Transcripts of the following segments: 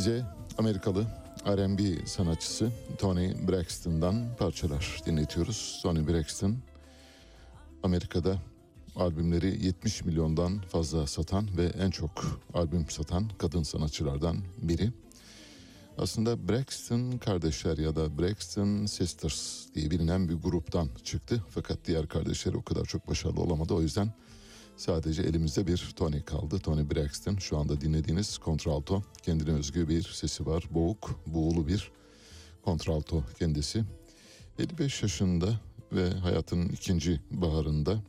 Size Amerikalı R&B sanatçısı Tony Braxton'dan parçalar dinletiyoruz. Tony Braxton Amerika'da albümleri 70 milyondan fazla satan ve en çok albüm satan kadın sanatçılardan biri. Aslında Braxton kardeşler ya da Braxton Sisters diye bilinen bir gruptan çıktı. Fakat diğer kardeşleri o kadar çok başarılı olamadı. O yüzden Sadece elimizde bir Tony kaldı. Tony Braxton şu anda dinlediğiniz kontralto. Kendine özgü bir sesi var. Boğuk, buğulu bir kontralto kendisi. 55 yaşında ve hayatının ikinci baharında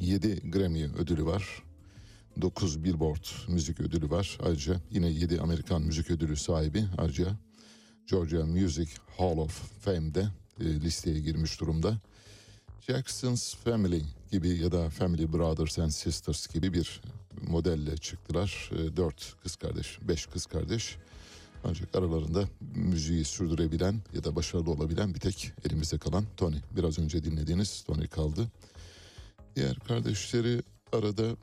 7 Grammy ödülü var. 9 Billboard müzik ödülü var. Ayrıca yine 7 Amerikan müzik ödülü sahibi. Ayrıca Georgia Music Hall of Fame'de e, listeye girmiş durumda. Jackson's Family gibi ya da Family Brothers and Sisters gibi bir modelle çıktılar. E, Dört kız kardeş, beş kız kardeş. Ancak aralarında müziği sürdürebilen ya da başarılı olabilen bir tek elimizde kalan Tony. Biraz önce dinlediğiniz Tony kaldı. Diğer kardeşleri arada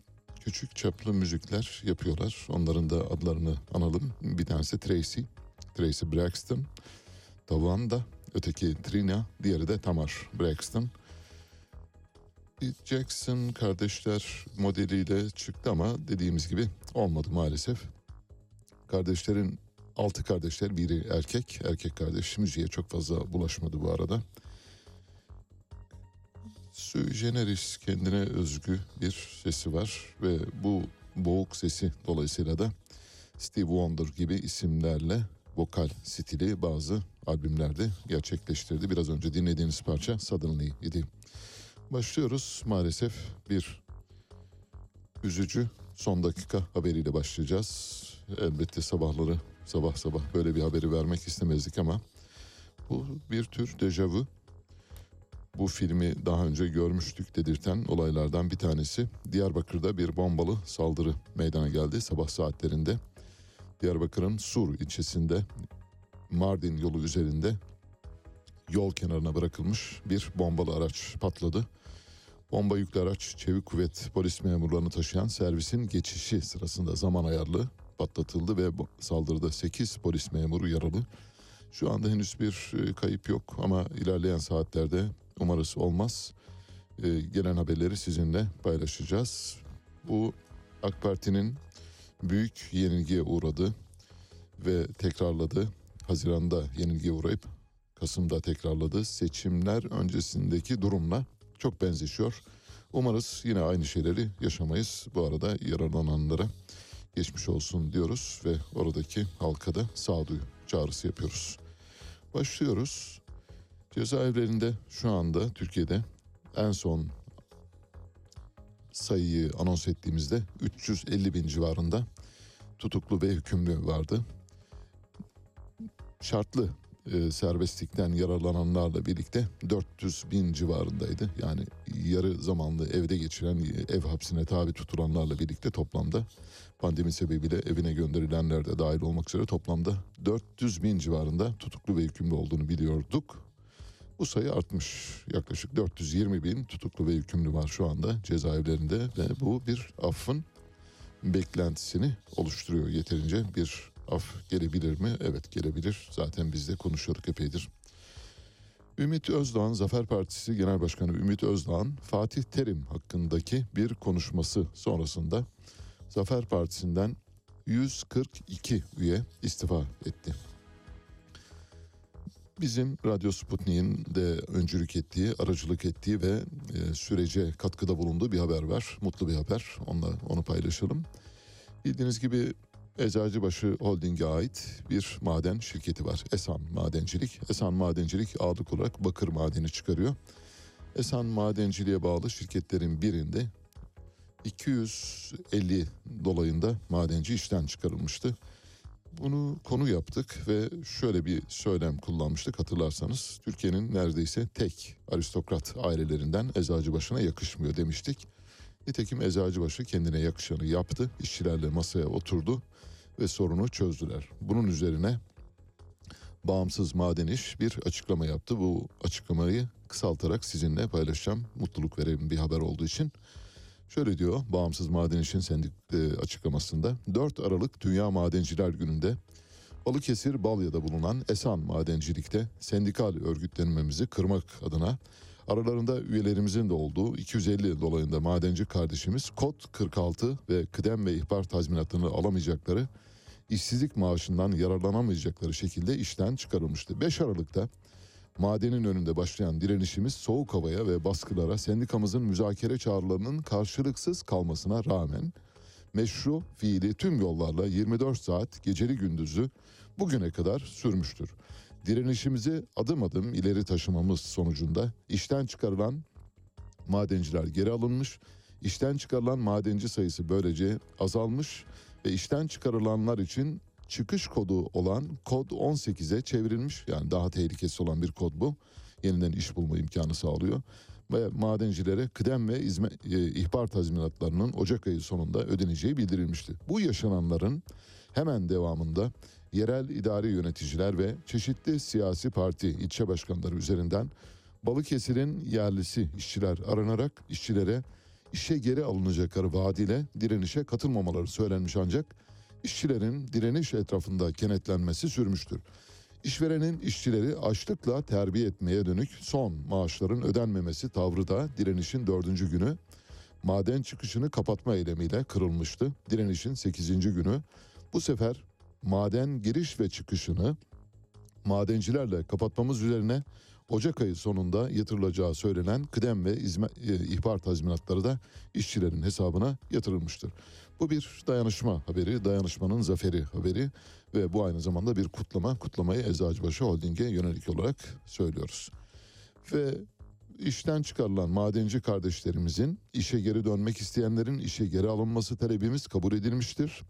küçük çaplı müzikler yapıyorlar. Onların da adlarını analım. Bir tanesi Tracy, Tracy Braxton. Tavanda, öteki Trina, diğeri de Tamar Braxton. Bir Jackson kardeşler modeliyle çıktı ama dediğimiz gibi olmadı maalesef. Kardeşlerin altı kardeşler biri erkek. Erkek kardeş müziğe çok fazla bulaşmadı bu arada. Sui generis kendine özgü bir sesi var ve bu boğuk sesi dolayısıyla da Steve Wonder gibi isimlerle vokal stili bazı albümlerde gerçekleştirdi. Biraz önce dinlediğiniz parça Suddenly idi. Başlıyoruz maalesef bir üzücü son dakika haberiyle başlayacağız. Elbette sabahları sabah sabah böyle bir haberi vermek istemezdik ama bu bir tür dejavu. Bu filmi daha önce görmüştük dedirten olaylardan bir tanesi. Diyarbakır'da bir bombalı saldırı meydana geldi sabah saatlerinde. Diyarbakır'ın Sur ilçesinde Mardin yolu üzerinde yol kenarına bırakılmış bir bombalı araç patladı. Bomba yüklü araç çevik kuvvet polis memurlarını taşıyan servisin geçişi sırasında zaman ayarlı patlatıldı ve saldırıda 8 polis memuru yaralı. Şu anda henüz bir e, kayıp yok ama ilerleyen saatlerde umarız olmaz. E, Gelen haberleri sizinle paylaşacağız. Bu AK Parti'nin büyük yenilgiye uğradı ve tekrarladı. Haziranda yenilgiye uğrayıp Kasım'da tekrarladı. Seçimler öncesindeki durumla çok benzeşiyor. Umarız yine aynı şeyleri yaşamayız. Bu arada yaralananlara geçmiş olsun diyoruz ve oradaki halka da sağduyu çağrısı yapıyoruz. Başlıyoruz. Cezaevlerinde şu anda Türkiye'de en son sayıyı anons ettiğimizde 350 bin civarında tutuklu ve hükümlü vardı. Şartlı e, serbestlikten yararlananlarla birlikte 400 bin civarındaydı. Yani yarı zamanlı evde geçiren, ev hapsine tabi tutulanlarla birlikte toplamda pandemi sebebiyle evine gönderilenler de dahil olmak üzere toplamda 400 bin civarında tutuklu ve hükümlü olduğunu biliyorduk. Bu sayı artmış. Yaklaşık 420 bin tutuklu ve hükümlü var şu anda cezaevlerinde ve bu bir affın beklentisini oluşturuyor yeterince bir af gelebilir mi? Evet gelebilir. Zaten biz de konuşuyorduk epeydir. Ümit Özdağ'ın Zafer Partisi Genel Başkanı Ümit Özdağ'ın Fatih Terim hakkındaki bir konuşması sonrasında Zafer Partisi'nden 142 üye istifa etti. Bizim Radyo Sputnik'in de öncülük ettiği, aracılık ettiği ve e, sürece katkıda bulunduğu bir haber var. Mutlu bir haber. Onunla onu paylaşalım. Bildiğiniz gibi Eczacıbaşı Holding'e ait bir maden şirketi var. Esan Madencilik. Esan Madencilik ağırlık olarak bakır madeni çıkarıyor. Esan Madenciliğe bağlı şirketlerin birinde 250 dolayında madenci işten çıkarılmıştı. Bunu konu yaptık ve şöyle bir söylem kullanmıştık hatırlarsanız. Türkiye'nin neredeyse tek aristokrat ailelerinden Eczacıbaşı'na yakışmıyor demiştik. Nitekim Eczacıbaşı kendine yakışanı yaptı. İşçilerle masaya oturdu ve sorunu çözdüler. Bunun üzerine bağımsız maden iş bir açıklama yaptı. Bu açıklamayı kısaltarak sizinle paylaşacağım. Mutluluk veren bir haber olduğu için. Şöyle diyor Bağımsız Maden İş'in sendik e, açıklamasında 4 Aralık Dünya Madenciler Günü'nde Balıkesir Balya'da bulunan Esan Madencilik'te sendikal örgütlenmemizi kırmak adına aralarında üyelerimizin de olduğu 250 dolayında madenci kardeşimiz kod 46 ve kıdem ve ihbar tazminatını alamayacakları işsizlik maaşından yararlanamayacakları şekilde işten çıkarılmıştı. 5 Aralık'ta madenin önünde başlayan direnişimiz soğuk havaya ve baskılara sendikamızın müzakere çağrılarının karşılıksız kalmasına rağmen meşru fiili tüm yollarla 24 saat geceli gündüzü bugüne kadar sürmüştür. Direnişimizi adım adım ileri taşımamız sonucunda işten çıkarılan madenciler geri alınmış, işten çıkarılan madenci sayısı böylece azalmış ve işten çıkarılanlar için çıkış kodu olan kod 18'e çevrilmiş. Yani daha tehlikesi olan bir kod bu. Yeniden iş bulma imkanı sağlıyor. Ve madencilere kıdem ve izme, e, ihbar tazminatlarının Ocak ayı sonunda ödeneceği bildirilmişti. Bu yaşananların hemen devamında yerel idari yöneticiler ve çeşitli siyasi parti ilçe başkanları üzerinden Balıkesir'in yerlisi işçiler aranarak işçilere işe geri alınacakları vaadiyle direnişe katılmamaları söylenmiş ancak işçilerin direniş etrafında kenetlenmesi sürmüştür. İşverenin işçileri açlıkla terbiye etmeye dönük son maaşların ödenmemesi tavrı da direnişin dördüncü günü maden çıkışını kapatma eylemiyle kırılmıştı. Direnişin sekizinci günü bu sefer maden giriş ve çıkışını madencilerle kapatmamız üzerine Ocak ayı sonunda yatırılacağı söylenen kıdem ve izme, e, ihbar tazminatları da işçilerin hesabına yatırılmıştır. Bu bir dayanışma haberi, dayanışmanın zaferi haberi ve bu aynı zamanda bir kutlama. Kutlamayı Eczacıbaşı Holding'e yönelik olarak söylüyoruz. Ve işten çıkarılan madenci kardeşlerimizin işe geri dönmek isteyenlerin işe geri alınması talebimiz kabul edilmiştir.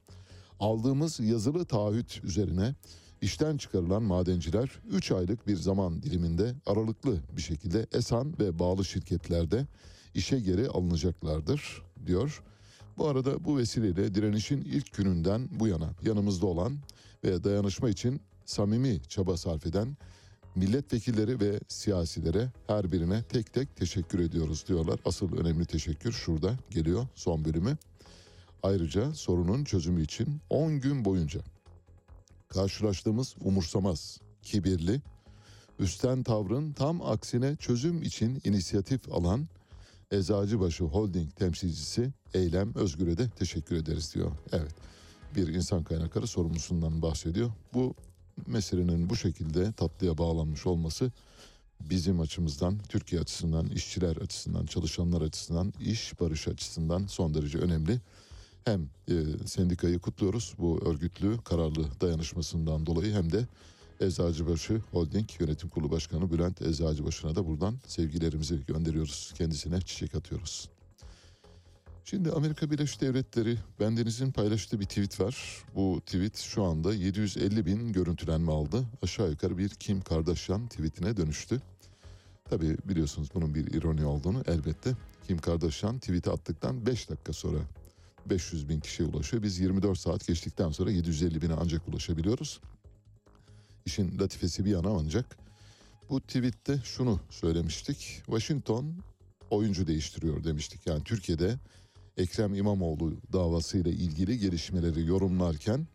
Aldığımız yazılı taahhüt üzerine işten çıkarılan madenciler 3 aylık bir zaman diliminde aralıklı bir şekilde Esan ve bağlı şirketlerde işe geri alınacaklardır diyor. Bu arada bu vesileyle direnişin ilk gününden bu yana yanımızda olan ve dayanışma için samimi çaba sarf eden milletvekilleri ve siyasilere her birine tek tek teşekkür ediyoruz diyorlar. Asıl önemli teşekkür şurada geliyor son bölümü. Ayrıca sorunun çözümü için 10 gün boyunca karşılaştığımız umursamaz, kibirli, üstten tavrın tam aksine çözüm için inisiyatif alan Eczacıbaşı Holding temsilcisi Eylem Özgür'e de teşekkür ederiz diyor. Evet bir insan kaynakları sorumlusundan bahsediyor. Bu meselenin bu şekilde tatlıya bağlanmış olması bizim açımızdan, Türkiye açısından, işçiler açısından, çalışanlar açısından, iş barış açısından son derece önemli. Hem e, sendikayı kutluyoruz bu örgütlü, kararlı dayanışmasından dolayı hem de Eczacıbaşı Holding Yönetim Kurulu Başkanı Bülent Eczacıbaşı'na da buradan sevgilerimizi gönderiyoruz. Kendisine çiçek atıyoruz. Şimdi Amerika Birleşik Devletleri bendenizin paylaştığı bir tweet var. Bu tweet şu anda 750 bin görüntülenme aldı. Aşağı yukarı bir Kim Kardashian tweetine dönüştü. Tabi biliyorsunuz bunun bir ironi olduğunu elbette. Kim Kardashian tweet'i attıktan 5 dakika sonra 500 bin kişiye ulaşıyor. Biz 24 saat geçtikten sonra 750 bine ancak ulaşabiliyoruz. İşin latifesi bir yana ancak bu tweette şunu söylemiştik. Washington oyuncu değiştiriyor demiştik. Yani Türkiye'de Ekrem İmamoğlu davasıyla ilgili gelişmeleri yorumlarken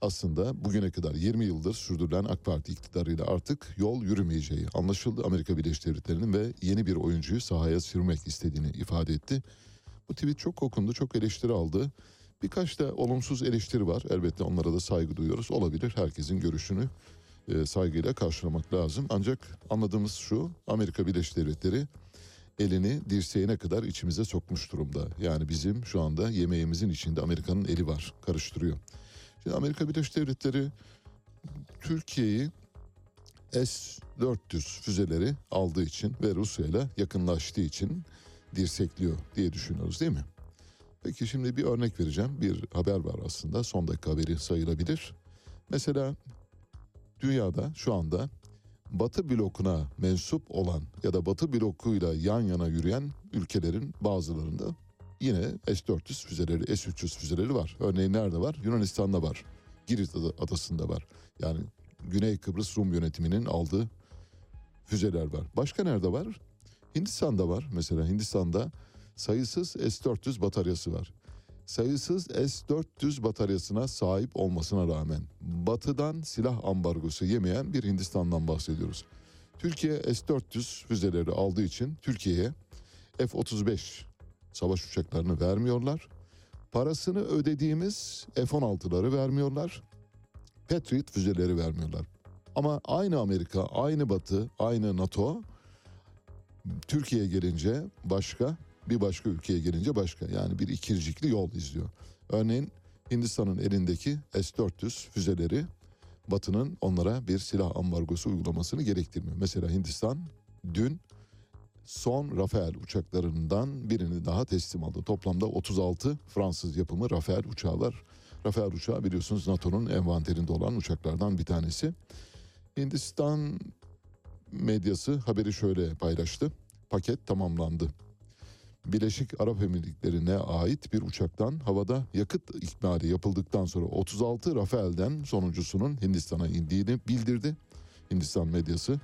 aslında bugüne kadar 20 yıldır sürdürülen AK Parti iktidarıyla artık yol yürümeyeceği anlaşıldı. Amerika Birleşik Devletleri'nin ve yeni bir oyuncuyu sahaya sürmek istediğini ifade etti. Bu tweet çok okundu, çok eleştiri aldı. Birkaç da olumsuz eleştiri var. Elbette onlara da saygı duyuyoruz. Olabilir. Herkesin görüşünü e, saygıyla karşılamak lazım. Ancak anladığımız şu. Amerika Birleşik Devletleri elini dirseğine kadar içimize sokmuş durumda. Yani bizim şu anda yemeğimizin içinde Amerika'nın eli var. Karıştırıyor. Şimdi Amerika Birleşik Devletleri Türkiye'yi S-400 füzeleri aldığı için ve Rusya ile yakınlaştığı için dirsekliyor diye düşünüyoruz değil mi? Peki şimdi bir örnek vereceğim. Bir haber var aslında. Son dakika haberi sayılabilir. Mesela dünyada şu anda Batı blokuna mensup olan ya da Batı blokuyla yan yana yürüyen ülkelerin bazılarında yine S-400 füzeleri, S-300 füzeleri var. Örneğin nerede var? Yunanistan'da var. Girit adasında var. Yani Güney Kıbrıs Rum yönetiminin aldığı füzeler var. Başka nerede var? Hindistan'da var. Mesela Hindistan'da sayısız S-400 bataryası var. Sayısız S-400 bataryasına sahip olmasına rağmen batıdan silah ambargosu yemeyen bir Hindistan'dan bahsediyoruz. Türkiye S-400 füzeleri aldığı için Türkiye'ye F-35 savaş uçaklarını vermiyorlar. Parasını ödediğimiz F-16'ları vermiyorlar. Patriot füzeleri vermiyorlar. Ama aynı Amerika, aynı Batı, aynı NATO Türkiye'ye gelince başka, bir başka ülkeye gelince başka. Yani bir ikircikli yol izliyor. Örneğin Hindistan'ın elindeki S-400 füzeleri Batı'nın onlara bir silah ambargosu uygulamasını gerektirmiyor. Mesela Hindistan dün son Rafael uçaklarından birini daha teslim aldı. Toplamda 36 Fransız yapımı Rafael uçağı var. Rafael uçağı biliyorsunuz NATO'nun envanterinde olan uçaklardan bir tanesi. Hindistan medyası haberi şöyle paylaştı. Paket tamamlandı. Birleşik Arap Emirlikleri'ne ait bir uçaktan havada yakıt ikmali yapıldıktan sonra 36 Rafael'den sonuncusunun Hindistan'a indiğini bildirdi. Hindistan medyası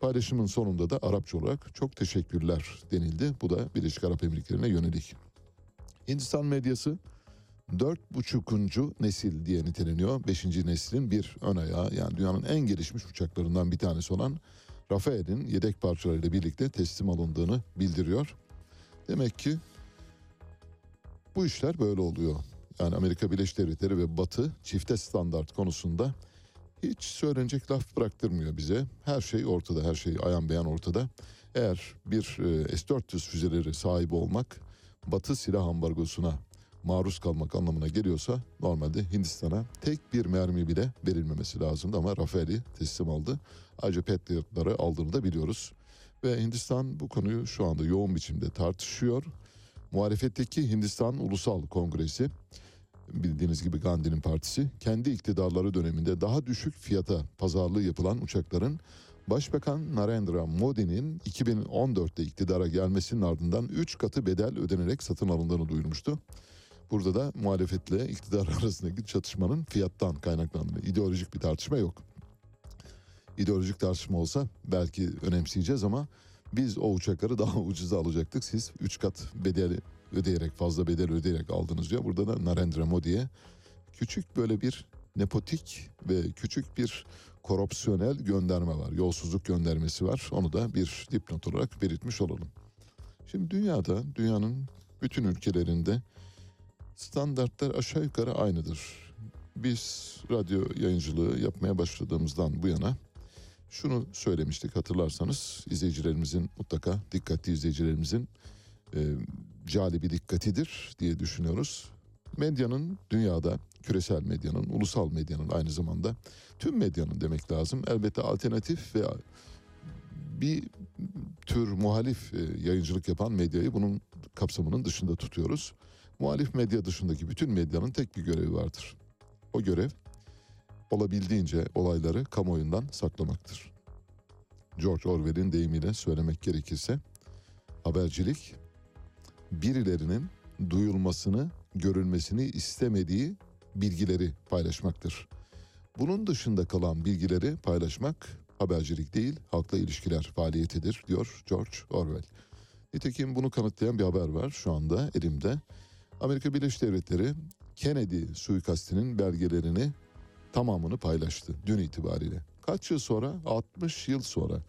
paylaşımın sonunda da Arapça olarak çok teşekkürler denildi. Bu da Birleşik Arap Emirlikleri'ne yönelik. Hindistan medyası 4,5. nesil diye niteleniyor. 5. neslin bir ön ayağı yani dünyanın en gelişmiş uçaklarından bir tanesi olan Rafael'in yedek parçalarıyla birlikte teslim alındığını bildiriyor. Demek ki bu işler böyle oluyor. Yani Amerika Birleşik Devletleri ve Batı çifte standart konusunda hiç söylenecek laf bıraktırmıyor bize. Her şey ortada, her şey ayan beyan ortada. Eğer bir e, S-400 füzeleri sahibi olmak Batı silah ambargosuna maruz kalmak anlamına geliyorsa normalde Hindistan'a tek bir mermi bile verilmemesi lazımdı ama Rafael'i teslim aldı. Ayrıca Patriot'ları aldığını da biliyoruz. Ve Hindistan bu konuyu şu anda yoğun biçimde tartışıyor. Muhalefetteki Hindistan Ulusal Kongresi bildiğiniz gibi Gandhi'nin partisi kendi iktidarları döneminde daha düşük fiyata pazarlığı yapılan uçakların Başbakan Narendra Modi'nin 2014'te iktidara gelmesinin ardından 3 katı bedel ödenerek satın alındığını duyurmuştu. Burada da muhalefetle iktidar arasındaki çatışmanın fiyattan kaynaklandığını, ideolojik bir tartışma yok. İdeolojik tartışma olsa belki önemseyeceğiz ama biz o uçakları daha ucuza alacaktık. Siz 3 kat bedeli ödeyerek fazla bedel ödeyerek aldınız diyor. Burada da Narendra Modi'ye küçük böyle bir nepotik ve küçük bir korupsiyonel gönderme var. Yolsuzluk göndermesi var. Onu da bir dipnot olarak belirtmiş olalım. Şimdi dünyada, dünyanın bütün ülkelerinde standartlar aşağı yukarı aynıdır. Biz radyo yayıncılığı yapmaya başladığımızdan bu yana şunu söylemiştik hatırlarsanız izleyicilerimizin mutlaka dikkatli izleyicilerimizin e, calibi dikkatidir diye düşünüyoruz. Medyanın dünyada küresel medyanın, ulusal medyanın aynı zamanda tüm medyanın demek lazım. Elbette alternatif ve bir tür muhalif e, yayıncılık yapan medyayı bunun kapsamının dışında tutuyoruz. Muhalif medya dışındaki bütün medyanın tek bir görevi vardır. O görev olabildiğince olayları kamuoyundan saklamaktır. George Orwell'in deyimiyle söylemek gerekirse habercilik birilerinin duyulmasını, görülmesini istemediği bilgileri paylaşmaktır. Bunun dışında kalan bilgileri paylaşmak habercilik değil, halkla ilişkiler faaliyetidir diyor George Orwell. Nitekim bunu kanıtlayan bir haber var şu anda elimde. Amerika Birleşik Devletleri Kennedy suikastinin belgelerini tamamını paylaştı dün itibariyle. Kaç yıl sonra? 60 yıl sonra.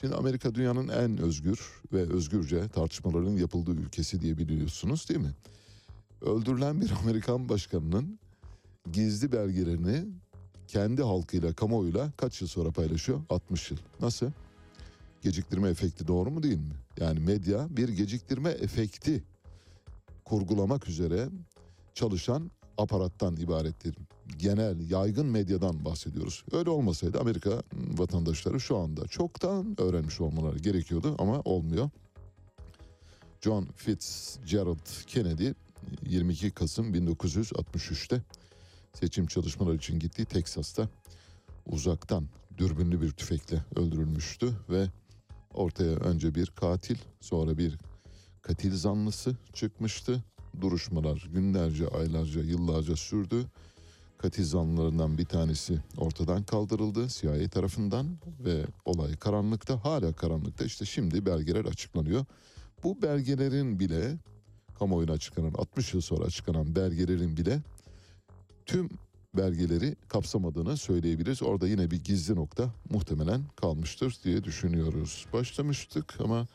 Şimdi Amerika dünyanın en özgür ve özgürce tartışmaların yapıldığı ülkesi diye biliyorsunuz değil mi? Öldürülen bir Amerikan başkanının gizli belgelerini kendi halkıyla, kamuoyuyla kaç yıl sonra paylaşıyor? 60 yıl. Nasıl? Geciktirme efekti doğru mu değil mi? Yani medya bir geciktirme efekti kurgulamak üzere çalışan aparattan ibarettir. Genel, yaygın medyadan bahsediyoruz. Öyle olmasaydı Amerika vatandaşları şu anda çoktan öğrenmiş olmaları gerekiyordu ama olmuyor. John Fitzgerald Kennedy 22 Kasım 1963'te seçim çalışmaları için gittiği Teksas'ta uzaktan dürbünlü bir tüfekle öldürülmüştü ve ortaya önce bir katil sonra bir katil zanlısı çıkmıştı. Duruşmalar günlerce, aylarca, yıllarca sürdü. Katil zanlılarından bir tanesi ortadan kaldırıldı CIA tarafından ve olay karanlıkta, hala karanlıkta. İşte şimdi belgeler açıklanıyor. Bu belgelerin bile kamuoyuna açıklanan 60 yıl sonra açıklanan belgelerin bile tüm belgeleri kapsamadığını söyleyebiliriz. Orada yine bir gizli nokta muhtemelen kalmıştır diye düşünüyoruz. Başlamıştık ama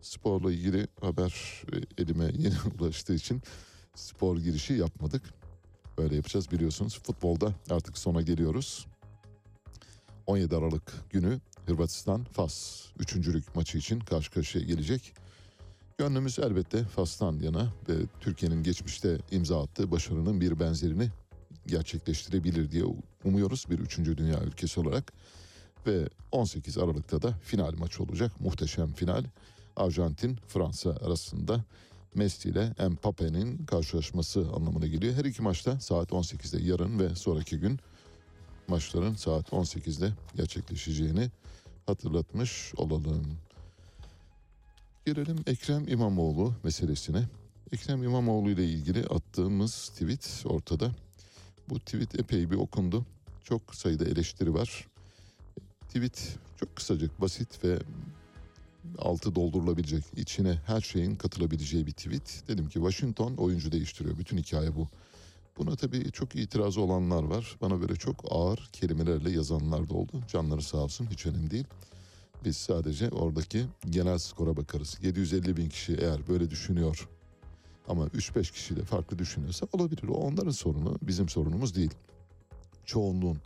sporla ilgili haber e, elime yeni ulaştığı için spor girişi yapmadık. Böyle yapacağız biliyorsunuz. Futbolda artık sona geliyoruz. 17 Aralık günü Hırvatistan Fas üçüncülük maçı için karşı karşıya gelecek. Gönlümüz elbette Fas'tan yana ve Türkiye'nin geçmişte imza attığı başarının bir benzerini gerçekleştirebilir diye umuyoruz bir üçüncü dünya ülkesi olarak. Ve 18 Aralık'ta da final maçı olacak. Muhteşem final. Arjantin Fransa arasında Messi ile Mbappe'nin karşılaşması anlamına geliyor. Her iki maçta saat 18'de yarın ve sonraki gün maçların saat 18'de gerçekleşeceğini hatırlatmış olalım. Gelelim Ekrem İmamoğlu meselesine. Ekrem İmamoğlu ile ilgili attığımız tweet ortada. Bu tweet epey bir okundu. Çok sayıda eleştiri var. Tweet çok kısacık, basit ve altı doldurulabilecek, içine her şeyin katılabileceği bir tweet. Dedim ki Washington oyuncu değiştiriyor. Bütün hikaye bu. Buna tabii çok itirazı olanlar var. Bana böyle çok ağır kelimelerle yazanlar da oldu. Canları sağ olsun hiç önemli değil. Biz sadece oradaki genel skora bakarız. 750 bin kişi eğer böyle düşünüyor ama 3-5 kişi de farklı düşünüyorsa olabilir. O onların sorunu, bizim sorunumuz değil. Çoğunluğun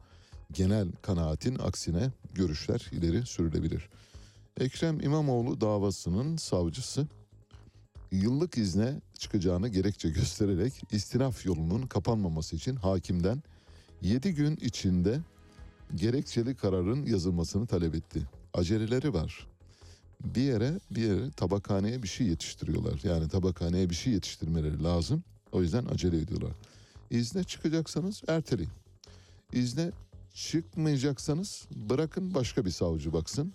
genel kanaatin aksine görüşler ileri sürülebilir. Ekrem İmamoğlu davasının savcısı yıllık izne çıkacağını gerekçe göstererek istinaf yolunun kapanmaması için hakimden 7 gün içinde gerekçeli kararın yazılmasını talep etti. Aceleleri var. Bir yere bir yere tabakhaneye bir şey yetiştiriyorlar. Yani tabakhaneye bir şey yetiştirmeleri lazım. O yüzden acele ediyorlar. İzne çıkacaksanız erteleyin. İzne çıkmayacaksanız bırakın başka bir savcı baksın.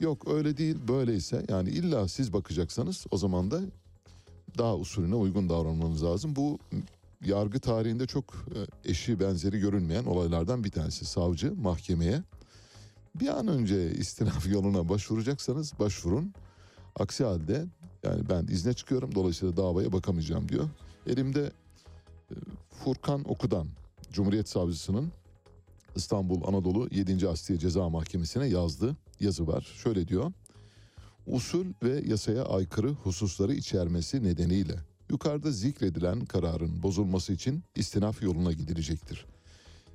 Yok öyle değil böyleyse yani illa siz bakacaksanız o zaman da daha usulüne uygun davranmanız lazım. Bu yargı tarihinde çok e, eşi benzeri görünmeyen olaylardan bir tanesi. Savcı mahkemeye bir an önce istinaf yoluna başvuracaksanız başvurun. Aksi halde yani ben izne çıkıyorum dolayısıyla davaya bakamayacağım diyor. Elimde e, Furkan Okudan Cumhuriyet Savcısının İstanbul Anadolu 7. Asliye Ceza Mahkemesi'ne yazdığı yazı var. Şöyle diyor. Usul ve yasaya aykırı hususları içermesi nedeniyle yukarıda zikredilen kararın bozulması için istinaf yoluna gidilecektir.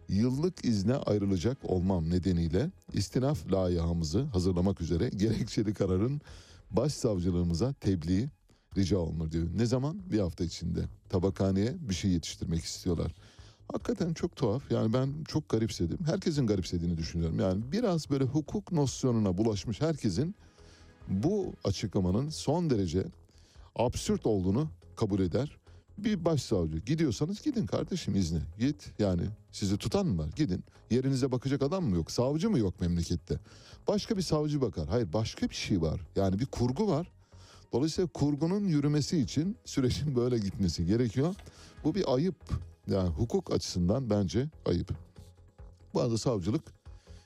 Yıllık izne ayrılacak olmam nedeniyle istinaf layihamızı hazırlamak üzere gerekçeli kararın başsavcılığımıza tebliği rica olunur diyor. Ne zaman? Bir hafta içinde. Tabakhaneye bir şey yetiştirmek istiyorlar. Hakikaten çok tuhaf. Yani ben çok garipsedim. Herkesin garipsediğini düşünüyorum. Yani biraz böyle hukuk nosyonuna bulaşmış herkesin bu açıklamanın son derece absürt olduğunu kabul eder. Bir başsavcı gidiyorsanız gidin kardeşim izne git. Yani sizi tutan mı var? Gidin. Yerinize bakacak adam mı yok? Savcı mı yok memlekette? Başka bir savcı bakar. Hayır başka bir şey var. Yani bir kurgu var. Dolayısıyla kurgunun yürümesi için sürecin böyle gitmesi gerekiyor. Bu bir ayıp yani hukuk açısından bence ayıp bu arada savcılık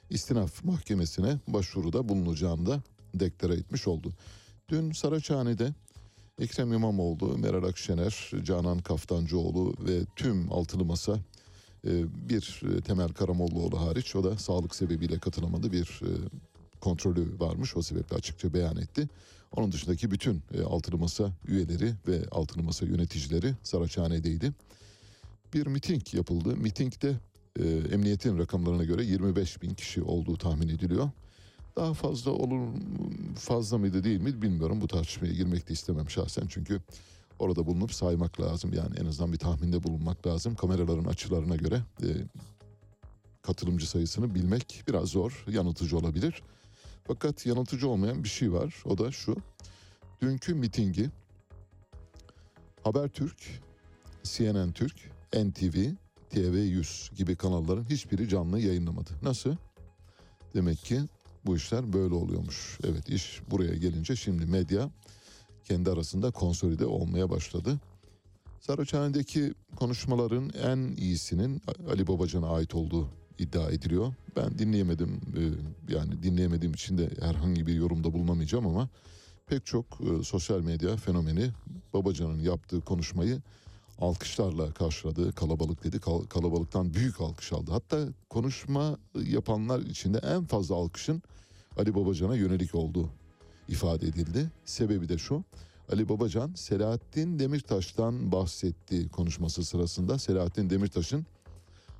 istinaf mahkemesine başvuruda bulunacağını da deklare etmiş oldu. Dün Saraçhane'de Ekrem İmamoğlu, Meral Akşener, Canan Kaftancıoğlu ve tüm altılı masa e, bir e, Temel Karamollaoğlu hariç o da sağlık sebebiyle katılamadı bir e, kontrolü varmış o sebeple açıkça beyan etti. Onun dışındaki bütün altılı masa üyeleri ve altılı masa yöneticileri Saraçhane'deydi. Bir miting yapıldı. Mitingde emniyetin rakamlarına göre 25 bin kişi olduğu tahmin ediliyor. Daha fazla olur fazla mıydı değil mi bilmiyorum. Bu tartışmaya girmek de istemem şahsen çünkü orada bulunup saymak lazım. Yani en azından bir tahminde bulunmak lazım. Kameraların açılarına göre e, katılımcı sayısını bilmek biraz zor, yanıltıcı olabilir. Fakat yanıltıcı olmayan bir şey var. O da şu. Dünkü mitingi Habertürk, CNN Türk, NTV, TV100 gibi kanalların hiçbiri canlı yayınlamadı. Nasıl? Demek ki bu işler böyle oluyormuş. Evet iş buraya gelince şimdi medya kendi arasında konsolide olmaya başladı. Saraçhane'deki konuşmaların en iyisinin Ali Babacan'a ait olduğu iddia ediliyor. Ben dinleyemedim e, yani dinleyemediğim için de herhangi bir yorumda bulunamayacağım ama pek çok e, sosyal medya fenomeni Babacan'ın yaptığı konuşmayı alkışlarla karşıladı. Kalabalık dedi. Kalabalıktan büyük alkış aldı. Hatta konuşma yapanlar içinde en fazla alkışın Ali Babacan'a yönelik olduğu ifade edildi. Sebebi de şu. Ali Babacan Selahattin Demirtaş'tan bahsettiği konuşması sırasında Selahattin Demirtaş'ın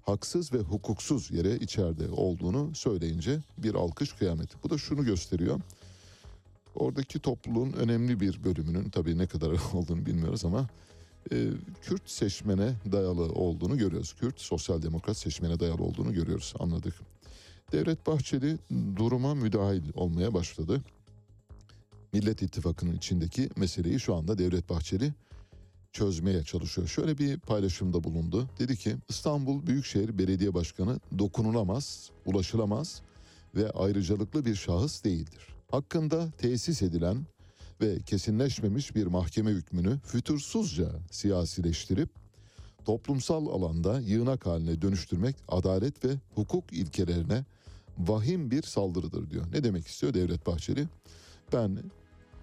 haksız ve hukuksuz yere içeride olduğunu söyleyince bir alkış kıyameti. Bu da şunu gösteriyor. Oradaki topluluğun önemli bir bölümünün tabii ne kadar olduğunu bilmiyoruz ama Kürt seçmene dayalı olduğunu görüyoruz. Kürt sosyal demokrat seçmene dayalı olduğunu görüyoruz anladık. Devlet Bahçeli duruma müdahil olmaya başladı. Millet İttifakı'nın içindeki meseleyi şu anda Devlet Bahçeli çözmeye çalışıyor. Şöyle bir paylaşımda bulundu. Dedi ki İstanbul Büyükşehir Belediye Başkanı dokunulamaz, ulaşılamaz ve ayrıcalıklı bir şahıs değildir. Hakkında tesis edilen ve kesinleşmemiş bir mahkeme hükmünü fütursuzca siyasileştirip toplumsal alanda yığınak haline dönüştürmek adalet ve hukuk ilkelerine vahim bir saldırıdır diyor. Ne demek istiyor Devlet Bahçeli? Ben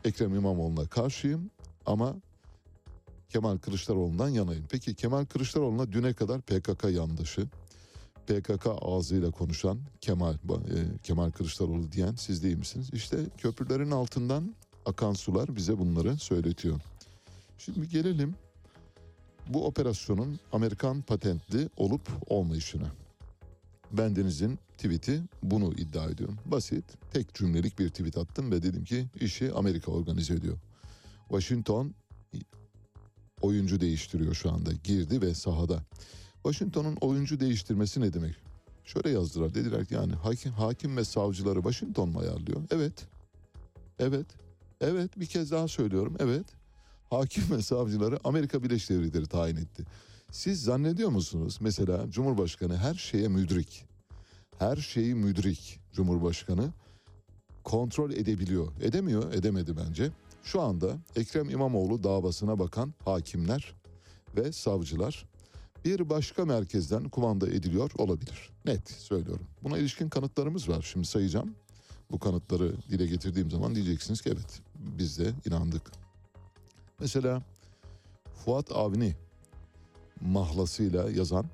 Ekrem İmamoğlu'na karşıyım ama Kemal Kılıçdaroğlu'ndan yanayım. Peki Kemal Kılıçdaroğlu'na düne kadar PKK yandaşı, PKK ağzıyla konuşan Kemal e, Kemal Kılıçdaroğlu diyen siz değil misiniz? İşte köprülerin altından akan sular bize bunları söyletiyor. Şimdi gelelim bu operasyonun Amerikan patentli olup olmayışına. Bendenizin tweet'i bunu iddia ediyorum. Basit, tek cümlelik bir tweet attım ve dedim ki işi Amerika organize ediyor. Washington oyuncu değiştiriyor şu anda. Girdi ve sahada. Washington'un oyuncu değiştirmesi ne demek? Şöyle yazdılar. Dediler ki yani hakim, hakim ve savcıları Washington mu ayarlıyor? Evet. Evet. Evet bir kez daha söylüyorum. Evet. Hakim ve savcıları Amerika Birleşik Devletleri tayin etti. Siz zannediyor musunuz mesela Cumhurbaşkanı her şeye müdrik. Her şeyi müdrik Cumhurbaşkanı kontrol edebiliyor. Edemiyor, edemedi bence. Şu anda Ekrem İmamoğlu davasına bakan hakimler ve savcılar bir başka merkezden kumanda ediliyor olabilir. Net söylüyorum. Buna ilişkin kanıtlarımız var. Şimdi sayacağım. Bu kanıtları dile getirdiğim zaman diyeceksiniz ki evet biz de inandık. Mesela Fuat Avni mahlasıyla yazan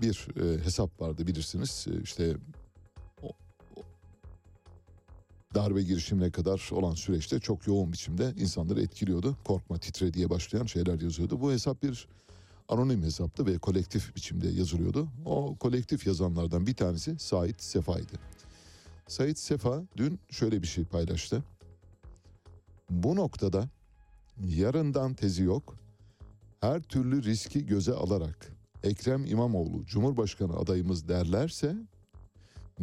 bir e, hesap vardı bilirsiniz. E, işte o, o, darbe girişimine kadar olan süreçte çok yoğun biçimde insanları etkiliyordu. Korkma titre diye başlayan şeyler yazıyordu. Bu hesap bir anonim hesaptı ve kolektif biçimde yazılıyordu. O kolektif yazanlardan bir tanesi Sait Sefa'ydı. Sait Sefa dün şöyle bir şey paylaştı. Bu noktada yarından tezi yok. Her türlü riski göze alarak Ekrem İmamoğlu Cumhurbaşkanı adayımız derlerse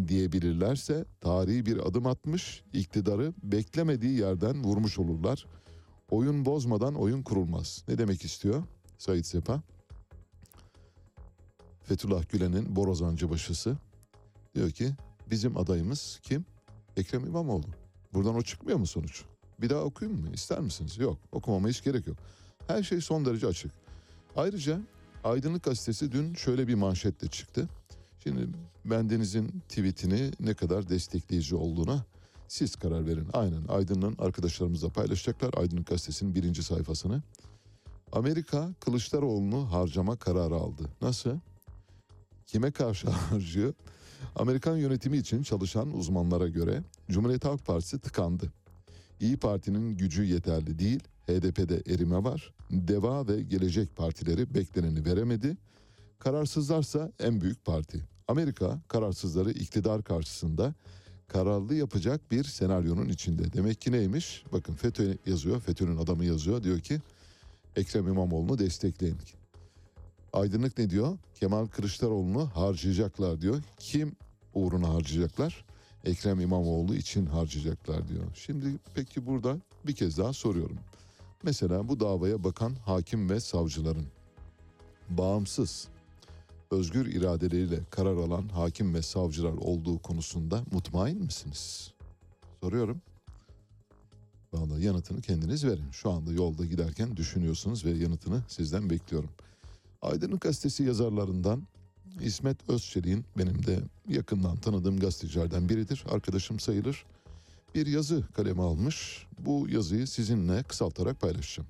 diyebilirlerse tarihi bir adım atmış, iktidarı beklemediği yerden vurmuş olurlar. Oyun bozmadan oyun kurulmaz. Ne demek istiyor Sait Sepa? Fethullah Gülen'in borazancı başısı diyor ki bizim adayımız kim? Ekrem İmamoğlu. Buradan o çıkmıyor mu sonuç? Bir daha okuyayım mı? İster misiniz? Yok. Okumama hiç gerek yok. Her şey son derece açık. Ayrıca Aydınlık Gazetesi dün şöyle bir manşetle çıktı. Şimdi bendenizin tweetini ne kadar destekleyici olduğuna siz karar verin. Aynen Aydın'ın arkadaşlarımızla paylaşacaklar. Aydınlık Gazetesi'nin birinci sayfasını. Amerika Kılıçdaroğlu'nu harcama kararı aldı. Nasıl? Kime karşı harcıyor? Amerikan yönetimi için çalışan uzmanlara göre Cumhuriyet Halk Partisi tıkandı. İyi Parti'nin gücü yeterli değil, HDP'de erime var. Deva ve Gelecek Partileri bekleneni veremedi. Kararsızlarsa en büyük parti. Amerika kararsızları iktidar karşısında kararlı yapacak bir senaryonun içinde. Demek ki neymiş? Bakın FETÖ yazıyor, FETÖ'nün adamı yazıyor. Diyor ki Ekrem İmamoğlu'nu destekleyin. Aydınlık ne diyor? Kemal Kılıçdaroğlu'nu harcayacaklar diyor. Kim uğruna harcayacaklar? Ekrem İmamoğlu için harcayacaklar diyor. Şimdi peki burada bir kez daha soruyorum. Mesela bu davaya bakan hakim ve savcıların bağımsız, özgür iradeleriyle karar alan hakim ve savcılar olduğu konusunda mutmain misiniz? Soruyorum. Vallahi yanıtını kendiniz verin. Şu anda yolda giderken düşünüyorsunuz ve yanıtını sizden bekliyorum. Aydınlık Gazetesi yazarlarından İsmet Özçelik'in benim de yakından tanıdığım gazetecilerden biridir. Arkadaşım sayılır. Bir yazı kaleme almış. Bu yazıyı sizinle kısaltarak paylaşacağım.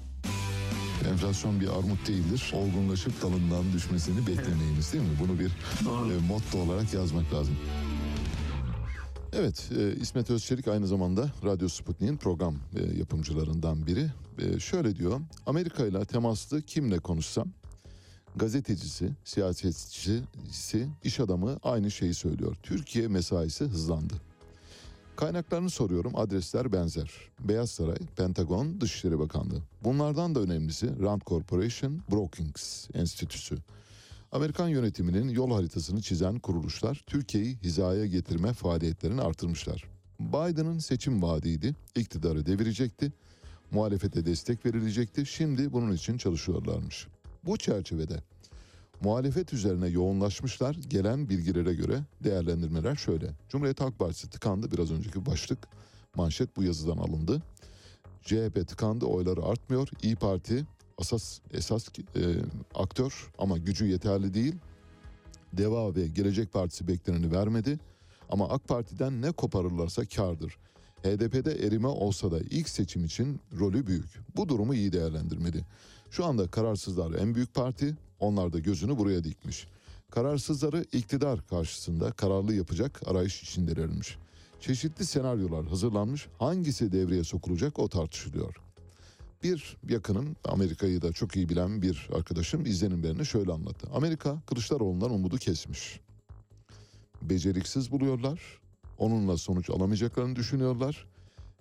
Enflasyon bir armut değildir. Olgunlaşıp dalından düşmesini beklemeyiniz değil mi? Bunu bir e, motto olarak yazmak lazım. Evet, e, İsmet Özçelik aynı zamanda Radyo Sputnik'in program e, yapımcılarından biri. E, şöyle diyor, Amerika ile temaslı kimle konuşsam, gazetecisi, siyasetçisi, iş adamı aynı şeyi söylüyor. Türkiye mesaisi hızlandı. Kaynaklarını soruyorum, adresler benzer. Beyaz Saray, Pentagon, Dışişleri Bakanlığı. Bunlardan da önemlisi Rand Corporation Brookings Enstitüsü. Amerikan yönetiminin yol haritasını çizen kuruluşlar Türkiye'yi hizaya getirme faaliyetlerini artırmışlar. Biden'ın seçim vaadiydi, iktidarı devirecekti, muhalefete destek verilecekti, şimdi bunun için çalışıyorlarmış. Bu çerçevede muhalefet üzerine yoğunlaşmışlar, gelen bilgilere göre değerlendirmeler şöyle. Cumhuriyet Halk Partisi tıkandı, biraz önceki başlık, manşet bu yazıdan alındı. CHP tıkandı, oyları artmıyor. İyi Parti asas esas e, aktör ama gücü yeterli değil. Deva ve Gelecek Partisi bekleneni vermedi. Ama AK Parti'den ne koparırlarsa kardır. HDP'de erime olsa da ilk seçim için rolü büyük. Bu durumu iyi değerlendirmeli. Şu anda kararsızlar en büyük parti, onlar da gözünü buraya dikmiş. Kararsızları iktidar karşısında kararlı yapacak arayış içindelermiş. Çeşitli senaryolar hazırlanmış, hangisi devreye sokulacak o tartışılıyor. Bir yakınım Amerika'yı da çok iyi bilen bir arkadaşım izlenimlerini şöyle anlattı. Amerika Kılıçdaroğlu'ndan umudu kesmiş. Beceriksiz buluyorlar. Onunla sonuç alamayacaklarını düşünüyorlar.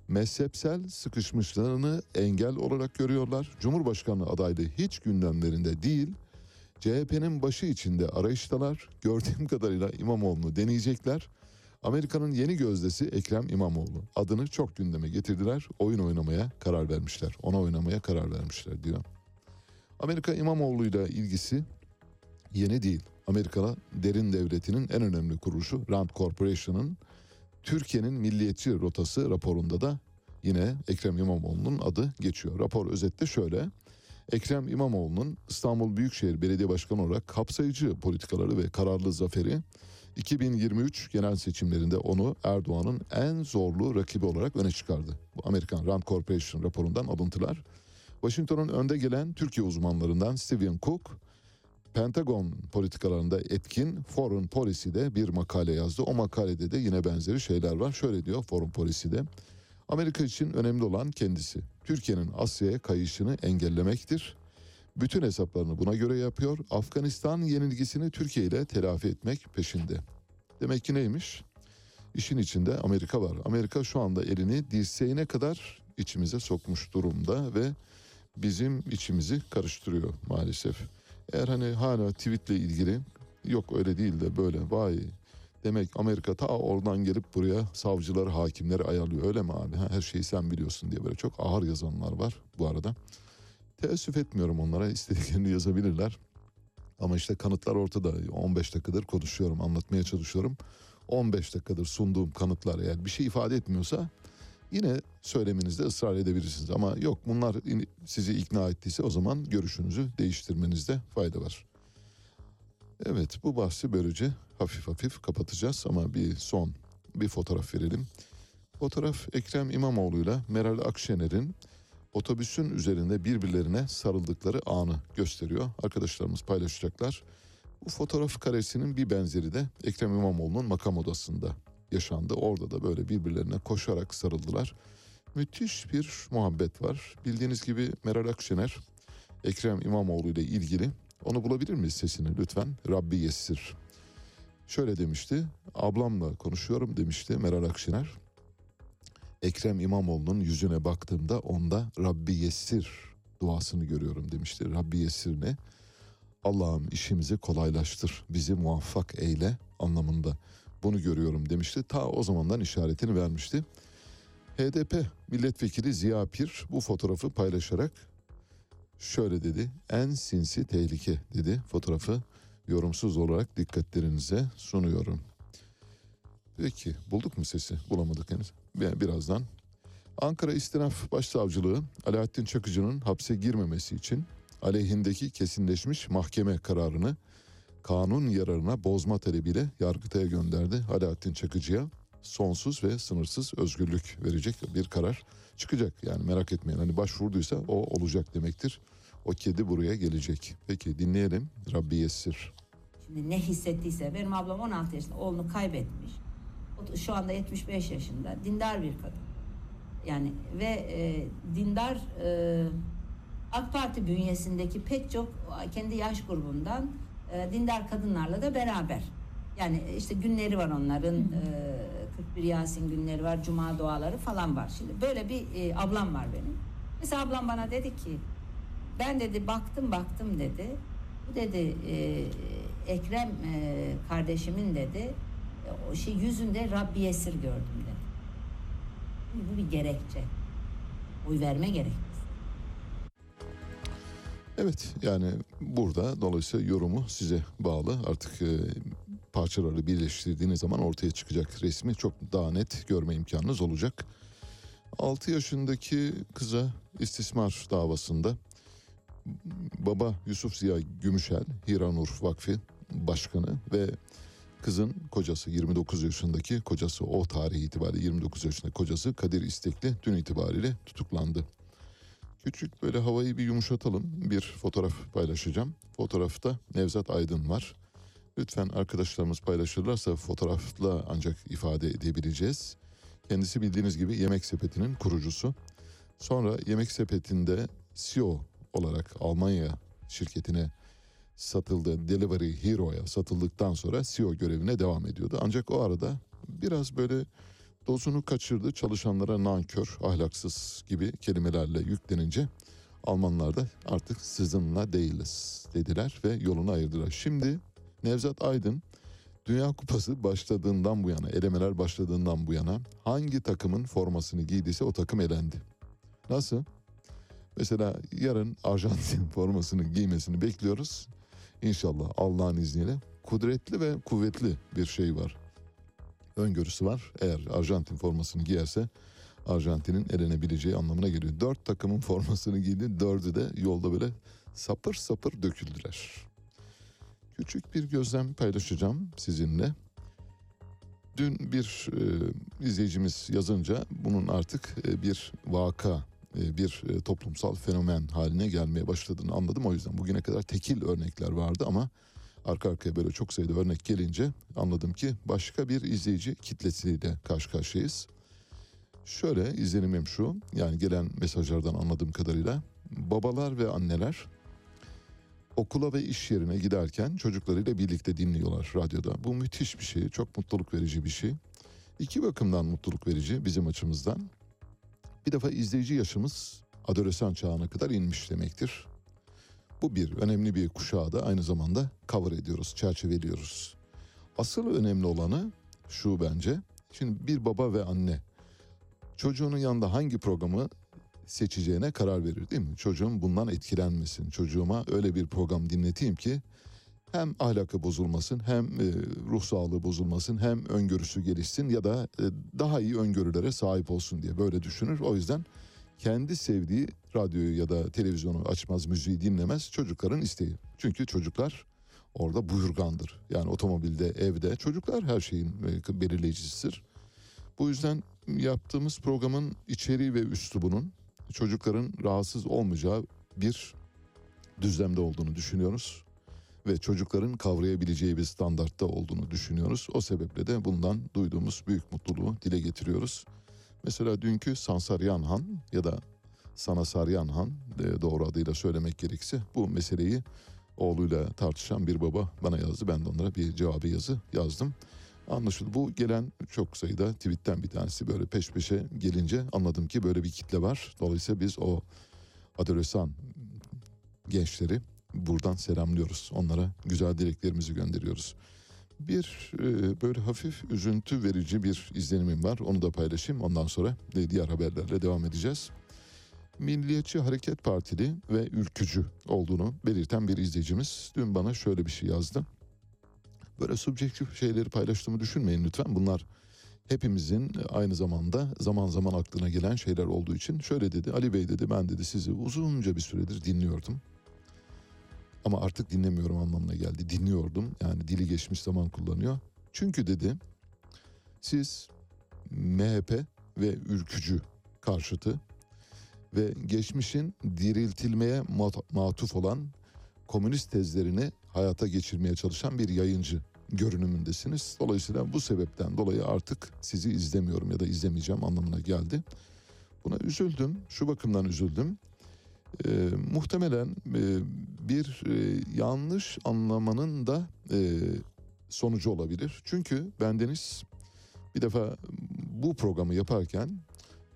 Mezhepsel sıkışmışlığını engel olarak görüyorlar. Cumhurbaşkanlığı adaylığı hiç gündemlerinde değil. CHP'nin başı içinde arayıştalar. Gördüğüm kadarıyla İmamoğlu'nu deneyecekler. Amerika'nın yeni gözdesi Ekrem İmamoğlu. Adını çok gündeme getirdiler. Oyun oynamaya karar vermişler. Ona oynamaya karar vermişler diyor. Amerika İmamoğlu'yla ilgisi yeni değil. Amerika derin devletinin en önemli kuruluşu Rand Corporation'ın Türkiye'nin milliyetçi rotası raporunda da yine Ekrem İmamoğlu'nun adı geçiyor. Rapor özette şöyle. Ekrem İmamoğlu'nun İstanbul Büyükşehir Belediye Başkanı olarak kapsayıcı politikaları ve kararlı zaferi 2023 genel seçimlerinde onu Erdoğan'ın en zorlu rakibi olarak öne çıkardı. Bu Amerikan Rand Corporation raporundan alıntılar. Washington'un önde gelen Türkiye uzmanlarından Stephen Cook, Pentagon politikalarında etkin Foreign Policy'de bir makale yazdı. O makalede de yine benzeri şeyler var. Şöyle diyor Foreign Policy'de. Amerika için önemli olan kendisi. Türkiye'nin Asya'ya kayışını engellemektir. Bütün hesaplarını buna göre yapıyor. Afganistan yenilgisini Türkiye ile telafi etmek peşinde. Demek ki neymiş? İşin içinde Amerika var. Amerika şu anda elini dirseğine kadar içimize sokmuş durumda ve bizim içimizi karıştırıyor maalesef. Eğer hani hala tweetle ilgili yok öyle değil de böyle vay demek Amerika ta oradan gelip buraya savcıları hakimleri ayarlıyor öyle mi abi her şeyi sen biliyorsun diye böyle çok ağır yazanlar var bu arada. Teessüf etmiyorum onlara istediklerini yazabilirler. Ama işte kanıtlar ortada 15 dakikadır konuşuyorum anlatmaya çalışıyorum. 15 dakikadır sunduğum kanıtlar eğer bir şey ifade etmiyorsa yine söylemenizde ısrar edebilirsiniz. Ama yok bunlar sizi ikna ettiyse o zaman görüşünüzü değiştirmenizde fayda var. Evet bu bahsi böylece hafif hafif kapatacağız ama bir son bir fotoğraf verelim. Fotoğraf Ekrem İmamoğlu'yla Meral Akşener'in otobüsün üzerinde birbirlerine sarıldıkları anı gösteriyor. Arkadaşlarımız paylaşacaklar. Bu fotoğraf karesinin bir benzeri de Ekrem İmamoğlu'nun makam odasında yaşandı. Orada da böyle birbirlerine koşarak sarıldılar. Müthiş bir muhabbet var. Bildiğiniz gibi Meral Akşener Ekrem İmamoğlu ile ilgili onu bulabilir miyiz sesini lütfen? Rabbi Yessir. Şöyle demişti. Ablamla konuşuyorum demişti Meral Akşener. Ekrem İmamoğlu'nun yüzüne baktığımda onda Rabbi Yessir duasını görüyorum demişti. Rabbi Yessir ne? Allah'ım işimizi kolaylaştır, bizi muvaffak eyle anlamında bunu görüyorum demişti. Ta o zamandan işaretini vermişti. HDP milletvekili Ziya Pir bu fotoğrafı paylaşarak şöyle dedi. En sinsi tehlike dedi. Fotoğrafı yorumsuz olarak dikkatlerinize sunuyorum. Peki bulduk mu sesi? Bulamadık henüz. Bir- Birazdan. Ankara İstinaf Başsavcılığı Alaaddin Çakıcı'nın hapse girmemesi için aleyhindeki kesinleşmiş mahkeme kararını kanun yararına bozma talebiyle Yargıtay'a gönderdi. Alaaddin Çakıcı'ya sonsuz ve sınırsız özgürlük verecek bir karar çıkacak. Yani merak etmeyin hani başvurduysa o olacak demektir. O kedi buraya gelecek. Peki dinleyelim Rabbi Yessir. Ne hissettiyse benim ablam 16 yaşında oğlunu kaybetmiş. Şu anda 75 yaşında. Dindar bir kadın. Yani ve e, dindar e, AK Parti bünyesindeki pek çok kendi yaş grubundan e, dindar kadınlarla da beraber. Yani işte günleri var onların. E, 41 Yasin günleri var, cuma duaları falan var. Şimdi böyle bir e, ablam var benim. Mesela ablam bana dedi ki ben dedi baktım baktım dedi. Bu dedi e, Ekrem e, kardeşimin dedi o şey yüzünde Rabbi esir gördüm dedi. Bu bir gerekçe. Oy verme gerekçesi. Evet yani burada dolayısıyla yorumu size bağlı. Artık e, parçaları birleştirdiğiniz zaman ortaya çıkacak resmi çok daha net görme imkanınız olacak. 6 yaşındaki kıza istismar davasında baba Yusuf Ziya Gümüşel, Hiranur Vakfı Başkanı ve kızın kocası 29 yaşındaki kocası o tarih itibariyle 29 yaşındaki kocası Kadir İstekli dün itibariyle tutuklandı. Küçük böyle havayı bir yumuşatalım. Bir fotoğraf paylaşacağım. Fotoğrafta Nevzat Aydın var. Lütfen arkadaşlarımız paylaşırlarsa fotoğrafla ancak ifade edebileceğiz. Kendisi bildiğiniz gibi Yemek Sepeti'nin kurucusu. Sonra Yemek Sepeti'nde CEO olarak Almanya şirketine satıldı. Delivery Hero'ya satıldıktan sonra CEO görevine devam ediyordu. Ancak o arada biraz böyle dozunu kaçırdı. Çalışanlara nankör, ahlaksız gibi kelimelerle yüklenince Almanlar da artık sizinle değiliz dediler ve yolunu ayırdılar. Şimdi Nevzat Aydın Dünya Kupası başladığından bu yana, elemeler başladığından bu yana hangi takımın formasını giydiyse o takım elendi. Nasıl? Mesela yarın Arjantin formasını giymesini bekliyoruz. İnşallah Allah'ın izniyle kudretli ve kuvvetli bir şey var. Öngörüsü var. Eğer Arjantin formasını giyerse Arjantin'in elenebileceği anlamına geliyor. Dört takımın formasını giydi. Dördü de yolda böyle sapır sapır döküldüler. Küçük bir gözlem paylaşacağım sizinle. Dün bir e, izleyicimiz yazınca bunun artık e, bir vaka, bir e, toplumsal fenomen haline gelmeye başladığını anladım. O yüzden bugüne kadar tekil örnekler vardı ama arka arkaya böyle çok sayıda örnek gelince anladım ki başka bir izleyici kitlesiyle karşı karşıyayız. Şöyle izlenimim şu, yani gelen mesajlardan anladığım kadarıyla babalar ve anneler okula ve iş yerine giderken çocuklarıyla birlikte dinliyorlar radyoda. Bu müthiş bir şey, çok mutluluk verici bir şey. İki bakımdan mutluluk verici bizim açımızdan. Bir defa izleyici yaşımız adolesan çağına kadar inmiş demektir. Bu bir önemli bir kuşağı da aynı zamanda cover ediyoruz, çerçeveliyoruz. Asıl önemli olanı şu bence. Şimdi bir baba ve anne çocuğunun yanında hangi programı seçeceğine karar verir değil mi? Çocuğum bundan etkilenmesin. Çocuğuma öyle bir program dinleteyim ki hem ahlakı bozulmasın hem e, ruh sağlığı bozulmasın hem öngörüsü gelişsin ya da e, daha iyi öngörülere sahip olsun diye böyle düşünür. O yüzden kendi sevdiği radyoyu ya da televizyonu açmaz, müziği dinlemez çocukların isteği. Çünkü çocuklar orada buyurgandır. Yani otomobilde, evde çocuklar her şeyin e, belirleyicisidir. Bu yüzden yaptığımız programın içeriği ve üslubunun çocukların rahatsız olmayacağı bir düzlemde olduğunu düşünüyoruz ve çocukların kavrayabileceği bir standartta olduğunu düşünüyoruz. O sebeple de bundan duyduğumuz büyük mutluluğu dile getiriyoruz. Mesela dünkü Sansaryan Han ya da Sanasaryan Han e, doğru adıyla söylemek gerekirse bu meseleyi oğluyla tartışan bir baba bana yazdı. Ben de onlara bir cevabı yazı yazdım. Anlaşıldı. Bu gelen çok sayıda tweetten bir tanesi böyle peş peşe gelince anladım ki böyle bir kitle var. Dolayısıyla biz o adolesan gençleri buradan selamlıyoruz. Onlara güzel dileklerimizi gönderiyoruz. Bir e, böyle hafif üzüntü verici bir izlenimim var. Onu da paylaşayım. Ondan sonra de diğer haberlerle devam edeceğiz. Milliyetçi Hareket Partili ve ülkücü olduğunu belirten bir izleyicimiz dün bana şöyle bir şey yazdı. Böyle subjektif şeyleri paylaştığımı düşünmeyin lütfen. Bunlar hepimizin aynı zamanda zaman zaman aklına gelen şeyler olduğu için şöyle dedi. Ali Bey dedi ben dedi sizi uzunca bir süredir dinliyordum. Ama artık dinlemiyorum anlamına geldi. Dinliyordum yani dili geçmiş zaman kullanıyor. Çünkü dedi siz MHP ve ülkücü karşıtı ve geçmişin diriltilmeye mat- matuf olan komünist tezlerini hayata geçirmeye çalışan bir yayıncı görünümündesiniz. Dolayısıyla bu sebepten dolayı artık sizi izlemiyorum ya da izlemeyeceğim anlamına geldi. Buna üzüldüm. Şu bakımdan üzüldüm. Ee, muhtemelen e, bir e, yanlış anlamanın da e, sonucu olabilir. Çünkü bendeniz bir defa bu programı yaparken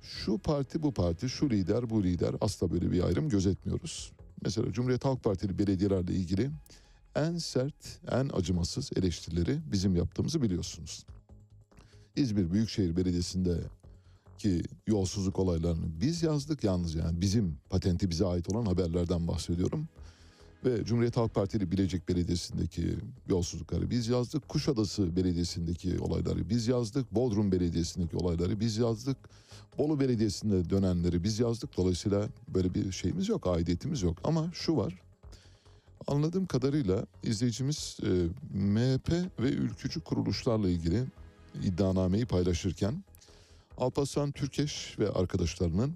şu parti bu parti, şu lider bu lider asla böyle bir ayrım gözetmiyoruz. Mesela Cumhuriyet Halk Partili belediyelerle ilgili en sert, en acımasız eleştirileri bizim yaptığımızı biliyorsunuz. İzmir Büyükşehir Belediyesi'nde ki yolsuzluk olaylarını biz yazdık yalnız yani bizim patenti bize ait olan haberlerden bahsediyorum. Ve Cumhuriyet Halk Partili Bilecik Belediyesi'ndeki yolsuzlukları biz yazdık. Kuşadası Belediyesi'ndeki olayları biz yazdık. Bodrum Belediyesi'ndeki olayları biz yazdık. Bolu Belediyesi'nde dönenleri biz yazdık. Dolayısıyla böyle bir şeyimiz yok, aidiyetimiz yok. Ama şu var. Anladığım kadarıyla izleyicimiz e, MHP ve ülkücü kuruluşlarla ilgili iddianameyi paylaşırken Alparslan Türkeş ve arkadaşlarının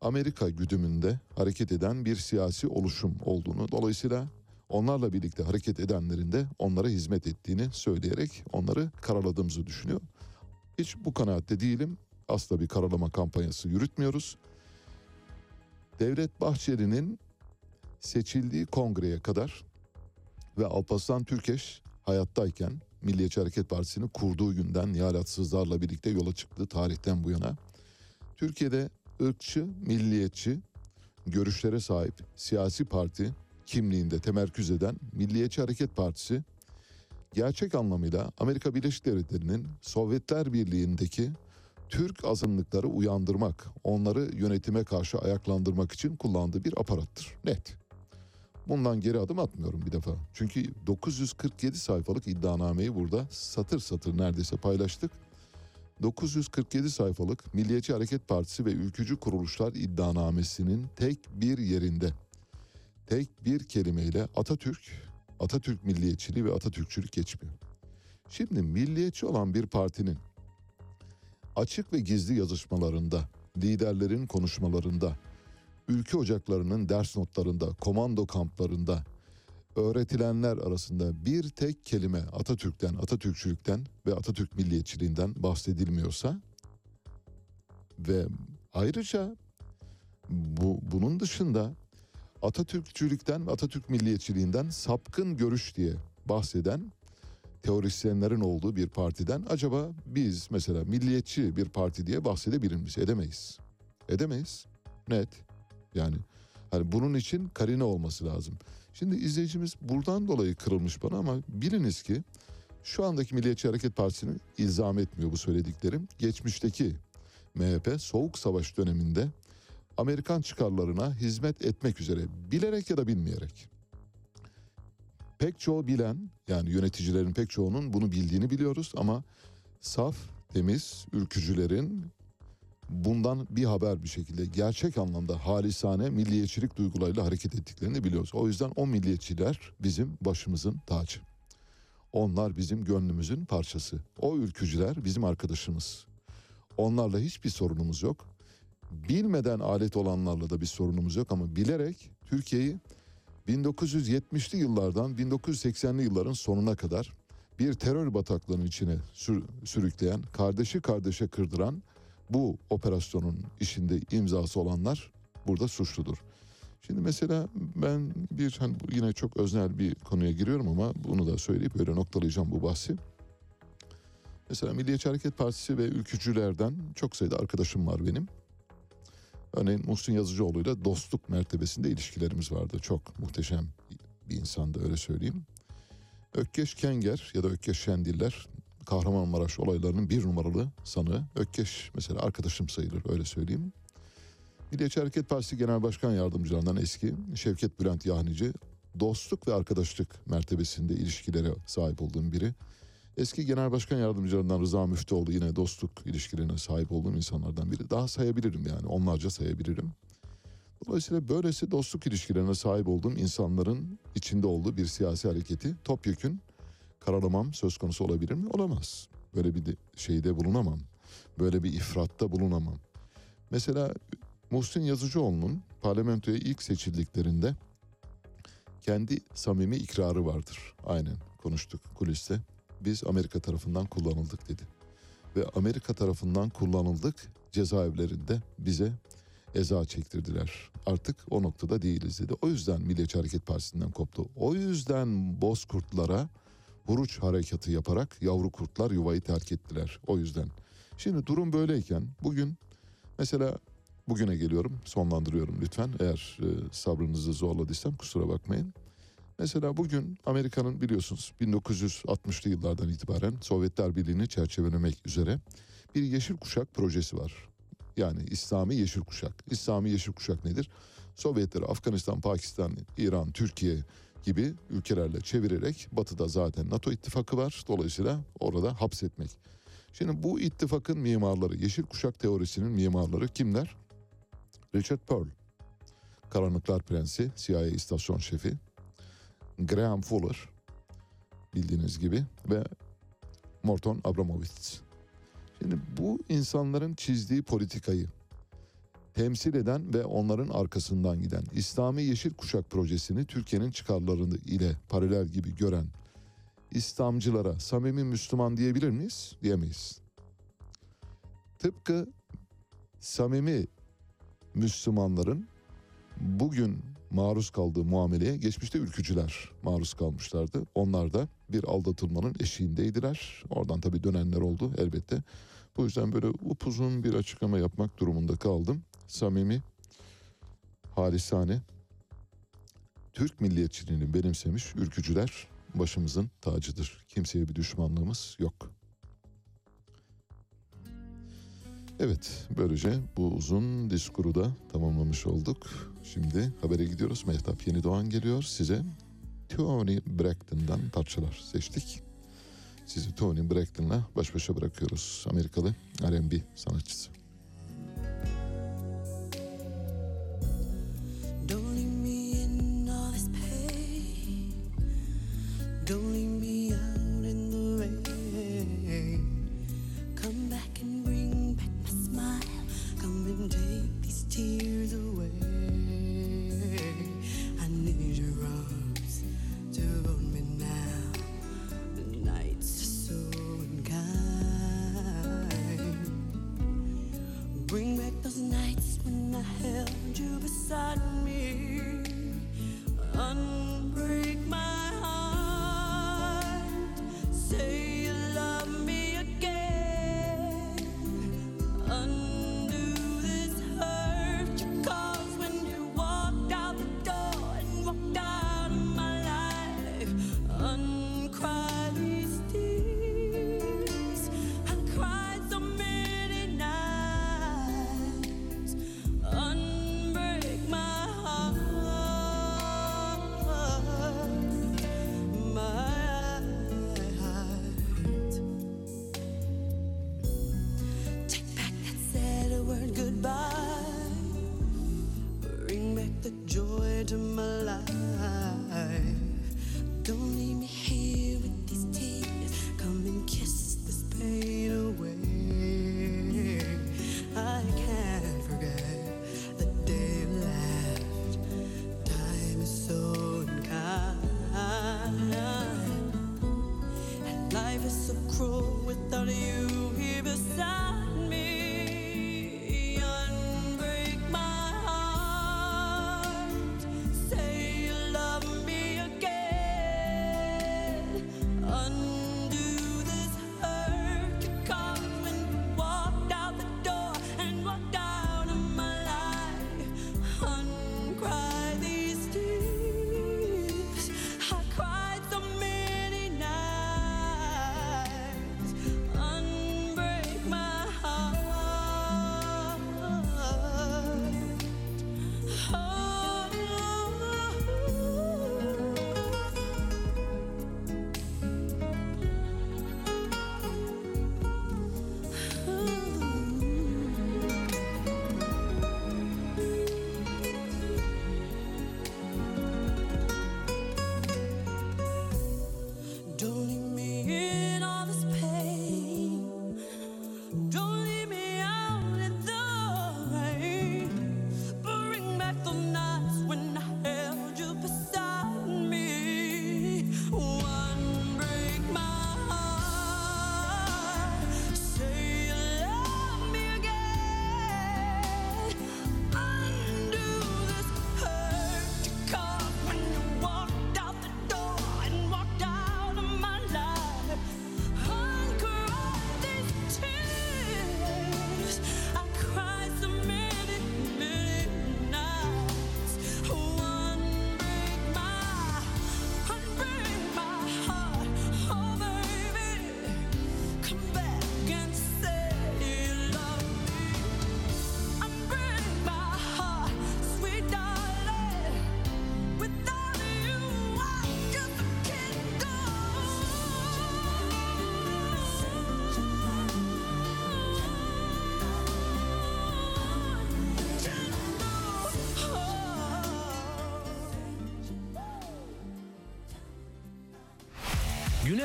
Amerika güdümünde hareket eden bir siyasi oluşum olduğunu dolayısıyla onlarla birlikte hareket edenlerin de onlara hizmet ettiğini söyleyerek onları karaladığımızı düşünüyor. Hiç bu kanaatte değilim. Asla bir karalama kampanyası yürütmüyoruz. Devlet Bahçeli'nin seçildiği kongreye kadar ve Alparslan Türkeş hayattayken Milliyetçi Hareket Partisi'ni kurduğu günden Nihalatsızlarla birlikte yola çıktığı tarihten bu yana Türkiye'de ırkçı, milliyetçi görüşlere sahip siyasi parti kimliğinde temerküz eden Milliyetçi Hareket Partisi gerçek anlamıyla Amerika Birleşik Devletleri'nin Sovyetler Birliği'ndeki Türk azınlıkları uyandırmak, onları yönetime karşı ayaklandırmak için kullandığı bir aparattır. Net. Bundan geri adım atmıyorum bir defa. Çünkü 947 sayfalık iddianameyi burada satır satır neredeyse paylaştık. 947 sayfalık Milliyetçi Hareket Partisi ve ülkücü kuruluşlar iddianamesinin tek bir yerinde tek bir kelimeyle Atatürk, Atatürk milliyetçiliği ve Atatürkçülük geçmiyor. Şimdi milliyetçi olan bir partinin açık ve gizli yazışmalarında, liderlerin konuşmalarında, ülke ocaklarının ders notlarında, komando kamplarında öğretilenler arasında bir tek kelime Atatürk'ten, Atatürkçülükten ve Atatürk milliyetçiliğinden bahsedilmiyorsa ve ayrıca bu bunun dışında Atatürkçülükten ve Atatürk milliyetçiliğinden sapkın görüş diye bahseden teorisyenlerin olduğu bir partiden acaba biz mesela milliyetçi bir parti diye bahsedebilir miyiz? Edemeyiz. Edemeyiz. Net. Yani hani bunun için karine olması lazım. Şimdi izleyicimiz buradan dolayı kırılmış bana ama biliniz ki şu andaki Milliyetçi Hareket Partisi'ni ilzam etmiyor bu söylediklerim. Geçmişteki MHP Soğuk Savaş döneminde Amerikan çıkarlarına hizmet etmek üzere bilerek ya da bilmeyerek pek çoğu bilen yani yöneticilerin pek çoğunun bunu bildiğini biliyoruz ama saf, temiz ülkücülerin bundan bir haber bir şekilde gerçek anlamda halisane milliyetçilik duygularıyla hareket ettiklerini biliyoruz. O yüzden o milliyetçiler bizim başımızın tacı. Onlar bizim gönlümüzün parçası. O ülkücüler bizim arkadaşımız. Onlarla hiçbir sorunumuz yok. Bilmeden alet olanlarla da bir sorunumuz yok ama bilerek Türkiye'yi 1970'li yıllardan 1980'li yılların sonuna kadar bir terör bataklığının içine sür- sürükleyen, kardeşi kardeşe kırdıran bu operasyonun işinde imzası olanlar burada suçludur. Şimdi mesela ben bir hani yine çok öznel bir konuya giriyorum ama bunu da söyleyip öyle noktalayacağım bu bahsi. Mesela Milliyetçi Hareket Partisi ve ülkücülerden çok sayıda arkadaşım var benim. Örneğin Muhsin Yazıcıoğlu'yla dostluk mertebesinde ilişkilerimiz vardı. Çok muhteşem bir insandı öyle söyleyeyim. Ökkeş Kenger ya da Ökkeş Şendiller Kahramanmaraş olaylarının bir numaralı sanığı. Ökkeş mesela arkadaşım sayılır öyle söyleyeyim. Milliyetçi Hareket Partisi Genel Başkan Yardımcılarından eski Şevket Bülent Yahnici dostluk ve arkadaşlık mertebesinde ilişkilere sahip olduğum biri. Eski Genel Başkan Yardımcılarından Rıza Müftüoğlu yine dostluk ilişkilerine sahip olduğum insanlardan biri. Daha sayabilirim yani onlarca sayabilirim. Dolayısıyla böylesi dostluk ilişkilerine sahip olduğum insanların içinde olduğu bir siyasi hareketi topyekün karalamam söz konusu olabilir mi? Olamaz. Böyle bir de- şeyde bulunamam. Böyle bir ifratta bulunamam. Mesela Muhsin Yazıcıoğlu'nun parlamentoya ilk seçildiklerinde kendi samimi ikrarı vardır. Aynen konuştuk kuliste. Biz Amerika tarafından kullanıldık dedi. Ve Amerika tarafından kullanıldık cezaevlerinde bize eza çektirdiler. Artık o noktada değiliz dedi. O yüzden Milliyetçi Hareket Partisi'nden koptu. O yüzden bozkurtlara huruç harekatı yaparak yavru kurtlar yuvayı terk ettiler. O yüzden. Şimdi durum böyleyken bugün mesela bugüne geliyorum sonlandırıyorum lütfen. Eğer e, sabrınızı zorladıysam kusura bakmayın. Mesela bugün Amerika'nın biliyorsunuz 1960'lı yıllardan itibaren Sovyetler Birliği'ni çerçevelemek üzere bir yeşil kuşak projesi var. Yani İslami yeşil kuşak. İslami yeşil kuşak nedir? Sovyetleri Afganistan, Pakistan, İran, Türkiye gibi ülkelerle çevirerek batıda zaten NATO ittifakı var. Dolayısıyla orada hapsetmek. Şimdi bu ittifakın mimarları, yeşil kuşak teorisinin mimarları kimler? Richard Pearl, Karanlıklar Prensi, CIA istasyon şefi. Graham Fuller, bildiğiniz gibi ve Morton Abramovich. Şimdi bu insanların çizdiği politikayı temsil eden ve onların arkasından giden İslami Yeşil Kuşak projesini Türkiye'nin çıkarlarını ile paralel gibi gören İslamcılara samimi Müslüman diyebilir miyiz? Diyemeyiz. Tıpkı samimi Müslümanların bugün maruz kaldığı muameleye geçmişte ülkücüler maruz kalmışlardı. Onlar da bir aldatılmanın eşiğindeydiler. Oradan tabii dönenler oldu elbette. Bu yüzden böyle upuzun bir açıklama yapmak durumunda kaldım. Samimi, halisane, Türk milliyetçiliğini benimsemiş ülkücüler başımızın tacıdır. Kimseye bir düşmanlığımız yok. Evet, böylece bu uzun diskuru da tamamlamış olduk. Şimdi habere gidiyoruz. Mehtap Yeni Doğan geliyor size. Tony Braxton'dan parçalar seçtik. Sizi Tony Braxton'la baş başa bırakıyoruz. Amerikalı R&B sanatçısı.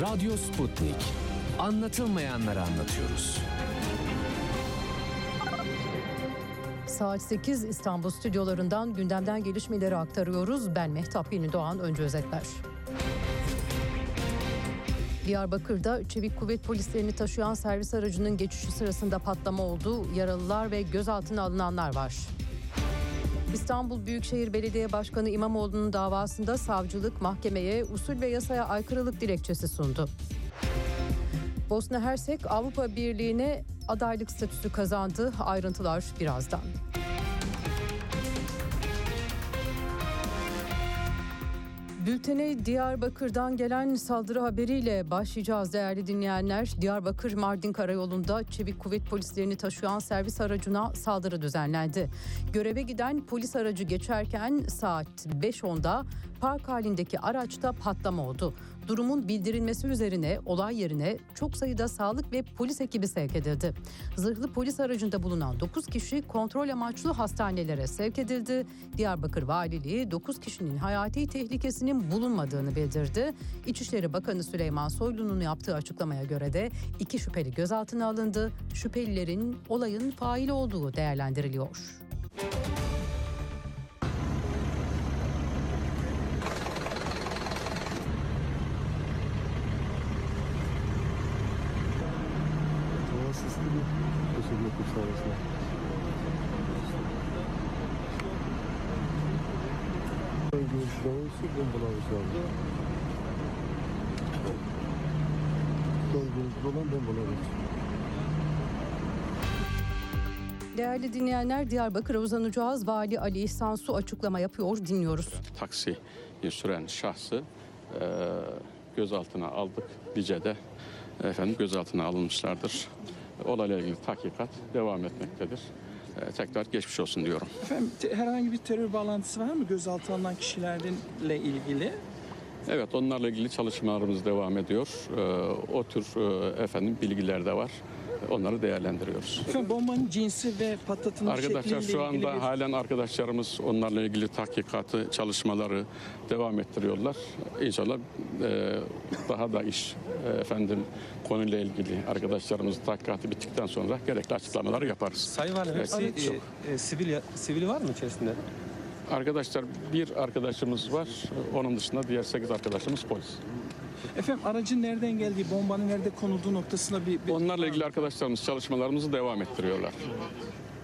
Radyo Sputnik. Anlatılmayanları anlatıyoruz. Saat 8 İstanbul stüdyolarından gündemden gelişmeleri aktarıyoruz. Ben Mehtap Yeni Doğan önce özetler. Diyarbakır'da çevik kuvvet polislerini taşıyan servis aracının geçişi sırasında patlama oldu. Yaralılar ve gözaltına alınanlar var. İstanbul Büyükşehir Belediye Başkanı İmamoğlu'nun davasında savcılık mahkemeye usul ve yasaya aykırılık dilekçesi sundu. Bosna Hersek Avrupa Birliği'ne adaylık statüsü kazandı. Ayrıntılar birazdan. Bültene Diyarbakır'dan gelen saldırı haberiyle başlayacağız değerli dinleyenler. Diyarbakır Mardin Karayolu'nda çevik kuvvet polislerini taşıyan servis aracına saldırı düzenlendi. Göreve giden polis aracı geçerken saat 5.10'da park halindeki araçta patlama oldu. Durumun bildirilmesi üzerine olay yerine çok sayıda sağlık ve polis ekibi sevk edildi. Zırhlı polis aracında bulunan 9 kişi kontrol amaçlı hastanelere sevk edildi. Diyarbakır Valiliği 9 kişinin hayati tehlikesinin bulunmadığını bildirdi. İçişleri Bakanı Süleyman Soylu'nun yaptığı açıklamaya göre de iki şüpheli gözaltına alındı. Şüphelilerin olayın faili olduğu değerlendiriliyor. Hava sisli bir teşekkür ettim sağ olasın. Anda. Son görüntülü olan bombalar. Değerli dinleyenler Diyarbakır'a uzanacağız. Vali Ali İhsan Su açıklama yapıyor. Dinliyoruz. taksi süren şahsı e, gözaltına aldık. Lice'de efendim gözaltına alınmışlardır. Olayla ilgili tahkikat devam etmektedir. E, tekrar geçmiş olsun diyorum. Efendim te- herhangi bir terör bağlantısı var mı gözaltı alınan kişilerle ilgili? Evet onlarla ilgili çalışmalarımız devam ediyor. E, o tür e, efendim bilgiler de var. Onları değerlendiriyoruz. Bombanın cinsi ve patlatılma Arkadaşlar şu anda bir... halen arkadaşlarımız onlarla ilgili tahkikatı, çalışmaları devam ettiriyorlar. İnşallah e, daha da iş e, efendim konuyla ilgili arkadaşlarımız tahkikatı bittikten sonra gerekli açıklamaları yaparız. Sayın Valim Evet, hepsi çok. e, e, sivil, sivili var mı içerisinde? Arkadaşlar bir arkadaşımız var. Onun dışında diğer 8 arkadaşımız polis. Efendim aracın nereden geldiği, bombanın nerede konulduğu noktasında bir... bir... Onlarla ilgili arkadaşlarımız çalışmalarımızı devam ettiriyorlar.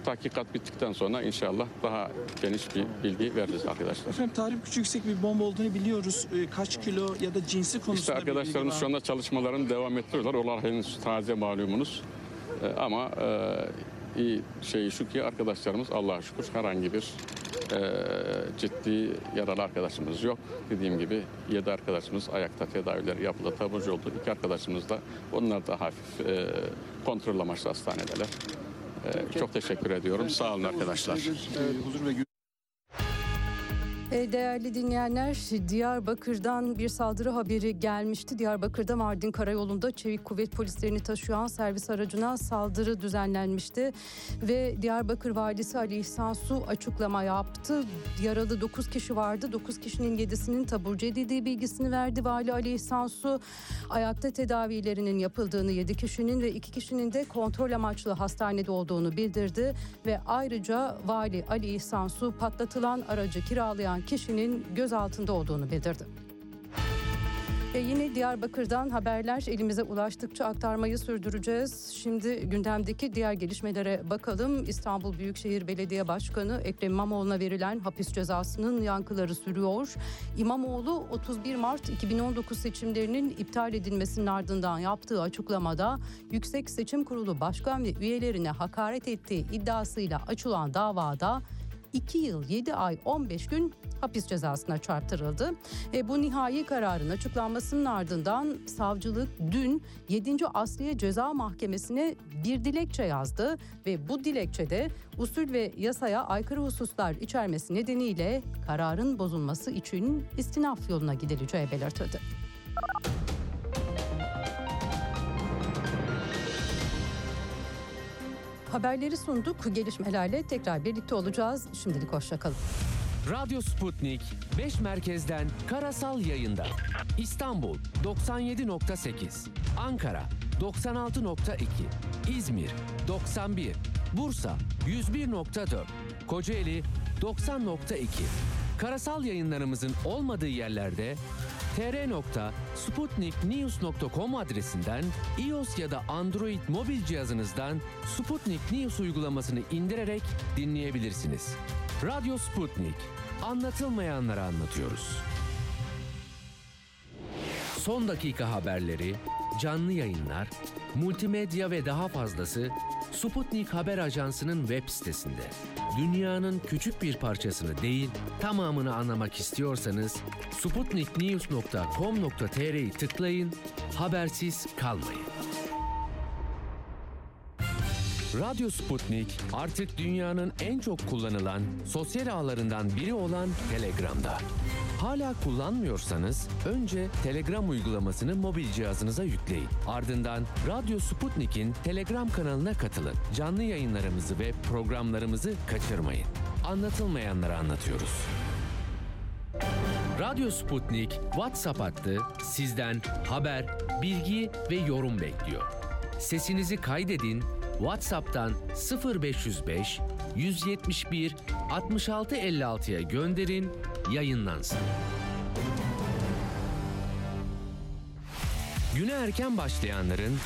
Tahkikat bittikten sonra inşallah daha geniş bir bilgi veririz arkadaşlar. Efendim tahrip gücü yüksek bir bomba olduğunu biliyoruz. Ee, Kaç kilo ya da cinsi konusunda İşte arkadaşlarımız şu anda çalışmalarını devam ettiriyorlar. Onlar henüz taze malumunuz. Ee, ama e, iyi şey şu ki arkadaşlarımız Allah'a şükür herhangi bir e, ciddi yaralı arkadaşımız yok. Dediğim gibi 7 arkadaşımız ayakta tedavileri yapıldı, taburcu oldu. İki arkadaşımız da onlar da hafif e, kontrol amaçlı hastanedeler. E, çok teşekkür ediyorum. Sağ olun arkadaşlar. Huzur ve Değerli dinleyenler, Diyarbakır'dan bir saldırı haberi gelmişti. Diyarbakır'da Mardin Karayolu'nda çevik kuvvet polislerini taşıyan servis aracına saldırı düzenlenmişti. Ve Diyarbakır Valisi Ali İhsan Su açıklama yaptı. Yaralı 9 kişi vardı. 9 kişinin 7'sinin taburcu edildiği bilgisini verdi Vali Ali İhsan Su. Ayakta tedavilerinin yapıldığını 7 kişinin ve 2 kişinin de kontrol amaçlı hastanede olduğunu bildirdi. Ve ayrıca Vali Ali İhsan Su patlatılan aracı kiralayan kişinin gözaltında olduğunu bildirdi. E yine Diyarbakır'dan haberler elimize ulaştıkça aktarmayı sürdüreceğiz. Şimdi gündemdeki diğer gelişmelere bakalım. İstanbul Büyükşehir Belediye Başkanı Ekrem İmamoğlu'na verilen hapis cezasının yankıları sürüyor. İmamoğlu 31 Mart 2019 seçimlerinin iptal edilmesinin ardından yaptığı açıklamada Yüksek Seçim Kurulu Başkan ve üyelerine hakaret ettiği iddiasıyla açılan davada 2 yıl 7 ay 15 gün hapis cezasına çarptırıldı. E, bu nihai kararın açıklanmasının ardından savcılık dün 7. Asliye Ceza Mahkemesi'ne bir dilekçe yazdı ve bu dilekçede usul ve yasaya aykırı hususlar içermesi nedeniyle kararın bozulması için istinaf yoluna gidileceği belirtildi. Haberleri sunduk. Gelişmelerle tekrar birlikte olacağız. Şimdilik hoşçakalın. Radyo Sputnik 5 merkezden karasal yayında. İstanbul 97.8, Ankara 96.2, İzmir 91, Bursa 101.4, Kocaeli 90.2. Karasal yayınlarımızın olmadığı yerlerde tr.sputniknews.com adresinden iOS ya da Android mobil cihazınızdan Sputnik News uygulamasını indirerek dinleyebilirsiniz. Radyo Sputnik. Anlatılmayanları anlatıyoruz. Son dakika haberleri, canlı yayınlar, multimedya ve daha fazlası Sputnik Haber Ajansı'nın web sitesinde. Dünyanın küçük bir parçasını değil, tamamını anlamak istiyorsanız sputniknews.com.tr'yi tıklayın, habersiz kalmayın. Radyo Sputnik artık dünyanın en çok kullanılan sosyal ağlarından biri olan Telegram'da. Hala kullanmıyorsanız önce Telegram uygulamasını mobil cihazınıza yükleyin. Ardından Radyo Sputnik'in Telegram kanalına katılın. Canlı yayınlarımızı ve programlarımızı kaçırmayın. Anlatılmayanları anlatıyoruz. Radyo Sputnik WhatsApp hattı sizden haber, bilgi ve yorum bekliyor. Sesinizi kaydedin, WhatsApp'tan 0505 171 66 56'ya gönderin, yayınlansın. Güne erken başlayanların,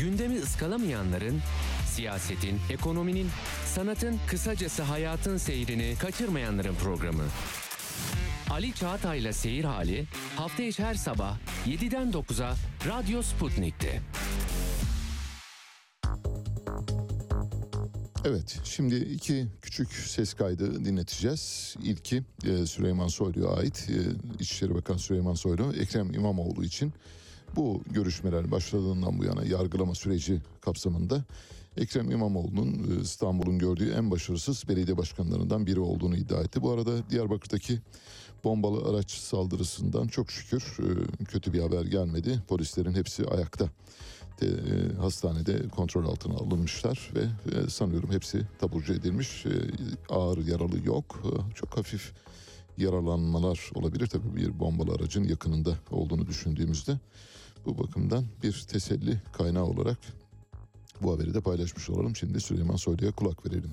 gündemi ıskalamayanların, siyasetin, ekonominin, sanatın, kısacası hayatın seyrini kaçırmayanların programı. Ali Çağatay'la Seyir Hali hafta içi her sabah 7'den 9'a Radyo Sputnik'te. Evet, şimdi iki küçük ses kaydı dinleteceğiz. İlki e, Süleyman Soylu'ya ait. E, İçişleri Bakanı Süleyman Soylu, Ekrem İmamoğlu için bu görüşmeler başladığından bu yana yargılama süreci kapsamında Ekrem İmamoğlu'nun e, İstanbul'un gördüğü en başarısız belediye başkanlarından biri olduğunu iddia etti. Bu arada Diyarbakır'daki bombalı araç saldırısından çok şükür e, kötü bir haber gelmedi. Polislerin hepsi ayakta de, e, hastanede kontrol altına alınmışlar ve e, sanıyorum hepsi taburcu edilmiş. E, ağır yaralı yok. E, çok hafif yaralanmalar olabilir tabii bir bombalı aracın yakınında olduğunu düşündüğümüzde. Bu bakımdan bir teselli kaynağı olarak bu haberi de paylaşmış olalım. Şimdi Süleyman Soylu'ya kulak verelim.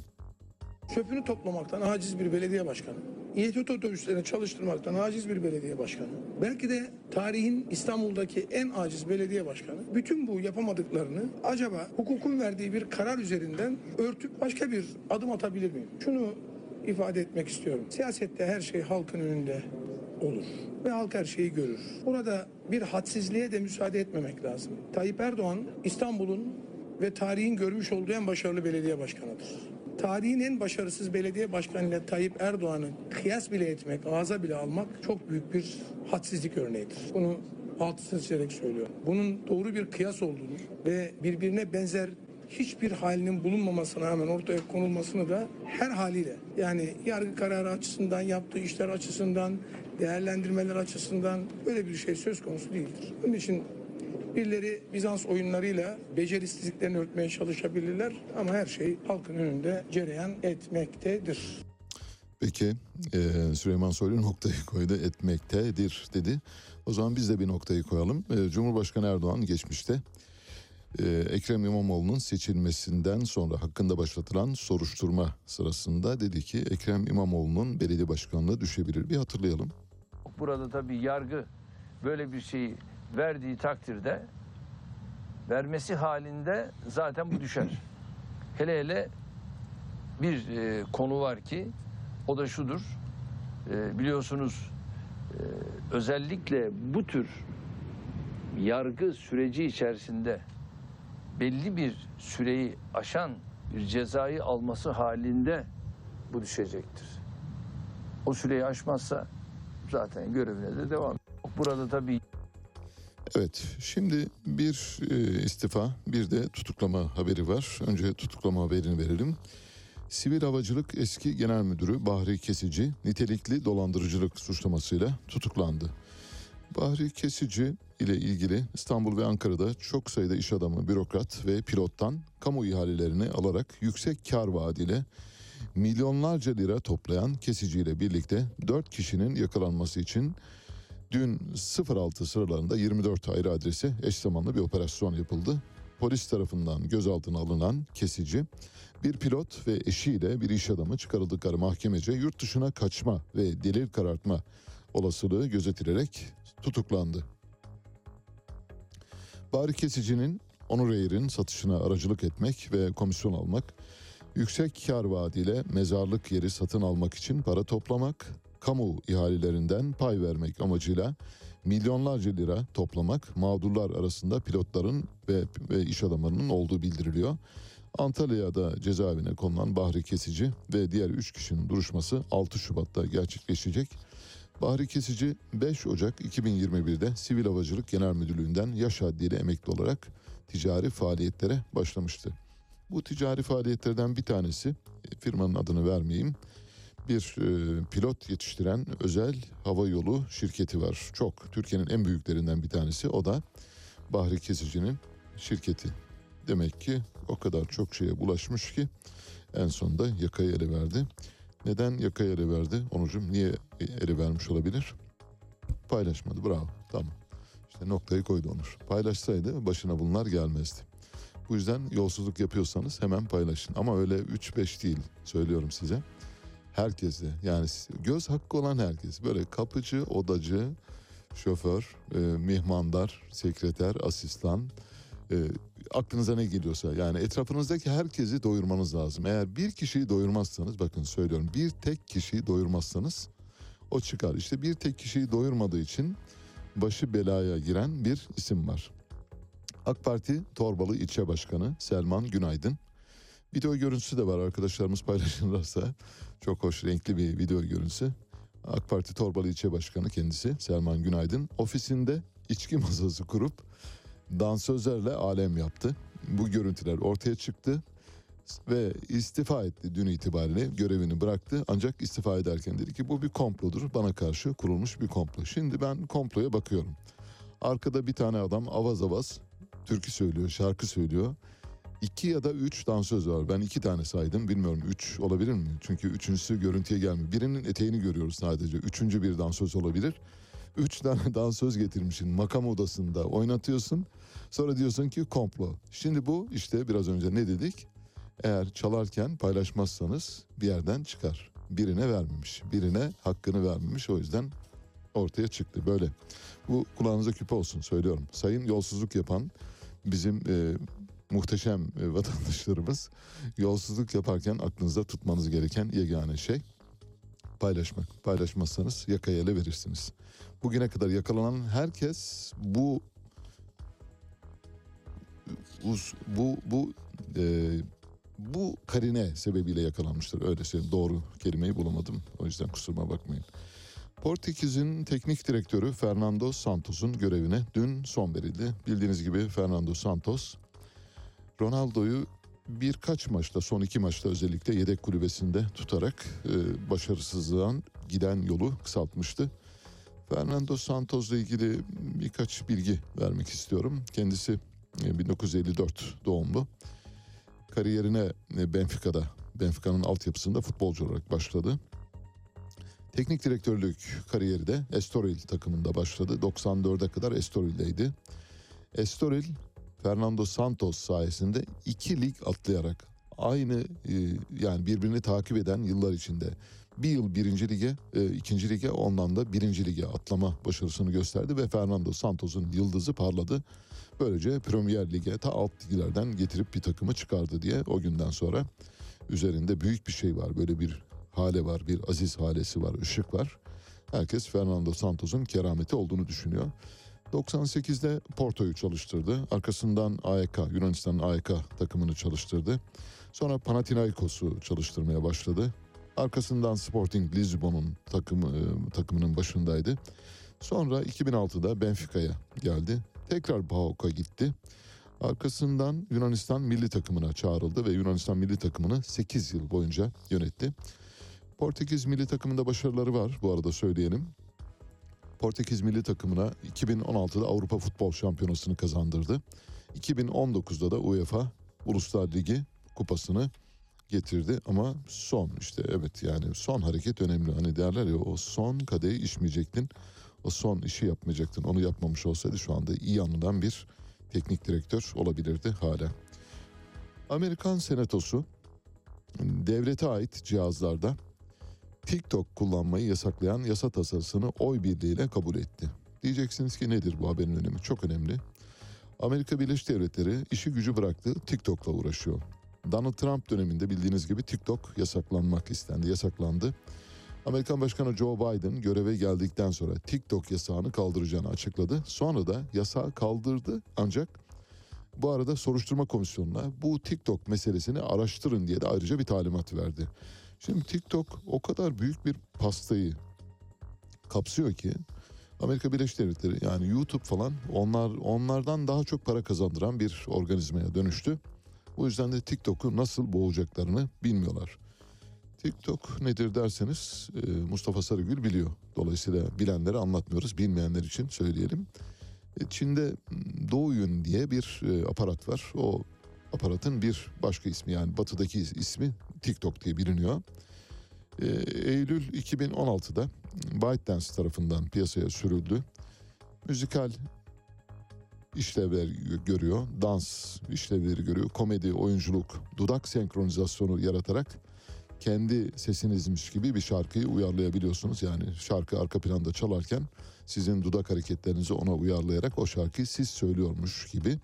Çöpünü toplamaktan aciz bir belediye başkanı. İETT otobüslerini çalıştırmaktan aciz bir belediye başkanı. Belki de tarihin İstanbul'daki en aciz belediye başkanı. Bütün bu yapamadıklarını acaba hukukun verdiği bir karar üzerinden örtüp başka bir adım atabilir miyim? Şunu ifade etmek istiyorum. Siyasette her şey halkın önünde olur ve halk her şeyi görür. Burada bir hadsizliğe de müsaade etmemek lazım. Tayyip Erdoğan İstanbul'un ve tarihin görmüş olduğu en başarılı belediye başkanıdır. Tarihin en başarısız belediye başkanıyla Tayyip Erdoğan'ı kıyas bile etmek, ağza bile almak çok büyük bir hadsizlik örneğidir. Bunu altını çizerek söylüyorum. Bunun doğru bir kıyas olduğunu ve birbirine benzer hiçbir halinin bulunmamasına rağmen ortaya konulmasını da her haliyle yani yargı kararı açısından yaptığı işler açısından değerlendirmeler açısından böyle bir şey söz konusu değildir. Onun için birileri Bizans oyunlarıyla becerisizliklerini örtmeye çalışabilirler ama her şey halkın önünde cereyan etmektedir. Peki e, Süleyman Soylu noktayı koydu etmektedir dedi. O zaman biz de bir noktayı koyalım. E, Cumhurbaşkanı Erdoğan geçmişte e, Ekrem İmamoğlu'nun seçilmesinden sonra hakkında başlatılan soruşturma sırasında dedi ki Ekrem İmamoğlu'nun belediye başkanlığı düşebilir. Bir hatırlayalım. Burada tabii yargı böyle bir şeyi verdiği takdirde vermesi halinde zaten bu düşer. hele hele bir e, konu var ki o da şudur. E, biliyorsunuz e, özellikle bu tür yargı süreci içerisinde belli bir süreyi aşan bir cezayı alması halinde bu düşecektir. O süreyi aşmazsa zaten görevine de devam. Burada tabii Evet, şimdi bir e, istifa, bir de tutuklama haberi var. Önce tutuklama haberini verelim. Sivil Havacılık Eski Genel Müdürü Bahri Kesici nitelikli dolandırıcılık suçlamasıyla tutuklandı. Bahri Kesici ile ilgili İstanbul ve Ankara'da çok sayıda iş adamı, bürokrat ve pilottan kamu ihalelerini alarak yüksek kar vaadiyle milyonlarca lira toplayan Kesici ile birlikte 4 kişinin yakalanması için Dün 06 sıralarında 24 ayrı adrese eş zamanlı bir operasyon yapıldı. Polis tarafından gözaltına alınan kesici bir pilot ve eşiyle bir iş adamı çıkarıldıkları mahkemece yurt dışına kaçma ve delil karartma olasılığı gözetilerek tutuklandı. Bari kesicinin Onur Air'in satışına aracılık etmek ve komisyon almak, yüksek kar vaadiyle mezarlık yeri satın almak için para toplamak, kamu ihalelerinden pay vermek amacıyla milyonlarca lira toplamak mağdurlar arasında pilotların ve, ve iş adamlarının olduğu bildiriliyor. Antalya'da cezaevine konulan Bahri Kesici ve diğer 3 kişinin duruşması 6 Şubat'ta gerçekleşecek. Bahri Kesici 5 Ocak 2021'de Sivil Havacılık Genel Müdürlüğü'nden yaş haddiyle emekli olarak ticari faaliyetlere başlamıştı. Bu ticari faaliyetlerden bir tanesi e, firmanın adını vermeyeyim bir e, pilot yetiştiren özel hava yolu şirketi var. Çok Türkiye'nin en büyüklerinden bir tanesi o da Bahri Kesici'nin şirketi. Demek ki o kadar çok şeye bulaşmış ki en sonunda yakayı ele verdi. Neden yakayı ele verdi? Onucum niye ele vermiş olabilir? Paylaşmadı bravo tamam. İşte noktayı koydu Onur. Paylaşsaydı başına bunlar gelmezdi. Bu yüzden yolsuzluk yapıyorsanız hemen paylaşın. Ama öyle 3-5 değil söylüyorum size herkese yani göz hakkı olan herkes böyle kapıcı, odacı, şoför, e, mihmandar, sekreter, asistan e, aklınıza ne geliyorsa yani etrafınızdaki herkesi doyurmanız lazım. Eğer bir kişiyi doyurmazsanız bakın söylüyorum bir tek kişiyi doyurmazsanız o çıkar. İşte bir tek kişiyi doyurmadığı için başı belaya giren bir isim var. AK Parti Torbalı İlçe Başkanı Selman Günaydın. Video görüntüsü de var arkadaşlarımız paylaşırlarsa. Çok hoş renkli bir video görüntüsü. AK Parti Torbalı İlçe Başkanı kendisi Selman Günaydın ofisinde içki masası kurup dansözlerle alem yaptı. Bu görüntüler ortaya çıktı ve istifa etti dün itibariyle görevini bıraktı. Ancak istifa ederken dedi ki bu bir komplodur bana karşı kurulmuş bir komplo. Şimdi ben komploya bakıyorum. Arkada bir tane adam avaz avaz türkü söylüyor, şarkı söylüyor. İki ya da üç dansöz var. Ben iki tane saydım. Bilmiyorum üç olabilir mi? Çünkü üçüncüsü görüntüye gelmiyor. Birinin eteğini görüyoruz sadece. Üçüncü bir dansöz olabilir. Üç tane dansöz getirmişsin makam odasında oynatıyorsun. Sonra diyorsun ki komplo. Şimdi bu işte biraz önce ne dedik? Eğer çalarken paylaşmazsanız bir yerden çıkar. Birine vermemiş. Birine hakkını vermemiş. O yüzden ortaya çıktı böyle. Bu kulağınıza küpe olsun söylüyorum. Sayın yolsuzluk yapan bizim e, muhteşem e, vatandaşlarımız yolsuzluk yaparken aklınızda tutmanız gereken yegane şey paylaşmak. Paylaşmazsanız yakaya ele verirsiniz. Bugüne kadar yakalanan herkes bu bu bu e, bu karine sebebiyle yakalanmıştır. Öyle söyleyeyim. Doğru kelimeyi bulamadım. O yüzden kusuruma bakmayın. Portekiz'in teknik direktörü Fernando Santos'un görevine dün son verildi. Bildiğiniz gibi Fernando Santos Ronaldo'yu birkaç maçta son iki maçta özellikle yedek kulübesinde tutarak e, başarısızlığın giden yolu kısaltmıştı. Fernando Santos'la ilgili birkaç bilgi vermek istiyorum. Kendisi e, 1954 doğumlu. Kariyerine e, Benfica'da, Benfica'nın altyapısında futbolcu olarak başladı. Teknik direktörlük kariyeri de Estoril takımında başladı. 94'e kadar Estoril'deydi. Estoril Fernando Santos sayesinde iki lig atlayarak aynı e, yani birbirini takip eden yıllar içinde bir yıl birinci lige, e, ikinci lige ondan da birinci lige atlama başarısını gösterdi ve Fernando Santos'un yıldızı parladı. Böylece Premier Lig'e ta alt liglerden getirip bir takımı çıkardı diye o günden sonra üzerinde büyük bir şey var. Böyle bir hale var, bir aziz halesi var, ışık var. Herkes Fernando Santos'un kerameti olduğunu düşünüyor. 98'de Porto'yu çalıştırdı. Arkasından AEK, Yunanistan'ın AEK takımını çalıştırdı. Sonra Panathinaikos'u çalıştırmaya başladı. Arkasından Sporting Lisbon'un takımı, e, takımının başındaydı. Sonra 2006'da Benfica'ya geldi. Tekrar PAOK'a gitti. Arkasından Yunanistan milli takımına çağrıldı ve Yunanistan milli takımını 8 yıl boyunca yönetti. Portekiz milli takımında başarıları var bu arada söyleyelim. Portekiz milli takımına 2016'da Avrupa Futbol Şampiyonası'nı kazandırdı. 2019'da da UEFA Uluslar Ligi kupasını getirdi ama son işte evet yani son hareket önemli. Hani derler ya o son kadeyi içmeyecektin. O son işi yapmayacaktın. Onu yapmamış olsaydı şu anda iyi anılan bir teknik direktör olabilirdi hala. Amerikan Senatosu devlete ait cihazlarda TikTok kullanmayı yasaklayan yasa tasarısını oy birliğiyle kabul etti. Diyeceksiniz ki nedir bu haberin önemi? Çok önemli. Amerika Birleşik Devletleri işi gücü bıraktı TikTok'la uğraşıyor. Donald Trump döneminde bildiğiniz gibi TikTok yasaklanmak istendi, yasaklandı. Amerikan Başkanı Joe Biden göreve geldikten sonra TikTok yasağını kaldıracağını açıkladı. Sonra da yasağı kaldırdı ancak bu arada soruşturma komisyonuna bu TikTok meselesini araştırın diye de ayrıca bir talimat verdi. Şimdi TikTok o kadar büyük bir pastayı kapsıyor ki Amerika Birleşik Devletleri yani YouTube falan onlar onlardan daha çok para kazandıran bir organizmaya dönüştü. O yüzden de TikTok'u nasıl boğacaklarını bilmiyorlar. TikTok nedir derseniz e, Mustafa Sarıgül biliyor. Dolayısıyla bilenleri anlatmıyoruz. Bilmeyenler için söyleyelim. E, Çin'de m, Douyin diye bir e, aparat var. O aparatın bir başka ismi yani batıdaki is- ismi TikTok diye biliniyor. E, Eylül 2016'da ByteDance tarafından piyasaya sürüldü. Müzikal işlevler görüyor, dans işlevleri görüyor, komedi, oyunculuk, dudak senkronizasyonu yaratarak kendi sesinizmiş gibi bir şarkıyı uyarlayabiliyorsunuz. Yani şarkı arka planda çalarken sizin dudak hareketlerinizi ona uyarlayarak o şarkıyı siz söylüyormuş gibi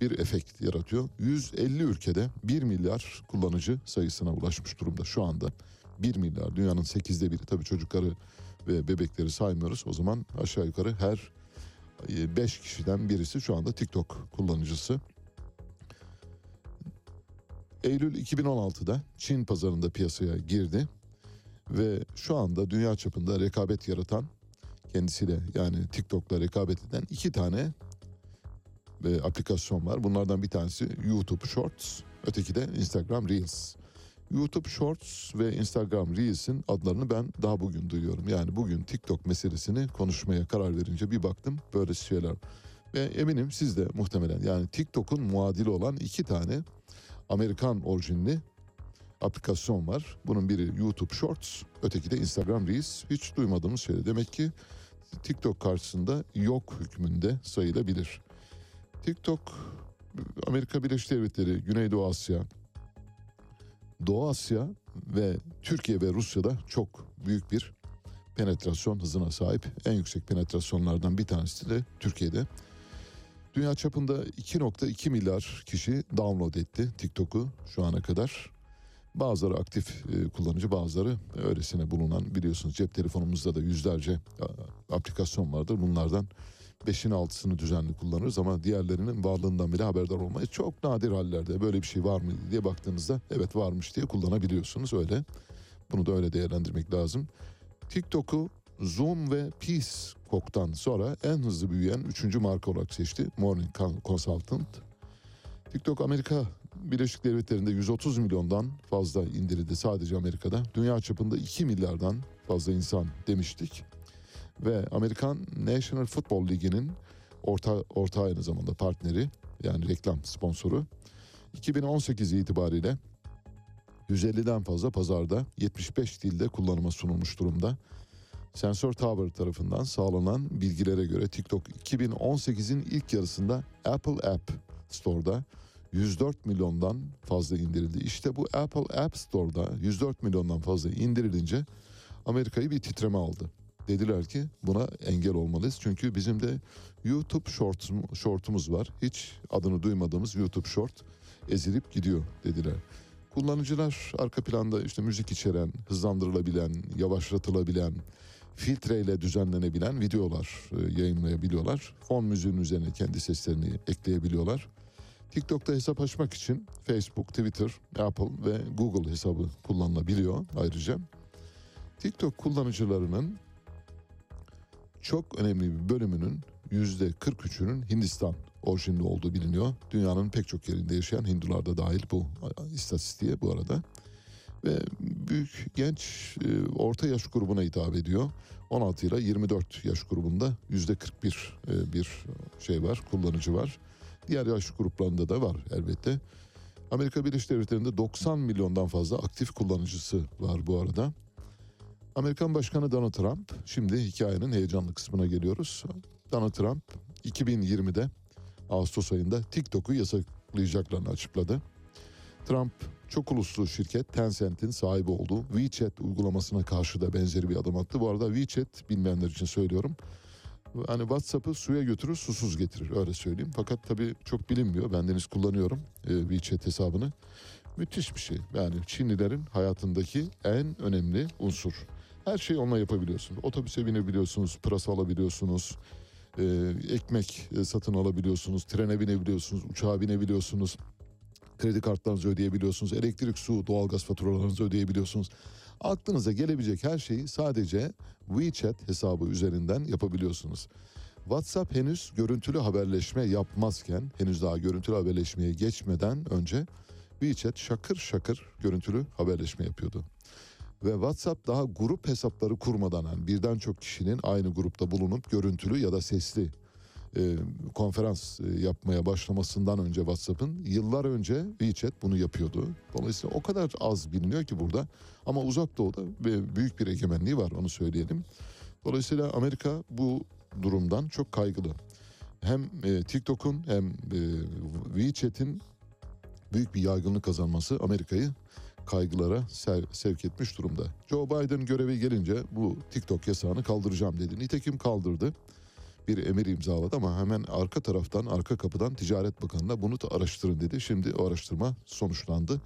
bir efekt yaratıyor. 150 ülkede 1 milyar kullanıcı sayısına ulaşmış durumda şu anda. 1 milyar dünyanın 8'de biri tabii çocukları ve bebekleri saymıyoruz. O zaman aşağı yukarı her 5 kişiden birisi şu anda TikTok kullanıcısı. Eylül 2016'da Çin pazarında piyasaya girdi ve şu anda dünya çapında rekabet yaratan kendisiyle yani TikTok'la rekabet eden iki tane e, aplikasyon var. Bunlardan bir tanesi YouTube Shorts, öteki de Instagram Reels. YouTube Shorts ve Instagram Reels'in adlarını ben daha bugün duyuyorum. Yani bugün TikTok meselesini konuşmaya karar verince bir baktım böyle şeyler. Ve eminim siz de muhtemelen yani TikTok'un muadili olan iki tane Amerikan orijinli aplikasyon var. Bunun biri YouTube Shorts, öteki de Instagram Reels. Hiç duymadığımız şey. Demek ki TikTok karşısında yok hükmünde sayılabilir. TikTok, Amerika Birleşik Devletleri, Güneydoğu Asya, Doğu Asya ve Türkiye ve Rusya'da çok büyük bir penetrasyon hızına sahip. En yüksek penetrasyonlardan bir tanesi de Türkiye'de. Dünya çapında 2.2 milyar kişi download etti TikTok'u şu ana kadar. Bazıları aktif e, kullanıcı, bazıları öylesine bulunan biliyorsunuz cep telefonumuzda da yüzlerce aplikasyon vardır. Bunlardan 5'ini 6'sını düzenli kullanırız ama diğerlerinin varlığından bile haberdar olmayı çok nadir hallerde böyle bir şey var mı diye baktığınızda evet varmış diye kullanabiliyorsunuz öyle. Bunu da öyle değerlendirmek lazım. TikTok'u Zoom ve Peacock'tan sonra en hızlı büyüyen üçüncü marka olarak seçti Morning Consultant. TikTok Amerika Birleşik Devletleri'nde 130 milyondan fazla indirildi sadece Amerika'da. Dünya çapında 2 milyardan fazla insan demiştik. Ve Amerikan National Football Ligi'nin orta, orta aynı zamanda partneri yani reklam sponsoru. 2018 itibariyle 150'den fazla pazarda 75 dilde kullanıma sunulmuş durumda. Sensor Tower tarafından sağlanan bilgilere göre TikTok 2018'in ilk yarısında Apple App Store'da 104 milyondan fazla indirildi. İşte bu Apple App Store'da 104 milyondan fazla indirilince Amerika'yı bir titreme aldı. Dediler ki buna engel olmalıyız. Çünkü bizim de YouTube short, shortumuz var. Hiç adını duymadığımız YouTube short ezilip gidiyor dediler. Kullanıcılar arka planda işte müzik içeren, hızlandırılabilen, yavaşlatılabilen, filtreyle düzenlenebilen videolar e, yayınlayabiliyorlar. Fon müziğinin üzerine kendi seslerini ekleyebiliyorlar. TikTok'ta hesap açmak için Facebook, Twitter, Apple ve Google hesabı kullanılabiliyor ayrıca. TikTok kullanıcılarının çok önemli bir bölümünün yüzde 43'ünün Hindistan orijinli olduğu biliniyor. Dünyanın pek çok yerinde yaşayan Hindular da dahil bu istatistiğe bu arada. Ve büyük genç e, orta yaş grubuna hitap ediyor. 16 ile 24 yaş grubunda yüzde 41 e, bir şey var, kullanıcı var. Diğer yaş gruplarında da var elbette. Amerika Birleşik Devletleri'nde 90 milyondan fazla aktif kullanıcısı var bu arada. Amerikan Başkanı Donald Trump, şimdi hikayenin heyecanlı kısmına geliyoruz. Donald Trump 2020'de Ağustos ayında TikTok'u yasaklayacaklarını açıkladı. Trump çok uluslu şirket Tencent'in sahibi olduğu WeChat uygulamasına karşı da benzeri bir adım attı. Bu arada WeChat bilmeyenler için söylüyorum. Hani WhatsApp'ı suya götürür susuz getirir öyle söyleyeyim. Fakat tabii çok bilinmiyor. Ben deniz kullanıyorum e, WeChat hesabını. Müthiş bir şey. Yani Çinlilerin hayatındaki en önemli unsur. Her şeyi onunla yapabiliyorsunuz. Otobüse binebiliyorsunuz, pırasa alabiliyorsunuz, e, ekmek e, satın alabiliyorsunuz, trene binebiliyorsunuz, uçağa binebiliyorsunuz, kredi kartlarınızı ödeyebiliyorsunuz, elektrik, su, doğalgaz faturalarınızı ödeyebiliyorsunuz. Aklınıza gelebilecek her şeyi sadece WeChat hesabı üzerinden yapabiliyorsunuz. WhatsApp henüz görüntülü haberleşme yapmazken, henüz daha görüntülü haberleşmeye geçmeden önce WeChat şakır şakır görüntülü haberleşme yapıyordu. Ve WhatsApp daha grup hesapları kurmadan yani birden çok kişinin aynı grupta bulunup görüntülü ya da sesli e, konferans e, yapmaya başlamasından önce WhatsApp'ın yıllar önce WeChat bunu yapıyordu. Dolayısıyla o kadar az biliniyor ki burada ama uzak doğuda büyük bir egemenliği var onu söyleyelim. Dolayısıyla Amerika bu durumdan çok kaygılı. Hem e, TikTok'un hem e, WeChat'in büyük bir yaygınlık kazanması Amerika'yı kaygılara sev- sevk etmiş durumda. Joe Biden göreve gelince bu TikTok yasağını kaldıracağım dedi. Nitekim kaldırdı. Bir emir imzaladı ama hemen arka taraftan, arka kapıdan Ticaret Bakanı'na bunu da araştırın dedi. Şimdi o araştırma sonuçlandı.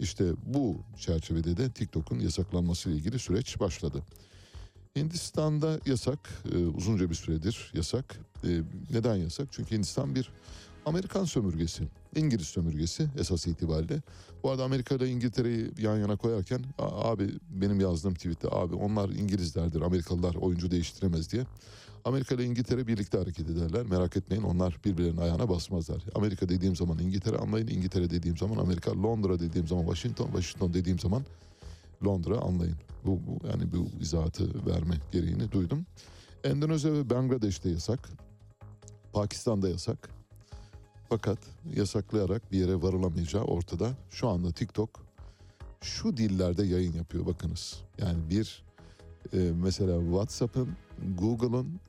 İşte bu çerçevede de TikTok'un yasaklanması ile ilgili süreç başladı. Hindistan'da yasak, e, uzunca bir süredir yasak. E, neden yasak? Çünkü Hindistan bir Amerikan sömürgesi, İngiliz sömürgesi esas itibariyle. Bu arada Amerika ile İngiltere'yi yan yana koyarken "A- abi benim yazdığım tweette abi onlar İngilizlerdir, Amerikalılar oyuncu değiştiremez diye. Amerika ile İngiltere birlikte hareket ederler. Merak etmeyin onlar birbirlerinin ayağına basmazlar. Amerika dediğim zaman İngiltere anlayın. İngiltere dediğim zaman Amerika. Londra dediğim zaman Washington. Washington dediğim zaman Londra anlayın. Bu, bu yani bu izahatı verme gereğini duydum. Endonezya ve Bangladeş'te yasak. Pakistan'da yasak. Fakat yasaklayarak bir yere varılamayacağı ortada. Şu anda TikTok şu dillerde yayın yapıyor bakınız. Yani bir e, mesela WhatsApp'ın, Google'ın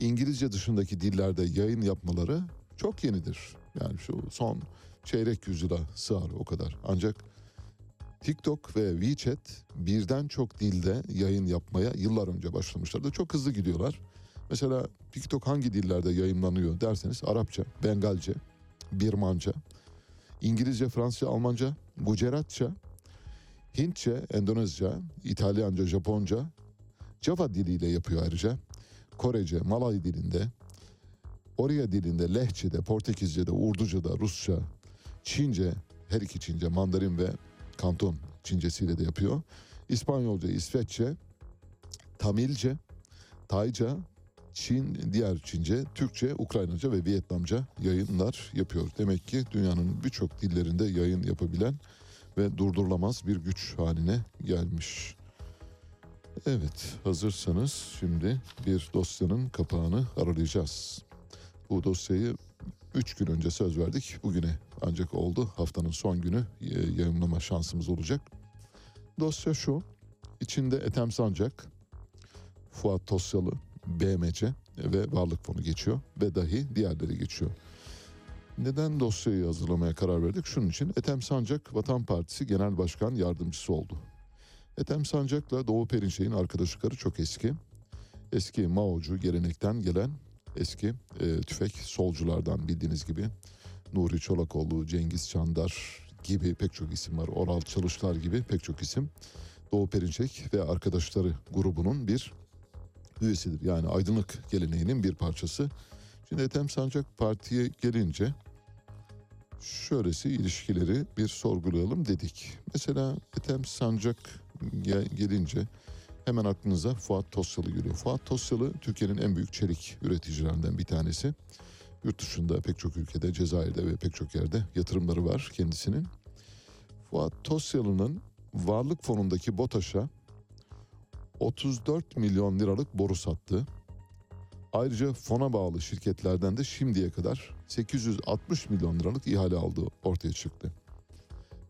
İngilizce dışındaki dillerde yayın yapmaları çok yenidir. Yani şu son çeyrek yüzyıla sığar o kadar. Ancak TikTok ve WeChat birden çok dilde yayın yapmaya yıllar önce başlamışlardı. Çok hızlı gidiyorlar. Mesela TikTok hangi dillerde yayınlanıyor derseniz Arapça, Bengalce, Birmanca, İngilizce, Fransızca, Almanca, Gujaratça, Hintçe, Endonezya, İtalyanca, Japonca, Java diliyle yapıyor ayrıca. Korece, Malay dilinde, Oriya dilinde, Lehçe'de, Portekizce'de, Urduca'da, Rusça, Çince, her iki Çince, Mandarin ve Kanton Çincesiyle de yapıyor. İspanyolca, İsveççe, Tamilce, Tayca, Çin, diğer Çince, Türkçe, Ukraynaca ve Vietnamca yayınlar yapıyor. Demek ki dünyanın birçok dillerinde yayın yapabilen ve durdurulamaz bir güç haline gelmiş. Evet, hazırsanız şimdi bir dosyanın kapağını aralayacağız. Bu dosyayı 3 gün önce söz verdik. Bugüne ancak oldu. Haftanın son günü e, yayınlama şansımız olacak. Dosya şu. İçinde Ethem Sancak, Fuat Tosyalı, BMC ve Varlık Fonu geçiyor ve dahi diğerleri geçiyor. Neden dosyayı hazırlamaya karar verdik? Şunun için Ethem Sancak Vatan Partisi Genel Başkan Yardımcısı oldu. Ethem Sancak'la Doğu Perinçek'in arkadaşlıkları çok eski. Eski Mao'cu gelenekten gelen eski e, tüfek solculardan bildiğiniz gibi. Nuri Çolakoğlu, Cengiz Çandar gibi pek çok isim var. Oral Çalışlar gibi pek çok isim. Doğu Perinçek ve arkadaşları grubunun bir üyesidir. Yani aydınlık geleneğinin bir parçası. Şimdi Ethem Sancak partiye gelince şöylesi ilişkileri bir sorgulayalım dedik. Mesela Ethem Sancak gel- gelince hemen aklınıza Fuat Tosyalı geliyor. Fuat Tosyalı Türkiye'nin en büyük çelik üreticilerinden bir tanesi. Yurt dışında pek çok ülkede, Cezayir'de ve pek çok yerde yatırımları var kendisinin. Fuat Tosyalı'nın varlık fonundaki BOTAŞ'a 34 milyon liralık boru sattı. Ayrıca fona bağlı şirketlerden de şimdiye kadar 860 milyon liralık ihale aldığı ortaya çıktı.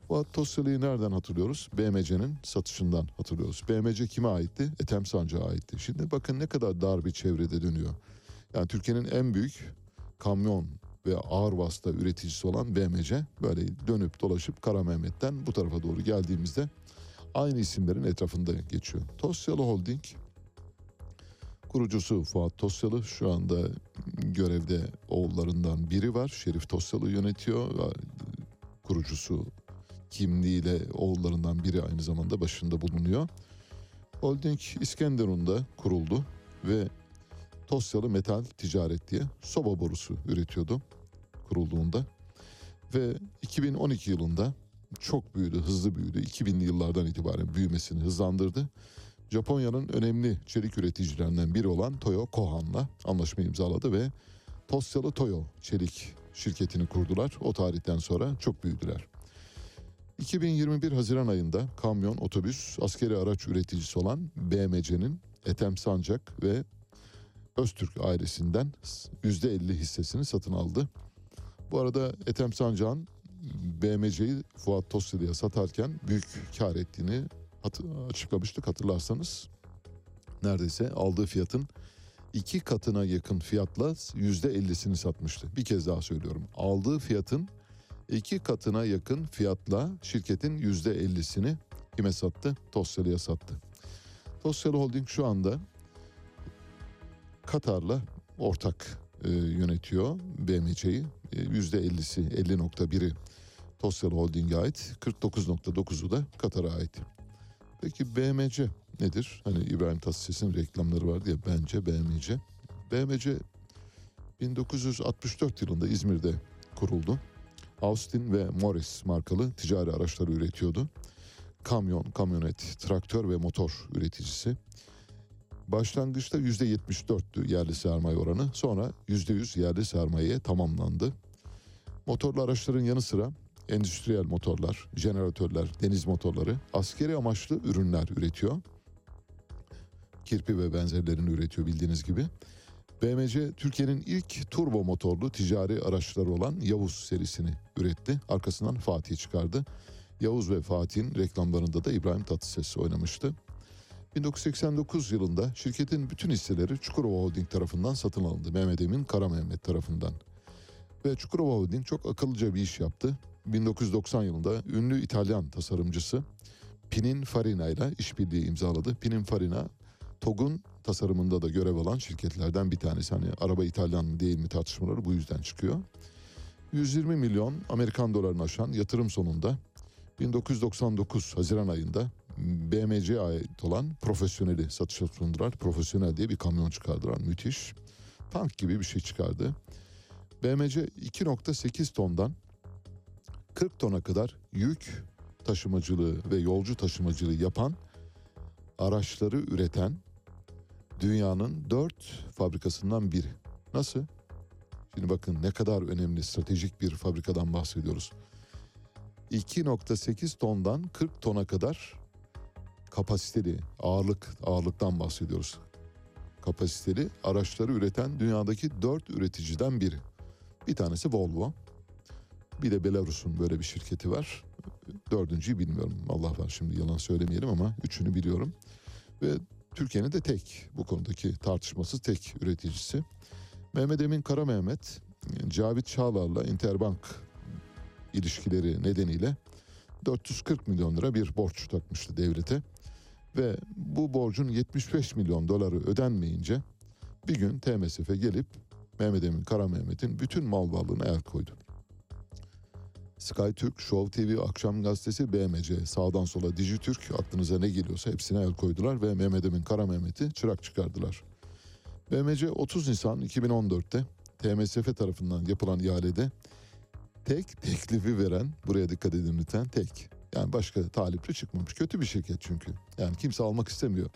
Fuat Tosyalı'yı nereden hatırlıyoruz? BMC'nin satışından hatırlıyoruz. BMC kime aitti? Ethem Sancak'a aitti. Şimdi bakın ne kadar dar bir çevrede dönüyor. Yani Türkiye'nin en büyük kamyon ve ağır vasıta üreticisi olan BMC böyle dönüp dolaşıp Kara Mehmet'ten bu tarafa doğru geldiğimizde aynı isimlerin etrafında geçiyor. Tosyalı Holding kurucusu Fuat Tosyalı şu anda görevde oğullarından biri var. Şerif Tosyalı yönetiyor. Kurucusu kimliğiyle oğullarından biri aynı zamanda başında bulunuyor. Holding İskenderun'da kuruldu ve Tosyalı Metal Ticaret diye soba borusu üretiyordu kurulduğunda. Ve 2012 yılında çok büyüdü, hızlı büyüdü. 2000'li yıllardan itibaren büyümesini hızlandırdı. Japonya'nın önemli çelik üreticilerinden biri olan Toyo Kohan'la anlaşma imzaladı ve Tosyalı Toyo çelik şirketini kurdular. O tarihten sonra çok büyüdüler. 2021 Haziran ayında kamyon, otobüs, askeri araç üreticisi olan BMC'nin Ethem Sancak ve Öztürk ailesinden %50 hissesini satın aldı. Bu arada Ethem Sancak'ın BMC'yi Fuat Tosyalı'ya satarken büyük kar ettiğini açıklamıştık hatırlarsanız. Neredeyse aldığı fiyatın iki katına yakın fiyatla yüzde ellisini satmıştı. Bir kez daha söylüyorum. Aldığı fiyatın iki katına yakın fiyatla şirketin yüzde ellisini kime sattı? Tosyalı'ya sattı. Tosyalı Holding şu anda Katar'la ortak e, yönetiyor BMC'yi. E, Yüzde 50'si 50.1'i Tosyalı Holding'e ait 49.9'u da Katar'a ait. Peki BMC nedir? Hani İbrahim Tatlıses'in reklamları vardı ya bence BMC. BMC 1964 yılında İzmir'de kuruldu. Austin ve Morris markalı ticari araçları üretiyordu. Kamyon, kamyonet, traktör ve motor üreticisi. Başlangıçta %74'tü yerli sermaye oranı. Sonra %100 yerli sermayeye tamamlandı. Motorlu araçların yanı sıra endüstriyel motorlar, jeneratörler, deniz motorları, askeri amaçlı ürünler üretiyor. Kirpi ve benzerlerini üretiyor bildiğiniz gibi. BMC Türkiye'nin ilk turbo motorlu ticari araçları olan Yavuz serisini üretti. Arkasından Fatih çıkardı. Yavuz ve Fatih'in reklamlarında da İbrahim Tatlıses oynamıştı. 1989 yılında şirketin bütün hisseleri Çukurova Holding tarafından satın alındı. Mehmet Emin Kara Mehmet tarafından. Ve Çukurova Holding çok akıllıca bir iş yaptı. 1990 yılında ünlü İtalyan tasarımcısı Pininfarina ile işbirliği imzaladı. Pininfarina TOG'un tasarımında da görev alan şirketlerden bir tanesi. Hani araba İtalyan mı değil mi tartışmaları bu yüzden çıkıyor. 120 milyon Amerikan dolarını aşan yatırım sonunda 1999 Haziran ayında BMC'ye ait olan profesyoneli satışa sundular. Profesyonel diye bir kamyon çıkardılar. Müthiş. Tank gibi bir şey çıkardı. BMC 2.8 tondan 40 tona kadar yük taşımacılığı ve yolcu taşımacılığı yapan araçları üreten dünyanın dört fabrikasından biri. Nasıl? Şimdi bakın ne kadar önemli stratejik bir fabrikadan bahsediyoruz. 2.8 tondan 40 tona kadar kapasiteli ağırlık ağırlıktan bahsediyoruz. Kapasiteli araçları üreten dünyadaki dört üreticiden biri. Bir tanesi Volvo. Bir de Belarus'un böyle bir şirketi var. Dördüncüyü bilmiyorum. Allah var şimdi yalan söylemeyelim ama üçünü biliyorum. Ve Türkiye'nin de tek bu konudaki tartışmasız tek üreticisi. Mehmet Emin Kara Mehmet, Cavit Çağlar'la Interbank ilişkileri nedeniyle 440 milyon lira bir borç takmıştı devlete. Ve bu borcun 75 milyon doları ödenmeyince bir gün TMSF gelip Mehmet Emin Kara Mehmet'in bütün mal varlığına el koydu. Sky Türk, Show TV, Akşam Gazetesi, BMC, sağdan sola Dijitürk aklınıza ne geliyorsa hepsine el koydular ve Mehmet Emin Kara Mehmet'i çırak çıkardılar. BMC 30 Nisan 2014'te TMSF tarafından yapılan ihalede tek teklifi veren, buraya dikkat edin lütfen, tek. Yani başka talipli çıkmamış. Kötü bir şirket çünkü. Yani kimse almak istemiyor.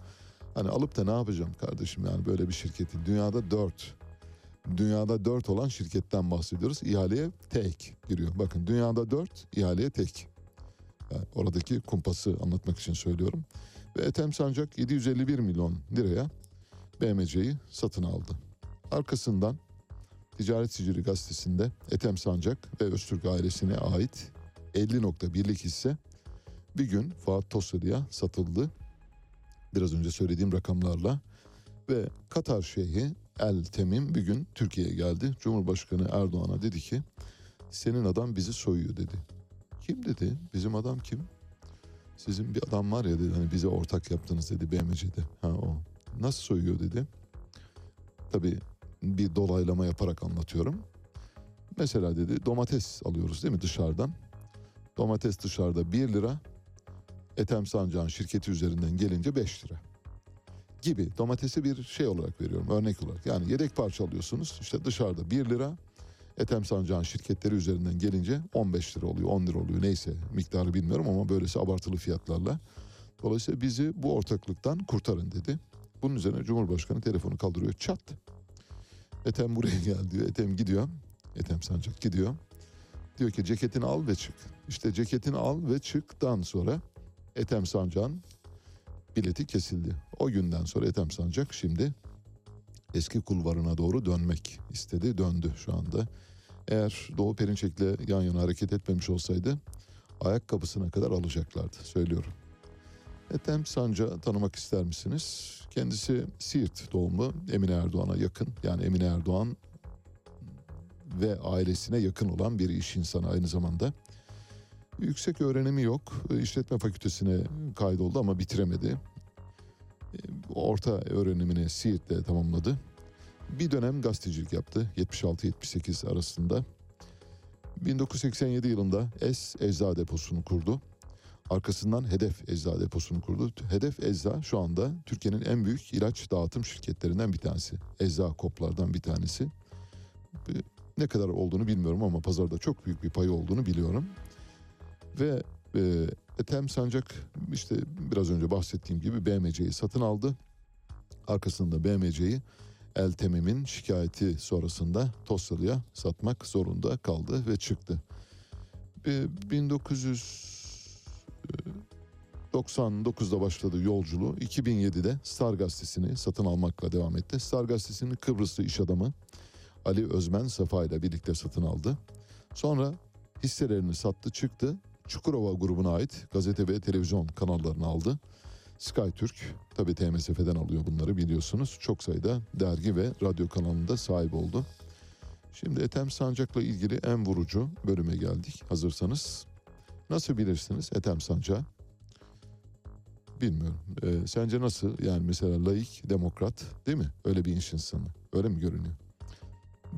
Hani alıp da ne yapacağım kardeşim yani böyle bir şirketi. Dünyada dört. Dünyada dört olan şirketten bahsediyoruz. İhaleye tek giriyor. Bakın dünyada dört, ihaleye tek. Yani oradaki kumpası anlatmak için söylüyorum. Ve Ethem Sancak 751 milyon liraya BMC'yi satın aldı. Arkasından Ticaret Sicili gazetesinde Ethem Sancak ve Öztürk ailesine ait 50.1'lik hisse bir gün Fuat Tosyalı'ya satıldı. Biraz önce söylediğim rakamlarla ve Katar Şeyhi El Temim bir gün Türkiye'ye geldi. Cumhurbaşkanı Erdoğan'a dedi ki senin adam bizi soyuyor dedi. Kim dedi? Bizim adam kim? Sizin bir adam var ya dedi hani bize ortak yaptınız dedi BMC'de. Ha o. Nasıl soyuyor dedi. Tabii bir dolaylama yaparak anlatıyorum. Mesela dedi domates alıyoruz değil mi dışarıdan? Domates dışarıda 1 lira. Ethem Sancak'ın şirketi üzerinden gelince 5 lira. Gibi domatesi bir şey olarak veriyorum örnek olarak. Yani yedek parça alıyorsunuz işte dışarıda 1 lira. Ethem Sancak'ın şirketleri üzerinden gelince 15 lira oluyor 10 lira oluyor neyse miktarı bilmiyorum ama böylesi abartılı fiyatlarla. Dolayısıyla bizi bu ortaklıktan kurtarın dedi. Bunun üzerine Cumhurbaşkanı telefonu kaldırıyor çat. Ethem buraya gel diyor. Ethem gidiyor. Ethem Sancak gidiyor. Diyor ki ceketini al ve çık. İşte ceketini al ve çıktan sonra Ethem Sancak'ın bileti kesildi. O günden sonra Ethem Sancak şimdi eski kulvarına doğru dönmek istedi. Döndü şu anda. Eğer Doğu Perinçek'le yan yana hareket etmemiş olsaydı ayakkabısına kadar alacaklardı. Söylüyorum. Ethem Sancak'ı tanımak ister misiniz? Kendisi Siirt doğumlu Emine Erdoğan'a yakın. Yani Emine Erdoğan ve ailesine yakın olan bir iş insanı aynı zamanda. Yüksek öğrenimi yok. İşletme fakültesine kaydoldu ama bitiremedi. Orta öğrenimini Siirt'te tamamladı. Bir dönem gazetecilik yaptı 76-78 arasında. 1987 yılında Es Ecza Deposu'nu kurdu. Arkasından Hedef Ecza Deposu'nu kurdu. Hedef Ecza şu anda Türkiye'nin en büyük ilaç dağıtım şirketlerinden bir tanesi. Ecza koplardan bir tanesi. Ne kadar olduğunu bilmiyorum ama pazarda çok büyük bir payı olduğunu biliyorum. Ve e, Ethem Sancak işte biraz önce bahsettiğim gibi BMC'yi satın aldı. Arkasında BMC'yi El Temim'in şikayeti sonrasında Tosyalı'ya satmak zorunda kaldı ve çıktı. E, 1999'da başladı yolculuğu. 2007'de Star Gazetesi'ni satın almakla devam etti. Star Gazetesi'nin Kıbrıslı iş adamı Ali Özmen Safa ile birlikte satın aldı. Sonra hisselerini sattı çıktı. Çukurova grubuna ait gazete ve televizyon kanallarını aldı. Sky Türk tabi TMSF'den alıyor bunları biliyorsunuz. Çok sayıda dergi ve radyo kanalında sahip oldu. Şimdi Ethem Sancak'la ilgili en vurucu bölüme geldik hazırsanız. Nasıl bilirsiniz Ethem Sancak? Bilmiyorum. Ee, sence nasıl? Yani mesela laik, demokrat değil mi? Öyle bir iş insanı. Öyle mi görünüyor?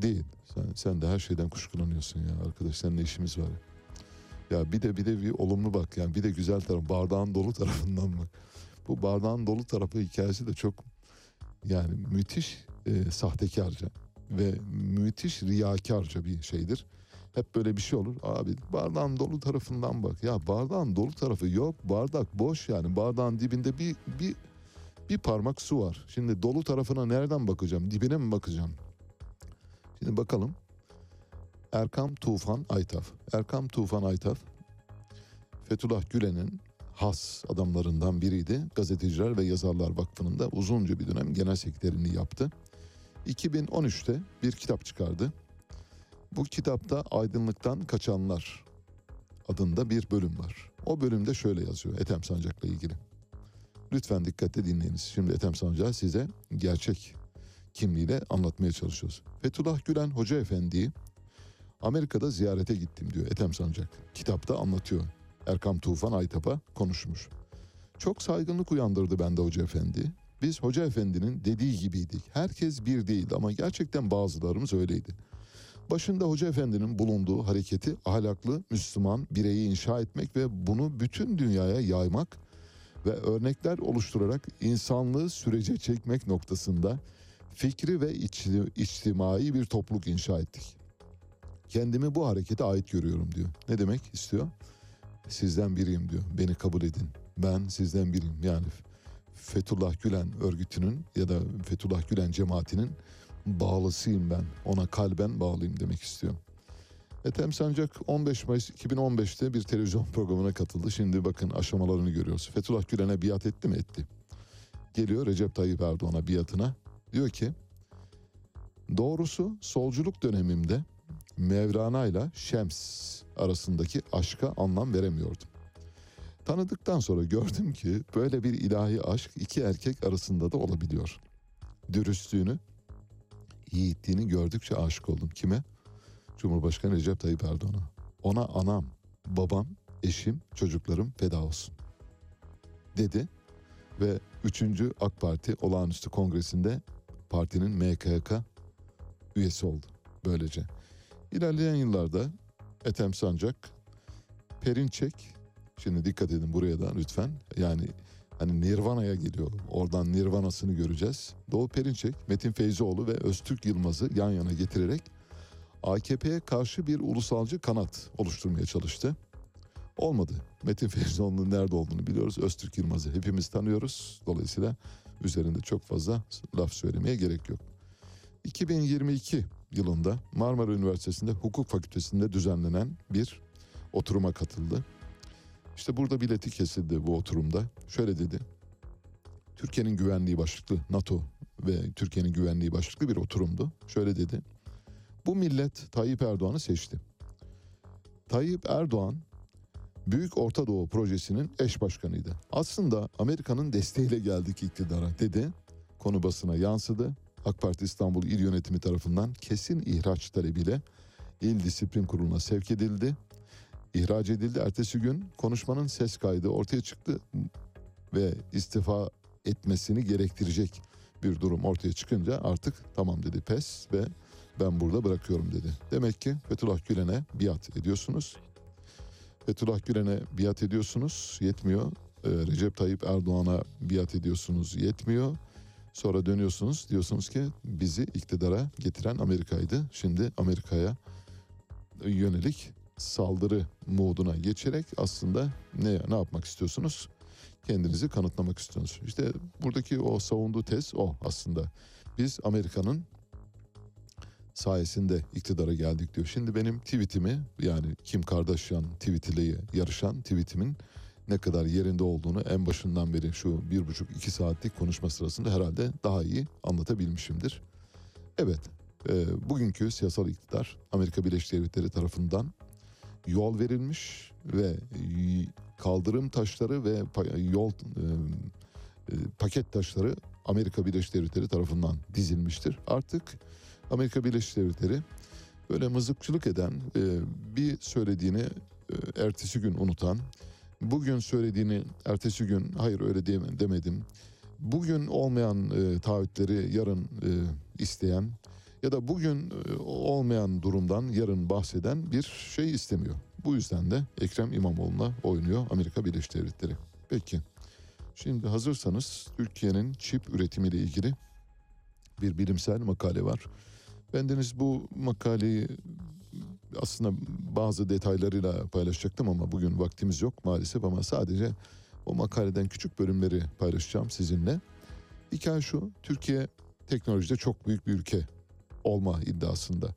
Değil. Sen, sen de her şeyden kuşkulanıyorsun ya arkadaş. Seninle işimiz var. Ya bir de bir de bir olumlu bak yani bir de güzel taraf bardağın dolu tarafından mı? Bu bardağın dolu tarafı hikayesi de çok yani müthiş e, sahtekarca ve müthiş riyakarca bir şeydir. Hep böyle bir şey olur. Abi bardağın dolu tarafından bak. Ya bardağın dolu tarafı yok. Bardak boş yani. Bardağın dibinde bir bir bir parmak su var. Şimdi dolu tarafına nereden bakacağım? Dibine mi bakacağım? Şimdi bakalım. Erkam Tufan Aytaf. Erkam Tufan Aytaf Fethullah Gülen'in has adamlarından biriydi. Gazeteciler ve Yazarlar Vakfı'nın da uzunca bir dönem genel sekreterini yaptı. 2013'te bir kitap çıkardı. Bu kitapta Aydınlıktan Kaçanlar adında bir bölüm var. O bölümde şöyle yazıyor Ethem Sancak'la ilgili. Lütfen dikkatle dinleyiniz. Şimdi Ethem Sancak size gerçek kimliğiyle anlatmaya çalışıyoruz. Fethullah Gülen Hoca Efendi'yi Amerika'da ziyarete gittim diyor Ethem Sancak. Kitapta anlatıyor. Erkam Tufan Aytap'a konuşmuş. Çok saygınlık uyandırdı bende Hoca Efendi. Biz Hoca Efendi'nin dediği gibiydik. Herkes bir değildi ama gerçekten bazılarımız öyleydi. Başında Hoca Efendi'nin bulunduğu hareketi ahlaklı Müslüman bireyi inşa etmek ve bunu bütün dünyaya yaymak ve örnekler oluşturarak insanlığı sürece çekmek noktasında fikri ve içti, içtimai bir topluluk inşa ettik. Kendimi bu harekete ait görüyorum diyor. Ne demek istiyor? Sizden biriyim diyor. Beni kabul edin. Ben sizden biriyim. Yani Fethullah Gülen örgütünün ya da Fethullah Gülen cemaatinin bağlısıyım ben. Ona kalben bağlıyım demek istiyor. Ethem Sancak 15 Mayıs 2015'te bir televizyon programına katıldı. Şimdi bakın aşamalarını görüyoruz. Fethullah Gülen'e biat etti mi? Etti. Geliyor Recep Tayyip Erdoğan'a biatına. Diyor ki doğrusu solculuk dönemimde Mevlana ile Şems arasındaki aşka anlam veremiyordum. Tanıdıktan sonra gördüm ki böyle bir ilahi aşk iki erkek arasında da olabiliyor. Dürüstlüğünü, yiğitliğini gördükçe aşık oldum. Kime? Cumhurbaşkanı Recep Tayyip Erdoğan'a. Ona anam, babam, eşim, çocuklarım feda olsun. Dedi ve 3. AK Parti olağanüstü kongresinde partinin MKK üyesi oldu. Böylece. İlerleyen yıllarda Ethem Sancak, Perinçek, şimdi dikkat edin buraya da lütfen. Yani hani Nirvana'ya geliyor. Oradan Nirvana'sını göreceğiz. Doğu Perinçek, Metin Feyzioğlu ve Öztürk Yılmaz'ı yan yana getirerek AKP'ye karşı bir ulusalcı kanat oluşturmaya çalıştı. Olmadı. Metin Feyzioğlu'nun nerede olduğunu biliyoruz. Öztürk Yılmaz'ı hepimiz tanıyoruz. Dolayısıyla üzerinde çok fazla laf söylemeye gerek yok. 2022 yılında Marmara Üniversitesi'nde hukuk fakültesinde düzenlenen bir oturuma katıldı. İşte burada bileti kesildi bu oturumda. Şöyle dedi. Türkiye'nin güvenliği başlıklı NATO ve Türkiye'nin güvenliği başlıklı bir oturumdu. Şöyle dedi. Bu millet Tayyip Erdoğan'ı seçti. Tayyip Erdoğan Büyük Orta Doğu Projesi'nin eş başkanıydı. Aslında Amerika'nın desteğiyle geldik iktidara dedi. Konu basına yansıdı. AK Parti İstanbul İl Yönetimi tarafından kesin ihraç talebiyle İl Disiplin Kurulu'na sevk edildi. İhraç edildi. Ertesi gün konuşmanın ses kaydı ortaya çıktı ve istifa etmesini gerektirecek bir durum ortaya çıkınca artık tamam dedi pes ve ben burada bırakıyorum dedi. Demek ki Fethullah Gülen'e biat ediyorsunuz. Fethullah Gülen'e biat ediyorsunuz yetmiyor. Ee, Recep Tayyip Erdoğan'a biat ediyorsunuz yetmiyor. Sonra dönüyorsunuz diyorsunuz ki bizi iktidara getiren Amerika'ydı. Şimdi Amerika'ya yönelik saldırı moduna geçerek aslında ne ne yapmak istiyorsunuz? Kendinizi kanıtlamak istiyorsunuz. İşte buradaki o savunduğu tez o aslında. Biz Amerika'nın sayesinde iktidara geldik diyor. Şimdi benim tweetimi yani Kim Kardashian tweetiyle yarışan tweetimin ne kadar yerinde olduğunu en başından beri şu bir buçuk iki saatlik konuşma sırasında herhalde daha iyi anlatabilmişimdir. Evet, e, bugünkü siyasal iktidar Amerika Birleşik Devletleri tarafından yol verilmiş ve kaldırım taşları ve yol e, e, paket taşları Amerika Birleşik Devletleri tarafından dizilmiştir. Artık Amerika Birleşik Devletleri böyle mızıkçılık eden, e, bir söylediğini e, ertesi gün unutan, bugün söylediğini ertesi gün hayır öyle demedim. Bugün olmayan e, taahhütleri yarın e, isteyen ya da bugün olmayan durumdan yarın bahseden bir şey istemiyor. Bu yüzden de Ekrem İmamoğlu'na oynuyor Amerika Birleşik Devletleri. Peki. Şimdi hazırsanız Türkiye'nin çip üretimiyle ilgili bir bilimsel makale var. Bendeniz bu makaleyi aslında bazı detaylarıyla paylaşacaktım ama bugün vaktimiz yok maalesef ama sadece o makaleden küçük bölümleri paylaşacağım sizinle. Hikaye şu, Türkiye teknolojide çok büyük bir ülke olma iddiasında.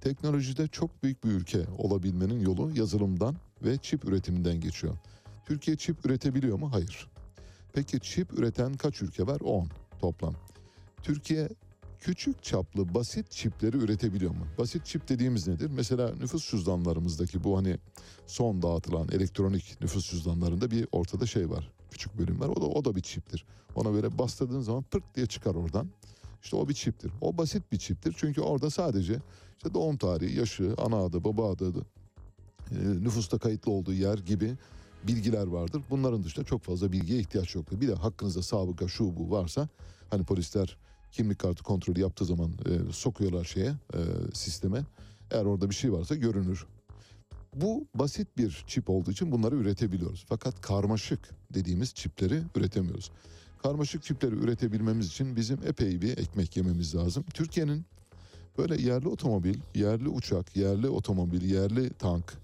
Teknolojide çok büyük bir ülke olabilmenin yolu yazılımdan ve çip üretiminden geçiyor. Türkiye çip üretebiliyor mu? Hayır. Peki çip üreten kaç ülke var? 10 toplam. Türkiye küçük çaplı basit çipleri üretebiliyor mu? Basit çip dediğimiz nedir? Mesela nüfus cüzdanlarımızdaki bu hani son dağıtılan elektronik nüfus cüzdanlarında bir ortada şey var. Küçük bölüm var. O da o da bir çiptir. Ona böyle bastırdığın zaman pırt diye çıkar oradan. İşte o bir çiptir. O basit bir çiptir. Çünkü orada sadece işte doğum tarihi, yaşı, ana adı, baba adı, e, nüfusta kayıtlı olduğu yer gibi bilgiler vardır. Bunların dışında çok fazla bilgiye ihtiyaç yoktur. Bir de hakkınızda sabıka şu bu varsa hani polisler kimlik kartı kontrolü yaptığı zaman e, sokuyorlar şeye e, sisteme. Eğer orada bir şey varsa görünür. Bu basit bir çip olduğu için bunları üretebiliyoruz. Fakat karmaşık dediğimiz çipleri üretemiyoruz. Karmaşık çipleri üretebilmemiz için bizim epey bir ekmek yememiz lazım. Türkiye'nin böyle yerli otomobil, yerli uçak, yerli otomobil, yerli tank,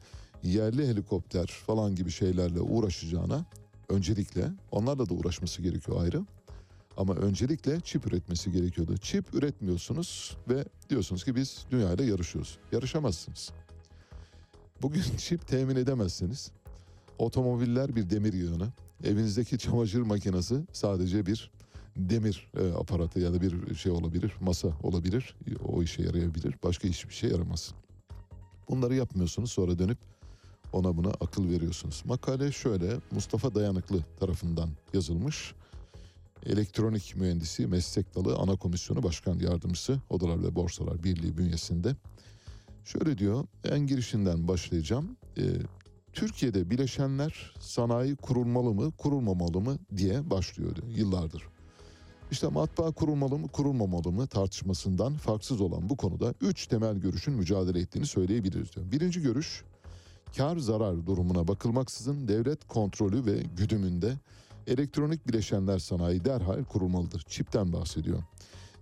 yerli helikopter falan gibi şeylerle uğraşacağına öncelikle onlarla da uğraşması gerekiyor ayrı. Ama öncelikle çip üretmesi gerekiyordu. Çip üretmiyorsunuz ve diyorsunuz ki biz dünyayla yarışıyoruz. Yarışamazsınız. Bugün çip temin edemezseniz otomobiller bir demir yığını, evinizdeki çamaşır makinesi sadece bir demir e, aparatı ya da bir şey olabilir, masa olabilir. O işe yarayabilir. Başka hiçbir şey yaramaz. Bunları yapmıyorsunuz sonra dönüp ona buna akıl veriyorsunuz. Makale şöyle Mustafa Dayanıklı tarafından yazılmış. Elektronik Mühendisi Meslek Dalı Ana Komisyonu Başkan Yardımcısı Odalar ve Borsalar Birliği bünyesinde. Şöyle diyor en girişinden başlayacağım. Ee, Türkiye'de bileşenler sanayi kurulmalı mı kurulmamalı mı diye başlıyor diyor, yıllardır. İşte matbaa kurulmalı mı kurulmamalı mı tartışmasından farksız olan bu konuda üç temel görüşün mücadele ettiğini söyleyebiliriz diyor. Birinci görüş kar zarar durumuna bakılmaksızın devlet kontrolü ve güdümünde elektronik bileşenler sanayi derhal kurulmalıdır. Çipten bahsediyor.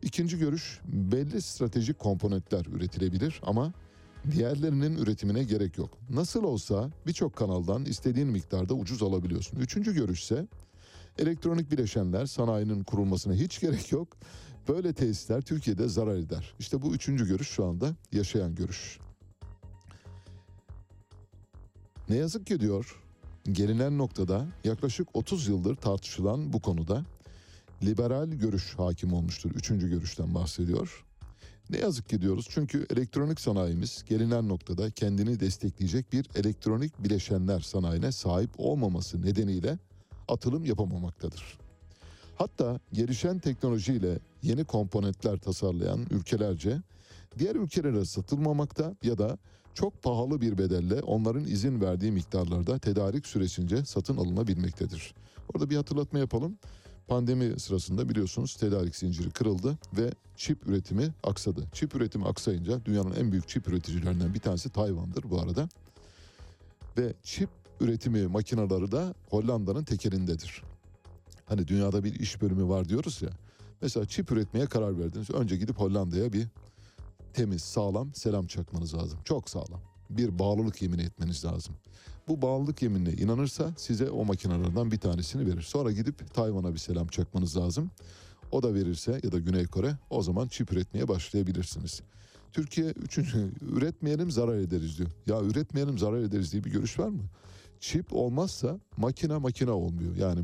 İkinci görüş belli stratejik komponentler üretilebilir ama diğerlerinin üretimine gerek yok. Nasıl olsa birçok kanaldan istediğin miktarda ucuz alabiliyorsun. Üçüncü görüş ise elektronik bileşenler sanayinin kurulmasına hiç gerek yok. Böyle tesisler Türkiye'de zarar eder. İşte bu üçüncü görüş şu anda yaşayan görüş. Ne yazık ki diyor gelinen noktada yaklaşık 30 yıldır tartışılan bu konuda liberal görüş hakim olmuştur. Üçüncü görüşten bahsediyor. Ne yazık ki diyoruz çünkü elektronik sanayimiz gelinen noktada kendini destekleyecek bir elektronik bileşenler sanayine sahip olmaması nedeniyle atılım yapamamaktadır. Hatta gelişen teknolojiyle yeni komponentler tasarlayan ülkelerce diğer ülkelere satılmamakta ya da çok pahalı bir bedelle onların izin verdiği miktarlarda tedarik süresince satın alınabilmektedir. Orada bir hatırlatma yapalım. Pandemi sırasında biliyorsunuz tedarik zinciri kırıldı ve çip üretimi aksadı. Çip üretimi aksayınca dünyanın en büyük çip üreticilerinden bir tanesi Tayvan'dır bu arada. Ve çip üretimi makineleri da Hollanda'nın tekelindedir. Hani dünyada bir iş bölümü var diyoruz ya. Mesela çip üretmeye karar verdiniz. Önce gidip Hollanda'ya bir temiz, sağlam selam çakmanız lazım. Çok sağlam. Bir bağlılık yemini etmeniz lazım. Bu bağlılık yeminine inanırsa size o makinelerden bir tanesini verir. Sonra gidip Tayvan'a bir selam çakmanız lazım. O da verirse ya da Güney Kore o zaman çip üretmeye başlayabilirsiniz. Türkiye üçüncü üretmeyelim zarar ederiz diyor. Ya üretmeyelim zarar ederiz diye bir görüş var mı? Çip olmazsa makine makine olmuyor. Yani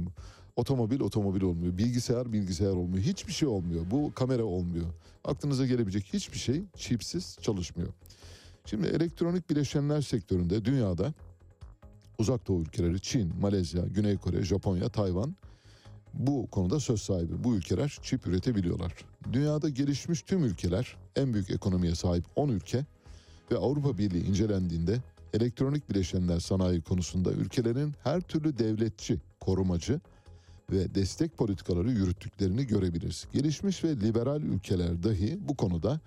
otomobil otomobil olmuyor. Bilgisayar bilgisayar olmuyor. Hiçbir şey olmuyor. Bu kamera olmuyor. Aklınıza gelebilecek hiçbir şey çipsiz çalışmıyor. Şimdi elektronik bileşenler sektöründe dünyada uzak doğu ülkeleri Çin, Malezya, Güney Kore, Japonya, Tayvan bu konuda söz sahibi. Bu ülkeler çip üretebiliyorlar. Dünyada gelişmiş tüm ülkeler en büyük ekonomiye sahip 10 ülke ve Avrupa Birliği incelendiğinde elektronik bileşenler sanayi konusunda ülkelerin her türlü devletçi, korumacı ve destek politikaları yürüttüklerini görebiliriz. Gelişmiş ve liberal ülkeler dahi bu konuda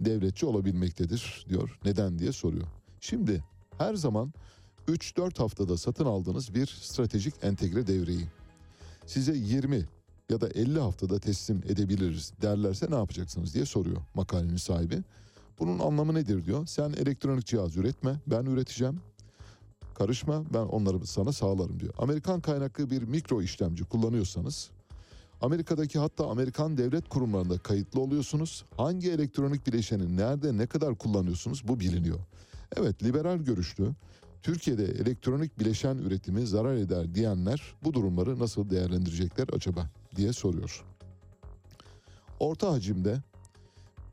devletçi olabilmektedir diyor. Neden diye soruyor. Şimdi her zaman 3-4 haftada satın aldığınız bir stratejik entegre devreyi size 20 ya da 50 haftada teslim edebiliriz derlerse ne yapacaksınız diye soruyor makalenin sahibi. Bunun anlamı nedir diyor. Sen elektronik cihaz üretme ben üreteceğim. Karışma ben onları sana sağlarım diyor. Amerikan kaynaklı bir mikro işlemci kullanıyorsanız Amerika'daki hatta Amerikan devlet kurumlarında kayıtlı oluyorsunuz. Hangi elektronik bileşeni nerede ne kadar kullanıyorsunuz bu biliniyor. Evet liberal görüşlü Türkiye'de elektronik bileşen üretimi zarar eder diyenler bu durumları nasıl değerlendirecekler acaba diye soruyor. Orta hacimde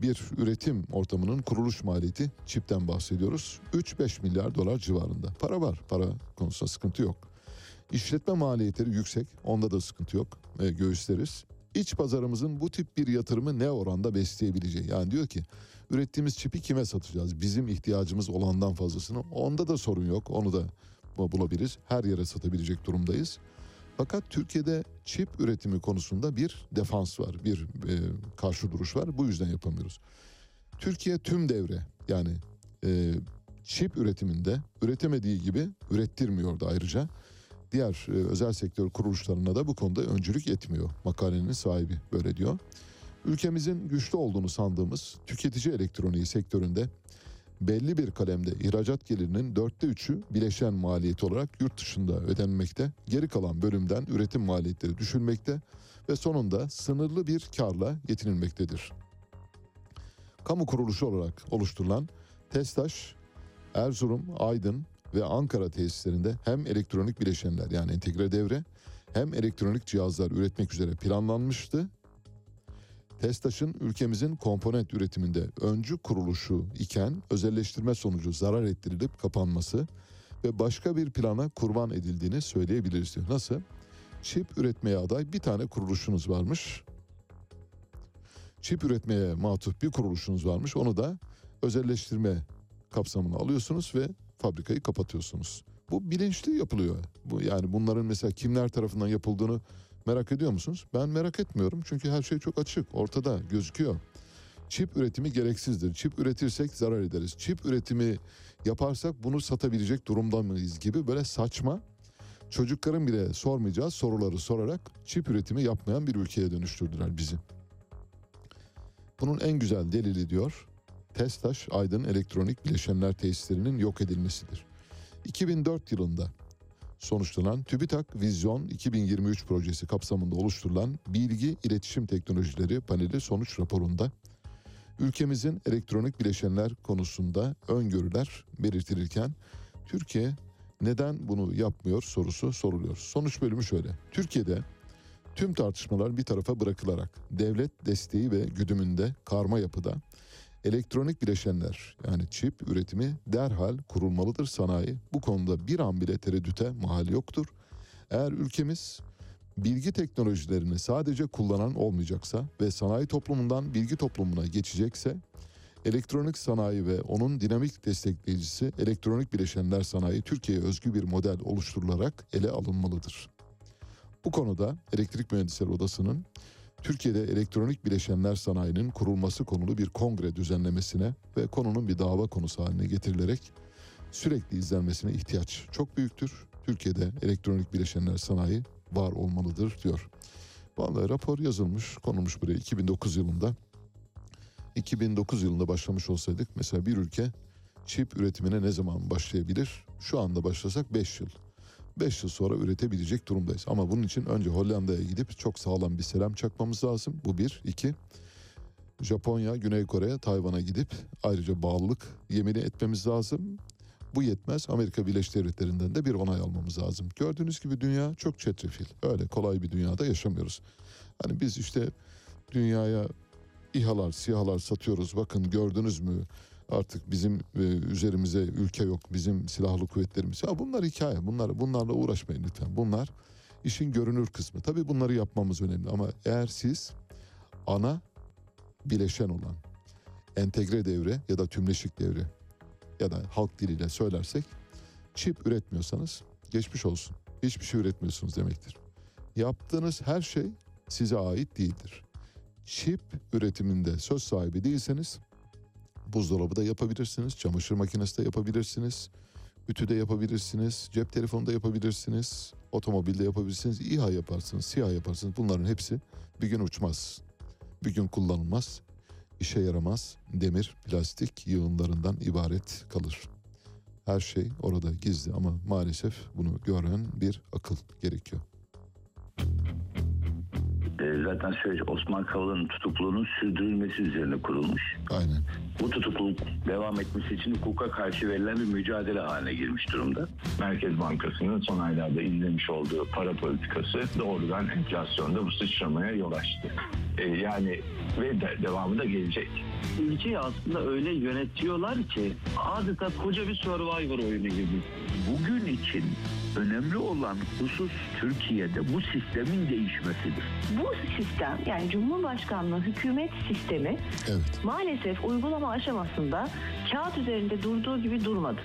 bir üretim ortamının kuruluş maliyeti çipten bahsediyoruz. 3-5 milyar dolar civarında. Para var. Para konusunda sıkıntı yok. İşletme maliyetleri yüksek. Onda da sıkıntı yok. E, göğüsleriz. İç pazarımızın bu tip bir yatırımı ne oranda besleyebileceği. Yani diyor ki ürettiğimiz çipi kime satacağız? Bizim ihtiyacımız olandan fazlasını. Onda da sorun yok. Onu da bulabiliriz? Her yere satabilecek durumdayız. Fakat Türkiye'de çip üretimi konusunda bir defans var, bir e, karşı duruş var. Bu yüzden yapamıyoruz. Türkiye tüm devre yani e, çip üretiminde üretemediği gibi ürettirmiyordu ayrıca. Diğer e, özel sektör kuruluşlarına da bu konuda öncülük etmiyor. Makalenin sahibi böyle diyor. Ülkemizin güçlü olduğunu sandığımız tüketici elektroniği sektöründe belli bir kalemde ihracat gelirinin dörtte üçü bileşen maliyeti olarak yurt dışında ödenmekte. Geri kalan bölümden üretim maliyetleri düşülmekte ve sonunda sınırlı bir karla yetinilmektedir. Kamu kuruluşu olarak oluşturulan TESTAŞ, Erzurum, Aydın ve Ankara tesislerinde hem elektronik bileşenler yani entegre devre hem elektronik cihazlar üretmek üzere planlanmıştı. TESTAŞ'ın ülkemizin komponent üretiminde öncü kuruluşu iken özelleştirme sonucu zarar ettirilip kapanması ve başka bir plana kurban edildiğini söyleyebiliriz diyor. Nasıl? Çip üretmeye aday bir tane kuruluşunuz varmış. Çip üretmeye matuf bir kuruluşunuz varmış. Onu da özelleştirme kapsamına alıyorsunuz ve fabrikayı kapatıyorsunuz. Bu bilinçli yapılıyor. Bu yani bunların mesela kimler tarafından yapıldığını merak ediyor musunuz? Ben merak etmiyorum çünkü her şey çok açık, ortada gözüküyor. Çip üretimi gereksizdir. Çip üretirsek zarar ederiz. Çip üretimi yaparsak bunu satabilecek durumda mıyız gibi böyle saçma çocukların bile sormayacağı soruları sorarak çip üretimi yapmayan bir ülkeye dönüştürdüler bizi. Bunun en güzel delili diyor TESTAŞ Aydın Elektronik Bileşenler Tesislerinin yok edilmesidir. 2004 yılında sonuçlanan TÜBİTAK Vizyon 2023 projesi kapsamında oluşturulan Bilgi İletişim Teknolojileri paneli sonuç raporunda ülkemizin elektronik bileşenler konusunda öngörüler belirtilirken Türkiye neden bunu yapmıyor sorusu soruluyor. Sonuç bölümü şöyle. Türkiye'de tüm tartışmalar bir tarafa bırakılarak devlet desteği ve güdümünde karma yapıda elektronik bileşenler yani çip üretimi derhal kurulmalıdır sanayi. Bu konuda bir an bile tereddüte mahal yoktur. Eğer ülkemiz bilgi teknolojilerini sadece kullanan olmayacaksa ve sanayi toplumundan bilgi toplumuna geçecekse elektronik sanayi ve onun dinamik destekleyicisi elektronik bileşenler sanayi Türkiye'ye özgü bir model oluşturularak ele alınmalıdır. Bu konuda Elektrik Mühendisleri Odası'nın Türkiye'de elektronik bileşenler sanayinin kurulması konulu bir kongre düzenlemesine ve konunun bir dava konusu haline getirilerek sürekli izlenmesine ihtiyaç çok büyüktür. Türkiye'de elektronik bileşenler sanayi var olmalıdır diyor. Vallahi rapor yazılmış, konulmuş buraya 2009 yılında. 2009 yılında başlamış olsaydık mesela bir ülke çip üretimine ne zaman başlayabilir? Şu anda başlasak 5 yıl. 5 yıl sonra üretebilecek durumdayız. Ama bunun için önce Hollanda'ya gidip çok sağlam bir selam çakmamız lazım. Bu bir. iki Japonya, Güney Kore, Tayvan'a gidip ayrıca bağlılık yemini etmemiz lazım. Bu yetmez. Amerika Birleşik Devletleri'nden de bir onay almamız lazım. Gördüğünüz gibi dünya çok çetrefil. Öyle kolay bir dünyada yaşamıyoruz. Hani biz işte dünyaya İHA'lar, SİHA'lar satıyoruz. Bakın gördünüz mü artık bizim e, üzerimize ülke yok. Bizim silahlı kuvvetlerimiz. Ya bunlar hikaye. Bunlar bunlarla uğraşmayın lütfen. Bunlar işin görünür kısmı. Tabii bunları yapmamız önemli ama eğer siz ana bileşen olan entegre devre ya da tümleşik devre ya da halk diliyle söylersek çip üretmiyorsanız geçmiş olsun. Hiçbir şey üretmiyorsunuz demektir. Yaptığınız her şey size ait değildir. Çip üretiminde söz sahibi değilseniz buzdolabı da yapabilirsiniz, çamaşır makinesi de yapabilirsiniz, ütü de yapabilirsiniz, cep telefonu da yapabilirsiniz, otomobilde yapabilirsiniz, İHA yaparsınız, SİHA yaparsınız. Bunların hepsi bir gün uçmaz, bir gün kullanılmaz, işe yaramaz, demir, plastik yığınlarından ibaret kalır. Her şey orada gizli ama maalesef bunu gören bir akıl gerekiyor. Zaten süreç Osman Kavala'nın tutukluluğunun sürdürülmesi üzerine kurulmuş. Aynen. Bu tutukluluk devam etmesi için hukuka karşı verilen bir mücadele haline girmiş durumda. Merkez Bankası'nın son aylarda izlemiş olduğu para politikası doğrudan enflasyonda bu sıçramaya yol açtı. E, yani ve de, devamı da gelecek. ülkeyi aslında öyle yönetiyorlar ki adeta koca bir survivor oyunu gibi. Bugün için önemli olan husus Türkiye'de bu sistemin değişmesidir. Bu sistem yani Cumhurbaşkanlığı hükümet sistemi Evet. maalesef uygulama aşamasında kağıt üzerinde durduğu gibi durmadı.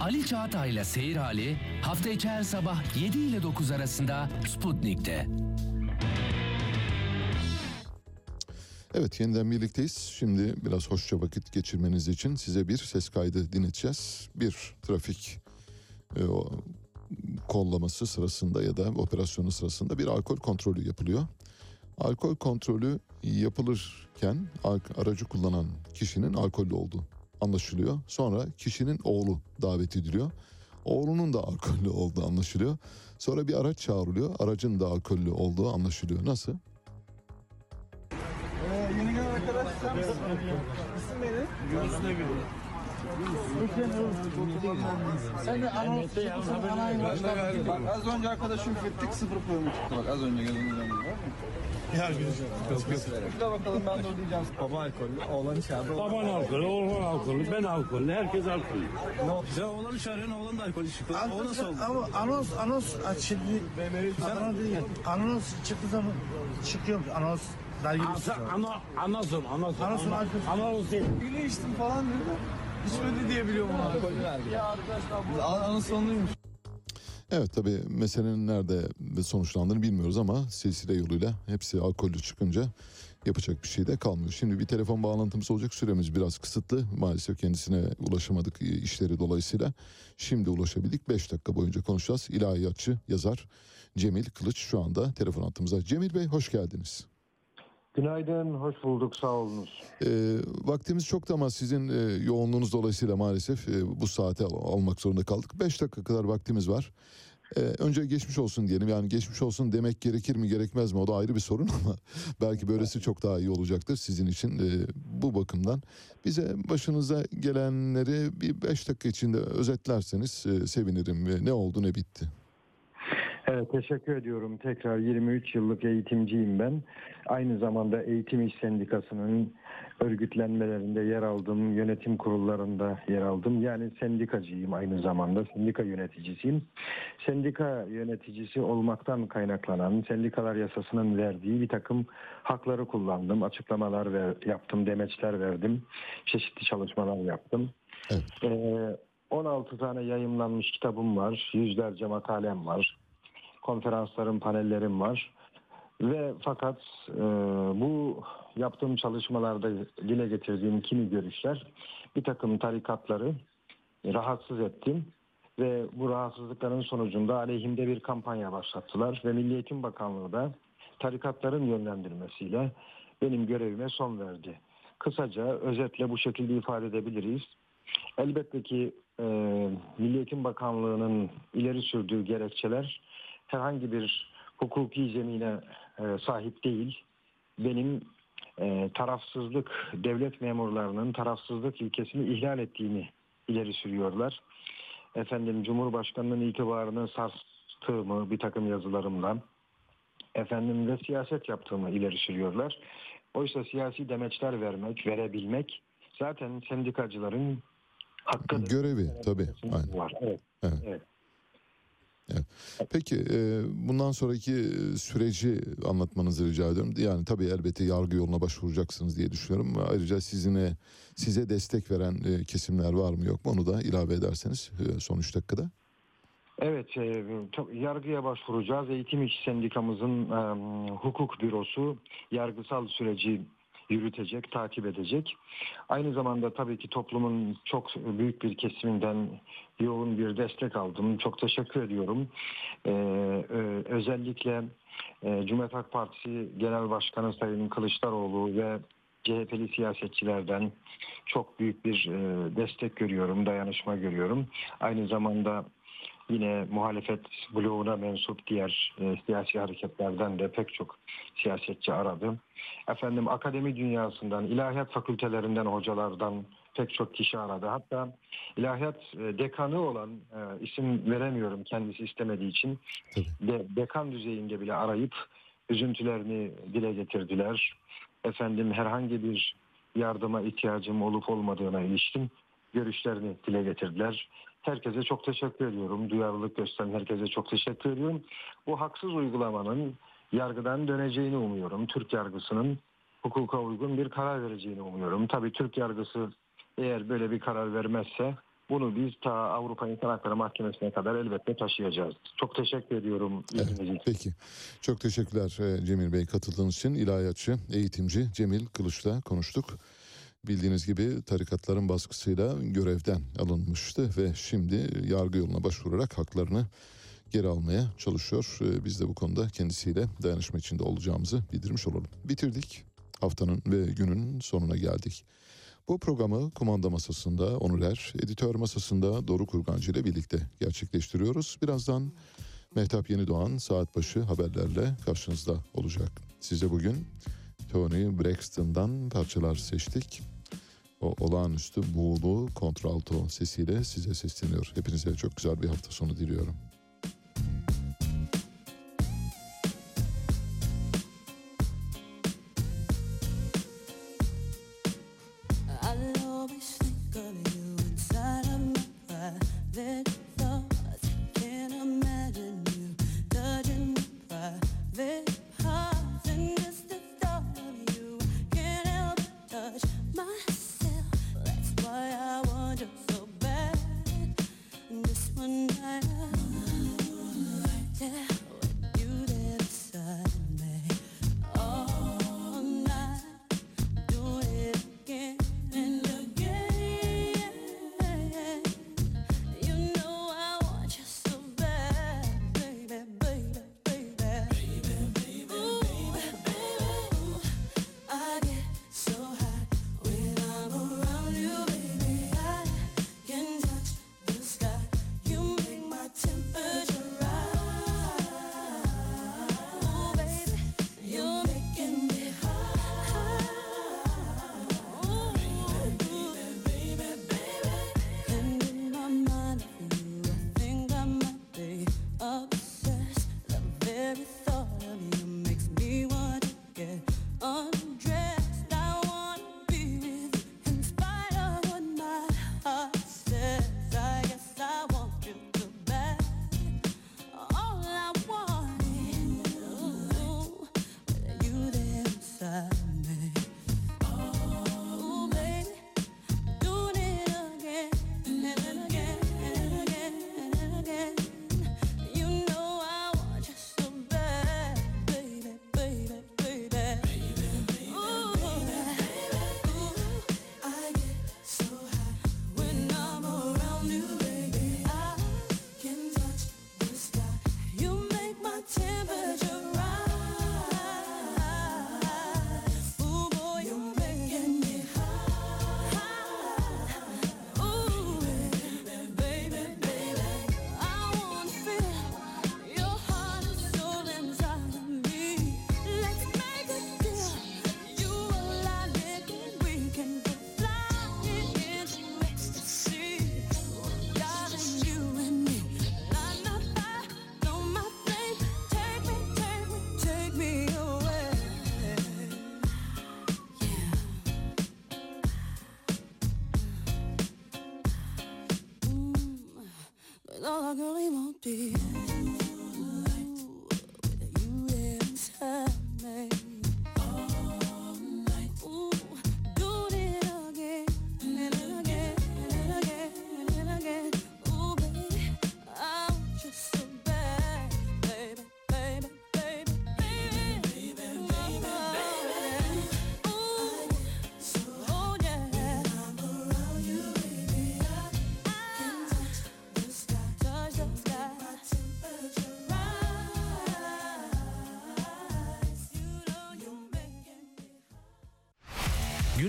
Ali Çağatay'la Seyir Hali hafta içi her sabah 7 ile 9 arasında Sputnik'te. Evet yeniden birlikteyiz. Şimdi biraz hoşça vakit geçirmeniz için size bir ses kaydı dinleteceğiz. Bir trafik e, o, kollaması sırasında ya da operasyonu sırasında bir alkol kontrolü yapılıyor. Alkol kontrolü yapılırken aracı kullanan kişinin alkollü olduğu anlaşılıyor. Sonra kişinin oğlu davet ediliyor. Oğlunun da alkollü olduğu anlaşılıyor. Sonra bir araç çağrılıyor. Aracın da alkollü olduğu anlaşılıyor. Nasıl? Ee, yeni gelen arkadaş sen misin? İsim neydi? Yunus. Sen de anons çıkmışsın anayın başkanı. Az önce arkadaşı üflettik sıfır çıktı bak az önce geldiğinden beri. Ya güzel. Üfle bakalım ben de ödeyeceğim. Baba alkollü, oğlan içeride. Baban alkollü, oğlan alkollü, ben alkollü, herkes alkollü. Sen oğlanı çağırıyorsun, oğlan da alkollü çıktı. O nasıl oldu? Ama anons anons şimdi değil. Anons çıktı zaman çıkıyor anons dergi ana, anasın, anasın. Anasın, ana- alkollü. Anasın değil. Güle içtim falan dedi de. İçmedi diye biliyorum onu. Ya arkadaşlar. Anons sonluymuş. Evet tabii meselenin nerede sonuçlandığını bilmiyoruz ama silsile yoluyla hepsi alkollü çıkınca yapacak bir şey de kalmıyor. Şimdi bir telefon bağlantımız olacak süremiz biraz kısıtlı. Maalesef kendisine ulaşamadık e, işleri dolayısıyla. Şimdi ulaşabildik 5 dakika boyunca konuşacağız. İlahiyatçı yazar Cemil Kılıç şu anda telefon hattımızda. Cemil Bey hoş geldiniz. Günaydın, hoş bulduk, sağ olunuz. E, vaktimiz çoktu ama sizin e, yoğunluğunuz dolayısıyla maalesef e, bu saate al- almak zorunda kaldık. 5 dakika kadar vaktimiz var. E, önce geçmiş olsun diyelim. Yani geçmiş olsun demek gerekir mi gerekmez mi o da ayrı bir sorun ama belki böylesi çok daha iyi olacaktır sizin için e, bu bakımdan. Bize başınıza gelenleri bir 5 dakika içinde özetlerseniz e, sevinirim. Ne oldu ne bitti? Evet, teşekkür ediyorum. Tekrar 23 yıllık eğitimciyim ben. Aynı zamanda Eğitim İş Sendikası'nın örgütlenmelerinde yer aldım, yönetim kurullarında yer aldım. Yani sendikacıyım aynı zamanda, sendika yöneticisiyim. Sendika yöneticisi olmaktan kaynaklanan, sendikalar yasasının verdiği bir takım hakları kullandım. Açıklamalar ver, yaptım, demeçler verdim, çeşitli çalışmalar yaptım. Ee, 16 tane yayımlanmış kitabım var, yüzlerce makalem var, konferanslarım, panellerim var. Ve fakat e, bu yaptığım çalışmalarda dile getirdiğim kimi görüşler bir takım tarikatları rahatsız ettim ve bu rahatsızlıkların sonucunda aleyhimde bir kampanya başlattılar ve Milli Eğitim Bakanlığı da tarikatların yönlendirmesiyle benim görevime son verdi. Kısaca özetle bu şekilde ifade edebiliriz. Elbette ki e, Milli Eğitim Bakanlığı'nın ileri sürdüğü gerekçeler herhangi bir hukuki zemine sahip değil. Benim e, tarafsızlık, devlet memurlarının tarafsızlık ilkesini ihlal ettiğini ileri sürüyorlar. Efendim Cumhurbaşkanı'nın itibarını sarstığımı bir takım yazılarımla efendim ve siyaset yaptığımı ileri sürüyorlar. Oysa siyasi demeçler vermek, verebilmek zaten sendikacıların hakkıdır. Görevi tabii. Aynen. Var. Evet. Evet. evet. Peki e, bundan sonraki e, süreci anlatmanızı rica ediyorum. Yani tabii elbette yargı yoluna başvuracaksınız diye düşünüyorum. Ayrıca sizine size destek veren e, kesimler var mı yok mu onu da ilave ederseniz son 3 dakikada. Evet, yargıya başvuracağız. Eğitim İş Sendikamızın hukuk bürosu yargısal süreci yürütecek, takip edecek. Aynı zamanda tabii ki toplumun çok büyük bir kesiminden yoğun bir destek aldım. Çok teşekkür ediyorum. E, e, özellikle e, Cumhuriyet Halk Partisi Genel Başkanı Sayın Kılıçdaroğlu ve CHP'li siyasetçilerden çok büyük bir e, destek görüyorum, dayanışma görüyorum. Aynı zamanda yine muhalefet bloğuna mensup diğer e, siyasi hareketlerden de pek çok siyasetçi aradı. Efendim akademi dünyasından, ilahiyat fakültelerinden hocalardan pek çok kişi aradı. Hatta ilahiyat e, dekanı olan e, isim veremiyorum kendisi istemediği için de, dekan düzeyinde bile arayıp üzüntülerini dile getirdiler. Efendim herhangi bir yardıma ihtiyacım olup olmadığına ilişkin görüşlerini dile getirdiler. Herkese çok teşekkür ediyorum. Duyarlılık gösteren herkese çok teşekkür ediyorum. Bu haksız uygulamanın yargıdan döneceğini umuyorum. Türk yargısının hukuka uygun bir karar vereceğini umuyorum. Tabii Türk yargısı eğer böyle bir karar vermezse bunu biz ta Avrupa İnsan Hakları Mahkemesi'ne kadar elbette taşıyacağız. Çok teşekkür ediyorum. Evet, peki. Çok teşekkürler e, Cemil Bey katıldığınız için. İlahiyatçı, eğitimci Cemil Kılıç'la konuştuk bildiğiniz gibi tarikatların baskısıyla görevden alınmıştı ve şimdi yargı yoluna başvurarak haklarını geri almaya çalışıyor. Ee, biz de bu konuda kendisiyle dayanışma içinde olacağımızı bildirmiş olalım. Bitirdik. Haftanın ve günün sonuna geldik. Bu programı kumanda masasında Onurer, editör masasında Doruk Kurgancı ile birlikte gerçekleştiriyoruz. Birazdan Mehtap Yenidoğan saat başı haberlerle karşınızda olacak. Size bugün Tony Braxton'dan parçalar seçtik o olağanüstü buğulu kontralto sesiyle size sesleniyor. Hepinize çok güzel bir hafta sonu diliyorum.